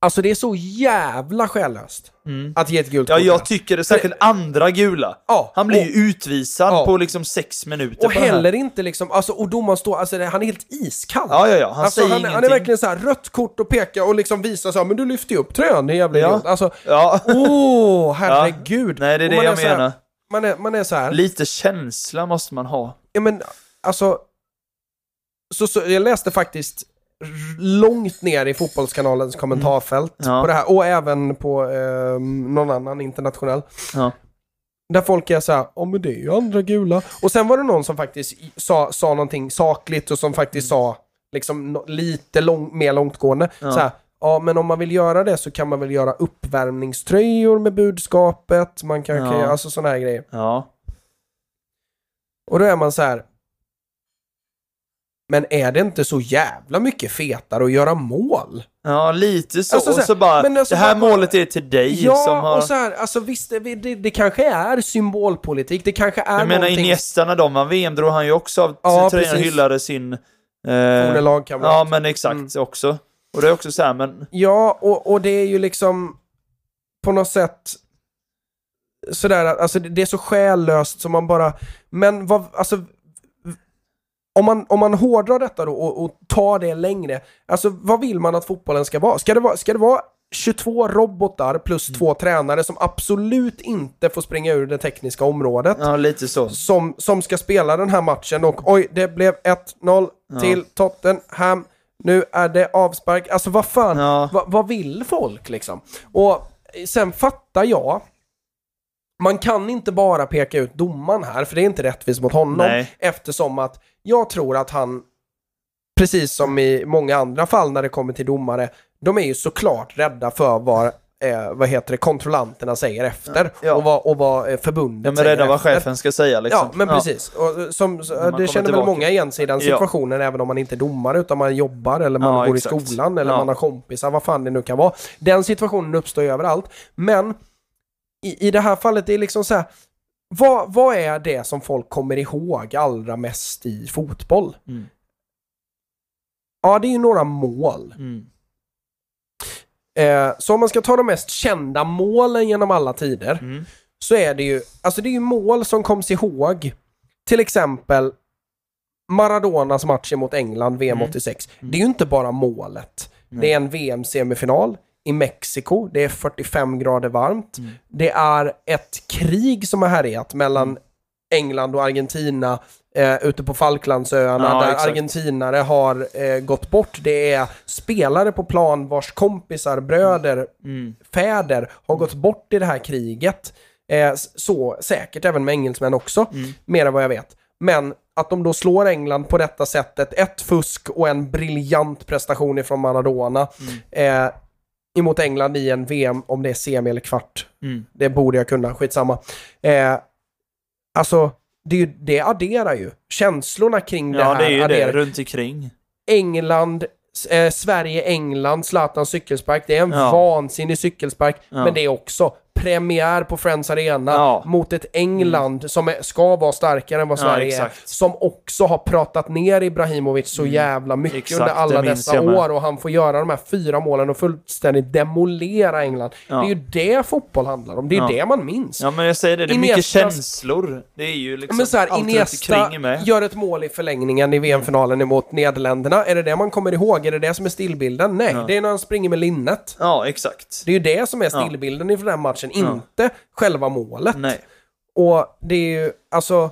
Alltså det är så jävla själlöst Mm. att ge ett gult Ja, kort. jag tycker det. Särskilt andra gula. Ja, Han blir och- ju utvisad Ja. på liksom sex minuter Och här. heller inte liksom, alltså, och domaren står, alltså han är helt iskall. Ja, ja, ja. Han alltså, säger han, ingenting. han är verkligen så här rött kort och pekar och liksom visar så här, men du lyfter ju upp tröjan, det är jävla Ja. idiot. Alltså, Ja. åh, herregud. Nej, det är det jag här- menar. Man är, man är så här, Lite känsla måste man ha. ja men alltså, så, så, jag läste faktiskt långt ner i Fotbollskanalens kommentarfält Mm. Ja. på det här, och även på eh, någon annan internationell. Ja. Där folk är så här, ja men det är ju andra gula. Och sen var det någon som faktiskt sa, sa någonting sakligt och som faktiskt sa liksom lite lång, mer långtgående. Ja. Så här, ja men om man vill göra det så kan man väl göra uppvärmningströjor med budskapet, man kanske, Ja. alltså sådana här grejer. Ja. Och då är man så här. Men är det inte så jävla mycket fetare att göra mål? Ja, lite så. Alltså, så här, så bara, alltså det här bara- målet är till dig Ja, som har... och så här, alltså visst, det, det, det kanske är symbolpolitik, det kanske är jag menar någonting... Iniesta när de vann VM drog han ju också av Ja, precis. hyllade sin... Forne Eh, lagkamrat. ja, men exakt Mm. också. Och det är också så här, men... Ja, och, och det är ju liksom på något sätt sådär, alltså det det är så själlöst som man bara, men vad, alltså om man, om man hårdrar detta då och, och tar det längre, alltså vad vill man att fotbollen ska vara? Ska det vara, ska det vara 22 robotar plus två tränare som absolut inte får springa ur det tekniska området? Ja, lite så. som, som ska spela den här matchen och oj, det blev 1-0 Ja. till Tottenham. Nu är det avspark. Alltså vad fan, Ja. vad, vad vill folk liksom? Och sen fattar jag, man kan inte bara peka ut domaren här, för det är inte rättvist mot honom. Nej. Eftersom att jag tror att han, precis som i många andra fall när det kommer till domare, de är ju såklart rädda för vad, eh, vad heter det, kontrollanterna säger efter. Ja. Och vad, och vad eh, förbundet Ja, men säger rädda vad efter. chefen ska säga liksom. Ja, men precis. Och eh, som, man det känner väl många igen sig i den Ja. situationen, även om man inte är domare, utan man jobbar eller man Ja, går exakt. i skolan eller Ja. man har kompisar, vad fan det nu kan vara. Den situationen uppstår ju överallt. Men i, i det här fallet, det är liksom så här, vad, vad är det som folk kommer ihåg allra mest i fotboll? Mm. Ja, det är ju några mål. Mm. Eh, så om man ska ta de mest kända målen genom alla tider, Mm. så är det ju, alltså det är ju mål som koms ihåg. Till exempel Maradonas match mot England, VM Mm. 86. Det är ju inte bara målet. Det är en VM-semifinal i Mexiko. Det är 45 grader varmt. Mm. Det är ett krig som har härjat mellan England och Argentina eh, ute på Falklandsöarna Ja, där exakt. argentinare har eh, gått bort. Det är spelare på plan vars kompisar, bröder, Mm. fäder har gått bort i det här kriget. Eh, så säkert även med engelsmän också, Mm. mer än vad jag vet. Men att de då slår England på detta sättet, ett fusk och en briljant prestation ifrån Maradona Mm. eh, emot England i en VM, om det är semi eller kvart. Mm. Det borde jag kunna, skitsamma. Eh, alltså, det, det adderar ju. Känslorna kring det Ja, här det är ju adderar. det. Runt omkring. England, eh, Sverige-England, Zlatans cykelspark. Det är en Ja. vansinnig cykelspark, Ja. men det är också premiär på Friends Arena Ja. mot ett England som är, ska vara starkare än vad Ja, Sverige är. exakt. Som också har pratat ner Ibrahimovic så jävla mycket Mm. Exakt, under alla dessa år och han får göra de här fyra målen och fullständigt demolera England. Ja. Det är ju det fotboll handlar om, det är Ja. det man minns. Ja, men jag säger det. Det är mycket Iniestas- känslor. Det är ju liksom Men så här, Iniesta är gör ett mål i förlängningen i VM-finalen emot Nederländerna. Är det det man kommer ihåg? Är det det som är stillbilden? Nej, Ja. det är när han springer med linnet. Ja, exakt. Det är ju det som är Ja. stillbilden inför den här matchen, Ja. inte själva målet. Nej. Och det är ju, alltså,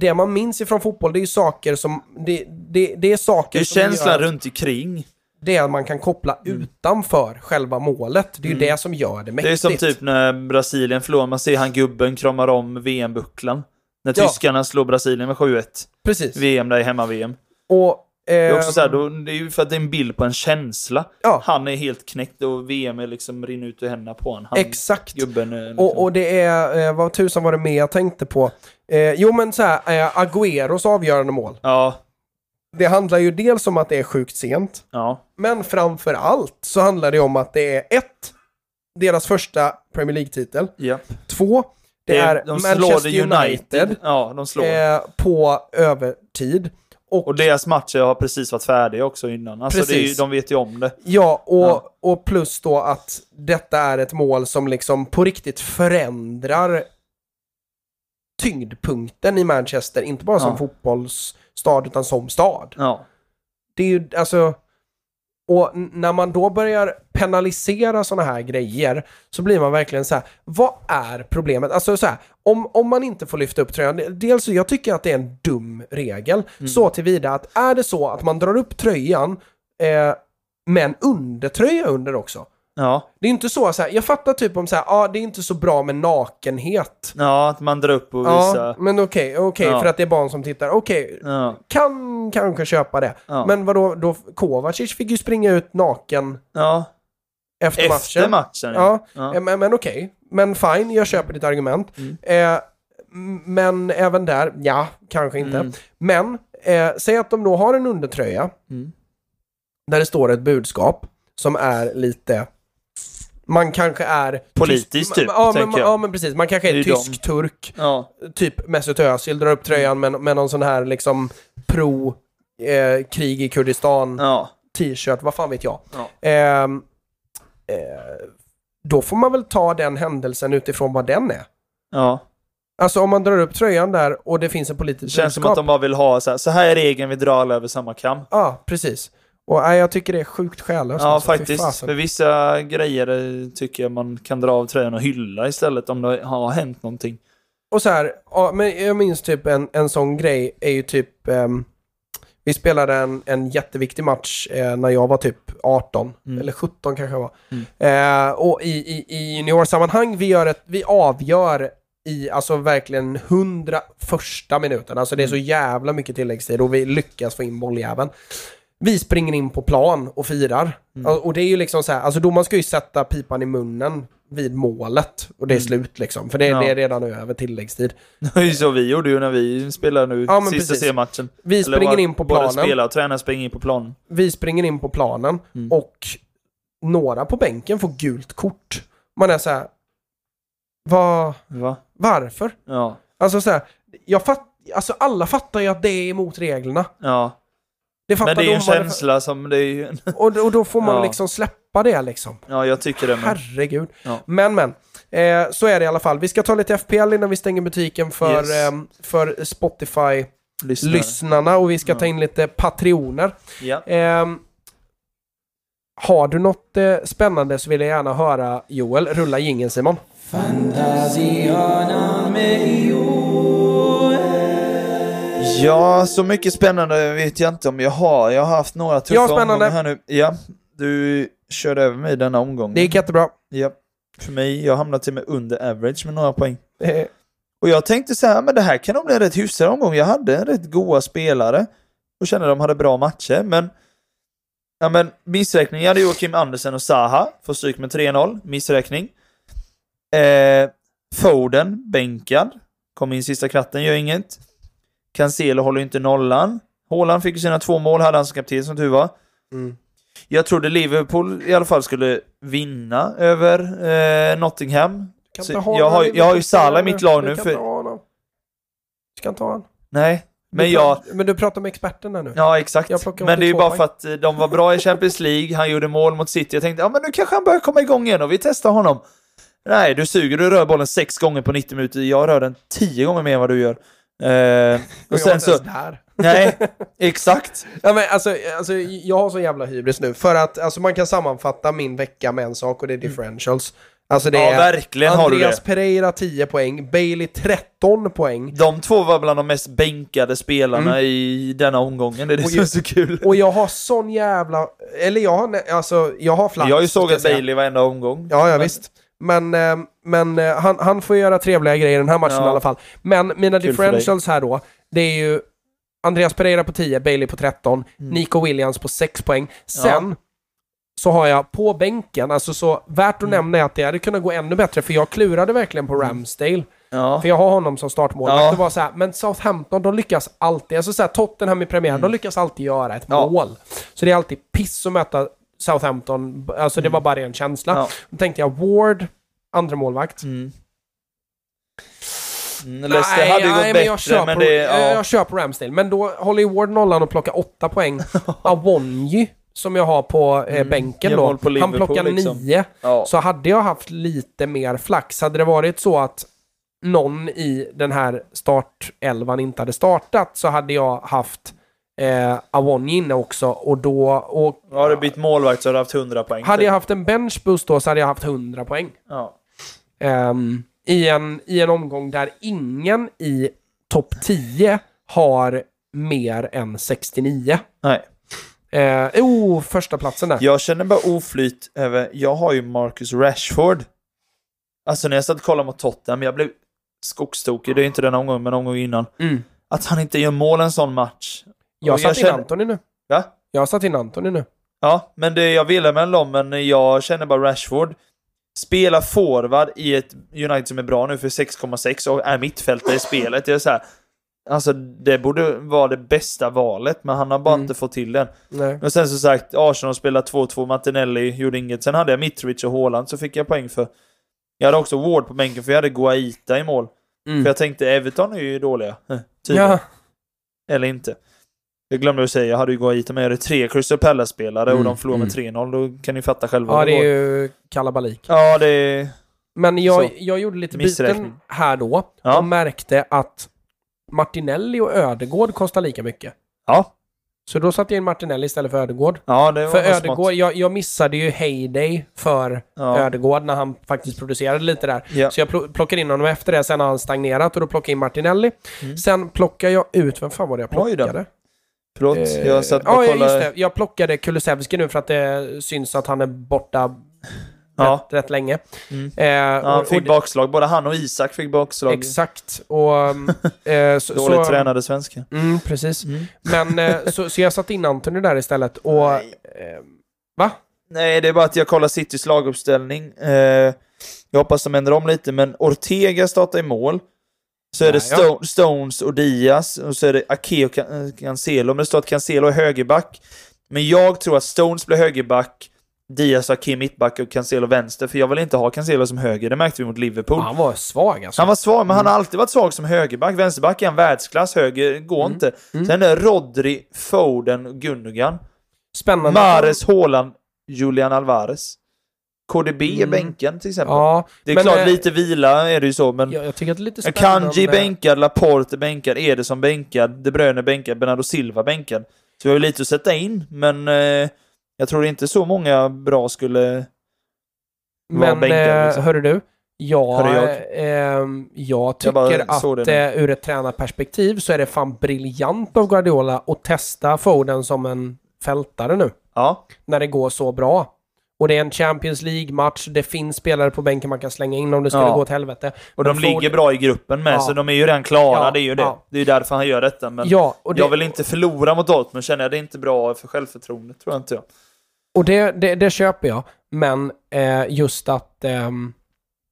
det man minns ifrån fotboll, det är ju saker som, det, det, det är saker Det är som känslan gör runt omkring. det man kan koppla utanför själva målet. Det är ju Mm. det som gör det Det är mäktigt. som typ när Brasilien förlorar, man ser han gubben kramar om VM-bucklan. När Ja. tyskarna slår Brasilien med 7-1. Precis. VM där i hemma-VM. Och Det är också Ehm, så här, då, det är ju för att det är en bild på en känsla. Ja. Han är helt knäckt och VM är liksom rinner ut ur händerna på honom. Han, Exakt. Gubben liksom, Och, och det är, eh, vad tusan var det mer jag tänkte på? Eh, jo men så här, eh, Agüeros avgörande mål. Ja, Det handlar ju dels om att det är sjukt sent, ja, men framför allt så handlar det om att det är ett, deras första Premier League-titel. ja. Två, det är de slår Manchester det United, Ja, de eh, på övertid. Och, Och deras matcher har precis varit färdiga också innan. Alltså är ju, Precis. de vet ju om det. ja, och, Ja. och plus då att detta är ett mål som liksom på riktigt förändrar tyngdpunkten i Manchester, inte bara som Ja. fotbollsstad utan som stad. Ja. Det är ju alltså... Och när man då börjar penalisera sådana här grejer så blir man verkligen så här, vad är problemet? Alltså så här, om, om man inte får lyfta upp tröjan, dels så jag tycker att det är en dum regel, så tillvida att är det så att man drar upp tröjan eh, med en undertröja under också. Ja. Det är inte så, så här, jag fattar typ om så här, ja ah, det är inte så bra med nakenhet. ja, att man drar upp och Ja, visar. men okej, okej, Ja. för att det är barn som tittar. Okej, Ja. kan kanske köpa det. Ja. Men vadå, då, Kovacic fick ju springa ut naken ja. efter, Efter matchen. matchen. Ja, ja. eh, men, men okej. Men fine, jag köper ditt argument. Mm. Eh, men även där, ja, kanske inte. Mm. Men, eh, säg att de då har en undertröja Mm. där det står ett budskap som är lite... Man kanske är... Politiskt typ, ja, men, jag. ja, men precis. Man kanske är, Det tysk-turk. Ja. Typ Mesut Özil drar upp tröjan med, med någon sån här liksom pro eh, krig i Kurdistan Ja. t-shirt, vad fan vet jag. Ja. Ehm, eh, då får man väl ta den händelsen utifrån vad den är. ja. Alltså om man drar upp tröjan där och det finns en Det politisk känns som budskap. att de bara vill ha så här, så här är regeln, vi drar alla över samma kam. Ja, precis. Och nej, jag tycker det är sjukt själlöst. Ja, alltså, faktiskt. För vissa grejer eh, tycker jag man kan dra av tröjan och hylla istället om det har hänt någonting. Och så här, ja, men jag minns typ en, en sån grej är ju typ ehm, Vi spelade en, en jätteviktig match eh, när jag var typ 18, Mm. eller 17 kanske jag var. Mm. Eh, och i, i, i juniorsammanhang, vi, gör ett, vi avgör i alltså verkligen hundra första minuten. Alltså det är så Mm. jävla mycket tilläggstid och vi lyckas få in bolljäveln. Vi springer in på plan och firar. Mm. Och, det är ju liksom så här, alltså domaren ska ju sätta pipan i munnen vid målet och det är Mm. slut liksom. För det, Ja. det är redan över tilläggstid. Det var ju så vi gjorde ju när vi spelade nu, Ja, sista. C-matchen. Vi Eller springer var- in på Både planen. spelare och tränare springer in på planen. Vi springer in på planen Mm. och några på bänken får gult kort. Man är så här. Vad, Va? varför? Ja. Alltså så här, jag fatt, alltså alla fattar ju att det är emot reglerna. Ja. Det fattar Men det är ju en känsla som det är ju... Och, och då får man Ja. liksom släppa det liksom. Ja, jag tycker det med. Herregud. Ja. Men men, eh, så är det i alla fall. Vi ska ta lite FPL innan vi stänger butiken för, Yes. eh, för Spotify-lyssnarna Lyssnare. och vi ska Ja. ta in lite patrioner. Ja. Ehm, har du något eh, spännande så vill jag gärna höra Joel. Rulla jingeln Simon. Fantasiana med Ja, så mycket spännande vet jag inte om jag har. Jag har haft några tuffa Ja, spännande. omgångar här nu. Ja, du körde över mig denna omgång. Det gick jättebra. Ja. För mig, jag hamnade till och med under average med några poäng. Och jag tänkte så här, men det här kan nog bli en rätt hyfsad omgång. Jag hade rätt goa spelare och kände att de hade bra matcher, men Ja men missräkning, jag hade Joakim Andersen och Zaha, får stryk med 3-0, missräkning. Eh, Foden, bänkad, kom in sista kvarten, gör inget. Cancelo håller inte nollan. Haaland fick ju sina två mål, hade han som kapten som tur var. mm. Jag trodde Liverpool i alla fall skulle vinna över eh, Nottingham. Kan jag har- jag har ju Salah i mitt lag Du nu, kan för- inte ha honom. Du ska inte ha honom. Nej, men Du jag... Men du pratar med experterna nu. Ja, exakt. Men det är ju 82 bara för att eh, de var bra i Champions League, han gjorde mål mot City. Jag tänkte, ja men nu kanske han börjar komma igång igen och vi testar honom. Nej, du suger, du rör bollen sex gånger på 90 minuter. Jag rör den tio gånger mer än vad du gör. Eh, Och sen så... där. Nej, exakt. Ja, men alltså, alltså, jag har så jävla hybris nu. För att alltså, man kan sammanfatta min vecka med en sak och det är differentials. Alltså det Mm. Ja, är verkligen har du Andreas. Pereira 10 poäng, Bailey 13 poäng. De två var bland de mest bänkade spelarna Mm. i denna omgången. Det är det Och som är så kul. Och jag har sån jävla... Eller jag har, alltså, jag har flax. Jag har ju sågat. Bailey varenda omgång. Ja, ja Men- visst. Men, eh, men eh, han, han får göra trevliga grejer i den här matchen Ja. i alla fall. Men mina Kul differentials här då, det är ju Andreas Pereira på 10, Bailey på 13, Mm. Nico Williams på 6 poäng. Sen så har jag på bänken, alltså så värt att Mm. nämna är att det hade kunnat gå ännu bättre, för jag klurade verkligen på Ramsdale. Ja. För jag har honom som startmålvakt. Ja. Det var så här, men Southampton, de lyckas alltid, alltså så här, Tottenham i premiären, de lyckas alltid göra ett Mm. Ja. mål. Så det är alltid piss att möta Southampton, alltså det var bara en känsla. Ja. Då tänkte jag Ward, andra målvakt. Mm. Mm, Leicester hade ju gått men bättre, jag kör, men det... Ja. jag på Ramsdale. Men då håller ju Ward nollan och plockar åtta poäng. Awonji, som jag har på eh, Mm, bänken då, han plockar liksom. nio. ja. Så hade jag haft lite mer flax, hade det varit så att någon i den här startelvan inte hade startat så hade jag haft eh, inne också och då... Och, Har du bytt målvakt så har du haft 100 poäng. hade jag haft en bench boost då så hade jag haft 100 poäng. Ja. Ehm, i, en, I en omgång där ingen i topp 10 har mer än 69. Nej. Eh, oh, första platsen där. Jag känner bara oflyt över... Jag har ju Marcus Rashford. Alltså när jag satt och kollade mot Tottenham, jag blev skogstokig. Det är inte den omgången, men omgången innan. Mm. Att han inte gör mål en sån match. Jag Och satt in känner- Antoni nu. Va? Jag satt in Antoni nu. Ja, men det, jag ville mellan dem, men jag känner bara Rashford. Spela forward i ett United som är bra nu för 6,6 och är mittfältare i spelet. Det är så här, alltså det borde vara det bästa valet, men han har bara Mm. inte fått till den. Nej. Och sen som sagt, Arsenal spelar 2-2, Martinelli gjorde inget. Sen hade jag Mitrovic och Haaland, så fick jag poäng för. Jag hade också Ward på bänken, för jag hade Guaita i mål. Mm. För jag tänkte, Everton är ju dåliga. Tydligen. Ja. Eller inte. Jag glömde att säga, jag hade ju Guaita med. Jag hade tre Crystal Palace-spelare och Mm, de förlorade med 3-0. Då kan ni fatta själva. ja, det är ju kalabalik. Ja, det är... Men jag, Så. jag gjorde lite byten här då Ja. och märkte att Martinelli och Ödegård kostar lika mycket. Ja. Så då satte jag in Martinelli istället för Ödegård. Ja, det var För Ödegård, jag, jag missade ju Heyday för Ja. Ödegård när han faktiskt producerade lite där. Ja. Så jag pl- plockade in honom efter det, sen har han stagnerat och då plockade jag in Martinelli. Mm. Sen plockade jag ut, vem fan var det jag Oj plockade? Förlåt, Eh, jag satt ja, och ja, kollade. just det. Jag plockade Kulusevski nu för att det syns att han är borta Ja. rätt, rätt länge. Mm. Eh, Ja, han och- fick och- bakslag. Både han och Isak fick bakslag. Exakt. Och... um, eh, så, Dåligt så, tränade svenskar. Mm, precis. Mm. Men eh, så, så jag satte in Antoni där istället och... Nej. Eh, va? Nej, det är bara att jag kollar Citys laguppställning. Eh, jag hoppas de ändrar om lite, men Ortega startar i mål. Så är det Ja, ja. Sto- Stones och Diaz, och så är det Ake och eh, Cancelo. Men det står att Cancelo är högerback. Men jag tror att Stones blir högerback, Diaz och Ake mittback och Cancelo vänster, för jag vill inte ha Cancelo som höger. Det märkte vi mot Liverpool. Han var svag alltså. Han var svag, men han Mm. har alltid varit svag som högerback. Vänsterback är han världsklass, höger går Mm. inte. Mm. Sen är Rodri, Foden och Gundogan. Spännande. Mares, Haaland, Julian Alvarez. KDB är Mm. bänken till exempel. Ja, det är men, klart, eh, lite vila är det ju så, men... jag, jag tycker att det är lite. Kanji bänkad, Laporte bänkad, Ederson bänkad, De Bruyne bänkad, Bernardo Silva bänkad. Så vi har ju lite att sätta in, men eh, jag tror inte så många bra skulle vara Men bänkade. eh, Liksom. hörru du, jag, Hörru jag. ehm, jag Jag tycker såg att eh, ur ett tränarperspektiv så är det fan briljant av Guardiola att testa Foden som en fältare nu. Ja, När det går så bra. Och det är en Champions League-match, det finns spelare på bänken man kan slänga in om det skulle Ja. gå åt helvete. och de Foden- ligger bra i gruppen med, Ja. så de är ju redan klara, Ja, det är ju det. Det är ju därför han gör detta, men Ja, och det, jag vill inte förlora mot Dortmund, känner jag. Det är inte bra för självförtroendet, tror jag inte jag. och det, det, det köper jag. Men eh, just att ehm,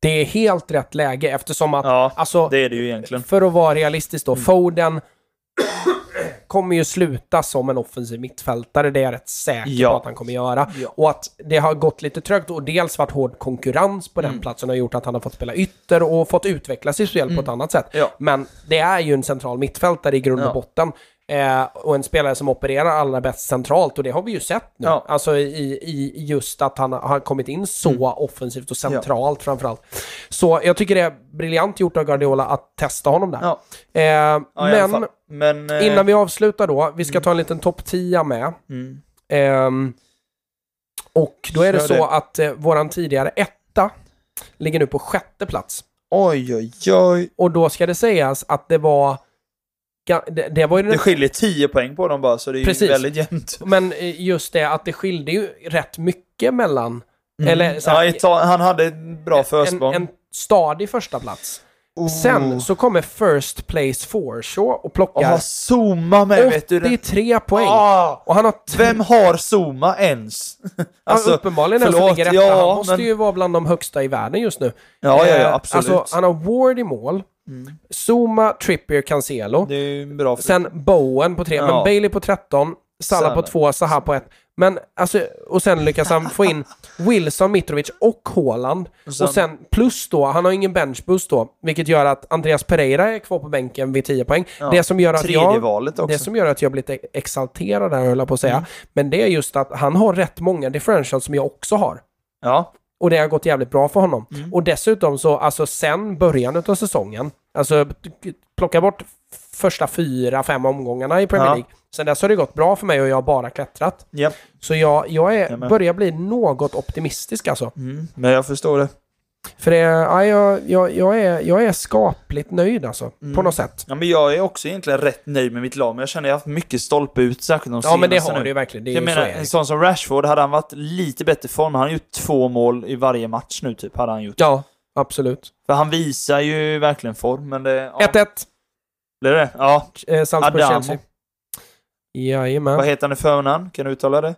det är helt rätt läge eftersom att, Ja, alltså, det är det ju egentligen. för att vara realistisk då, Mm. Foden kommer ju sluta som en offensiv mittfältare, det är jag rätt säker Ja. på att han kommer göra. Ja. Och att det har gått lite trögt och dels varit hård konkurrens på den Mm. platsen har gjort att han har fått spela ytter och fått utveckla sitt spel på ett annat sätt. Ja. Men det är ju en central mittfältare i grund och botten. Eh, och en spelare som opererar allra bäst centralt och det har vi ju sett nu. Ja. Alltså i, i just att han har kommit in så Mm. offensivt och centralt framförallt. Så jag tycker det är briljant gjort av Guardiola att testa honom där. Ja, Eh, ja men. Men... eh, innan vi avslutar då, vi ska ta en liten topp 10 med. Mm. Ehm, och då är det så det. att eh, våran tidigare etta ligger nu på sjätte plats. Oj, oj, oj. Och då ska det sägas att det var... Det, det var ju Det skiljer 10 poäng på dem bara, så det är Precis. ju väldigt jämnt. Men eh, just det att det skilde ju rätt mycket mellan... Mm. Eller så här, ja, han hade ett bra försprång. en, en stadig första plats Sen så kommer First Place Forshaw och plockar ha Zuma med vet du. den- 83 poäng. Ah, Och han har... vem har Zuma ens? alltså, uppenbarligen den som förlåt, ligger etta. ja, han måste men- ju vara bland de högsta i världen just nu. Ja, ja, Eh, ja, absolut. Alltså, han har Ward i mål. Mm. Zuma, Trippier, Cancelo. Det är ju bra för Sen Bowen på tre, Ja. men Bailey på 13, Salah på. 2, Zaha på 1. Men alltså, och sen lyckas han få in Wilson, Mitrovic och Haaland. Och sen- Och sen plus då, han har ingen benchboost då, vilket gör att Andreas Pereira är kvar på bänken vid 10 poäng. Ja, Det som gör att jag... valet också. Det som gör att jag blir lite exalterad där, höll jag på att säga. Mm. Men det är just att han har rätt många differentials som jag också har. Ja, Och det har gått jävligt bra för honom. Mm. Och dessutom så, alltså sen början av säsongen, alltså plocka bort första fyra, fem omgångarna i Premier Ja. League. Sen dess har det gått bra för mig och jag har bara klättrat. ja. Så jag, jag är, börjar bli något optimistisk alltså. Mm. Men jag förstår det. För det, ja, jag, jag, jag, är, jag är skapligt nöjd alltså, Mm. på något sätt. Ja, men jag är också egentligen rätt nöjd med mitt lag, men jag känner att jag har haft mycket stolpe ut, särskilt de Ja men det har nu. du ju verkligen. Det är Jag ju menar, så är det. en sån som Rashford, hade han varit lite bättre form, han har gjort två mål i varje match nu typ, hade han gjort. Ja, absolut. För han visar ju verkligen form, men det... Ja, 1-1, blir det? Ja. eh, Salzburg-Chelsea. Jajamän. Vad heter han i förnamn? Kan du uttala det?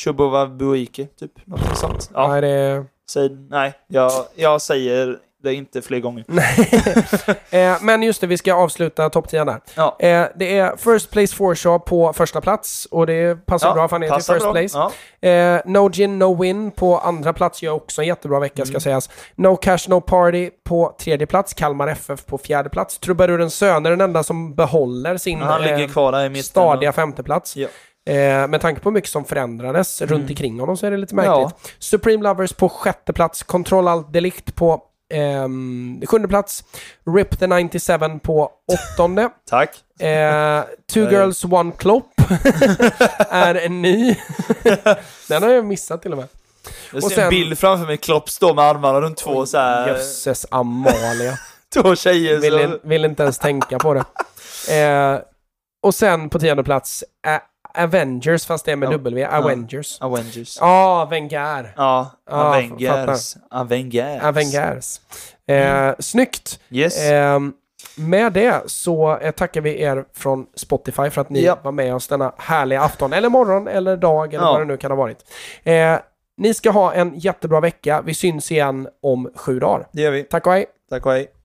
Chubova Buike, typ. Något sånt. Ja, Nej, det... säg, nej. Jag, jag säger det inte fler gånger. eh, men just det, vi ska avsluta topp 10 där. Ja. Eh, det är First Place Forshaw på första plats och det passar bra för han är till First bra. Place. Ja. Eh, no Gin No Win på andra plats gör också en jättebra vecka Mm. ska sägas. No Cash No Party på tredje plats, Kalmar FF på fjärde plats. Trubarurens Söner är den enda som behåller sin Han ligger eh, kvar där i mitten. stadiga femteplats. Ja. Eh, med tanke på hur mycket som förändrades runt omkring honom så är det lite märkligt. Mm. Ja. Supreme Lovers på sjätte plats, Control Alt Delict på ehm, sjunde plats, Rip the 97 på åttonde. Tack. Eh, two. Girls One Klopp är en ny. Den har jag missat till och med. Jag Och ser sen- en bild framför mig, Klopp står med armarna runt två så här, Jösses Amalia. två tjejer. Vill, in, vill inte ens tänka på det. Eh, och sen på tionde plats, Avengers, fast det är med Ja. W. Avengers. Avengers. Ja, Wenger. Ja, Ja, Avengers. Avengers. Avengers. Eh, Snyggt. Yes. Ehm, med det så eh, tackar vi er från Spotify för att ni Ja. var med oss denna härliga afton, eller morgon, eller dag, eller Ja. vad det nu kan ha varit. Eh, ni ska ha en jättebra vecka. Vi syns igen om sju dagar. det gör vi. Tack och hej! Tack och hej.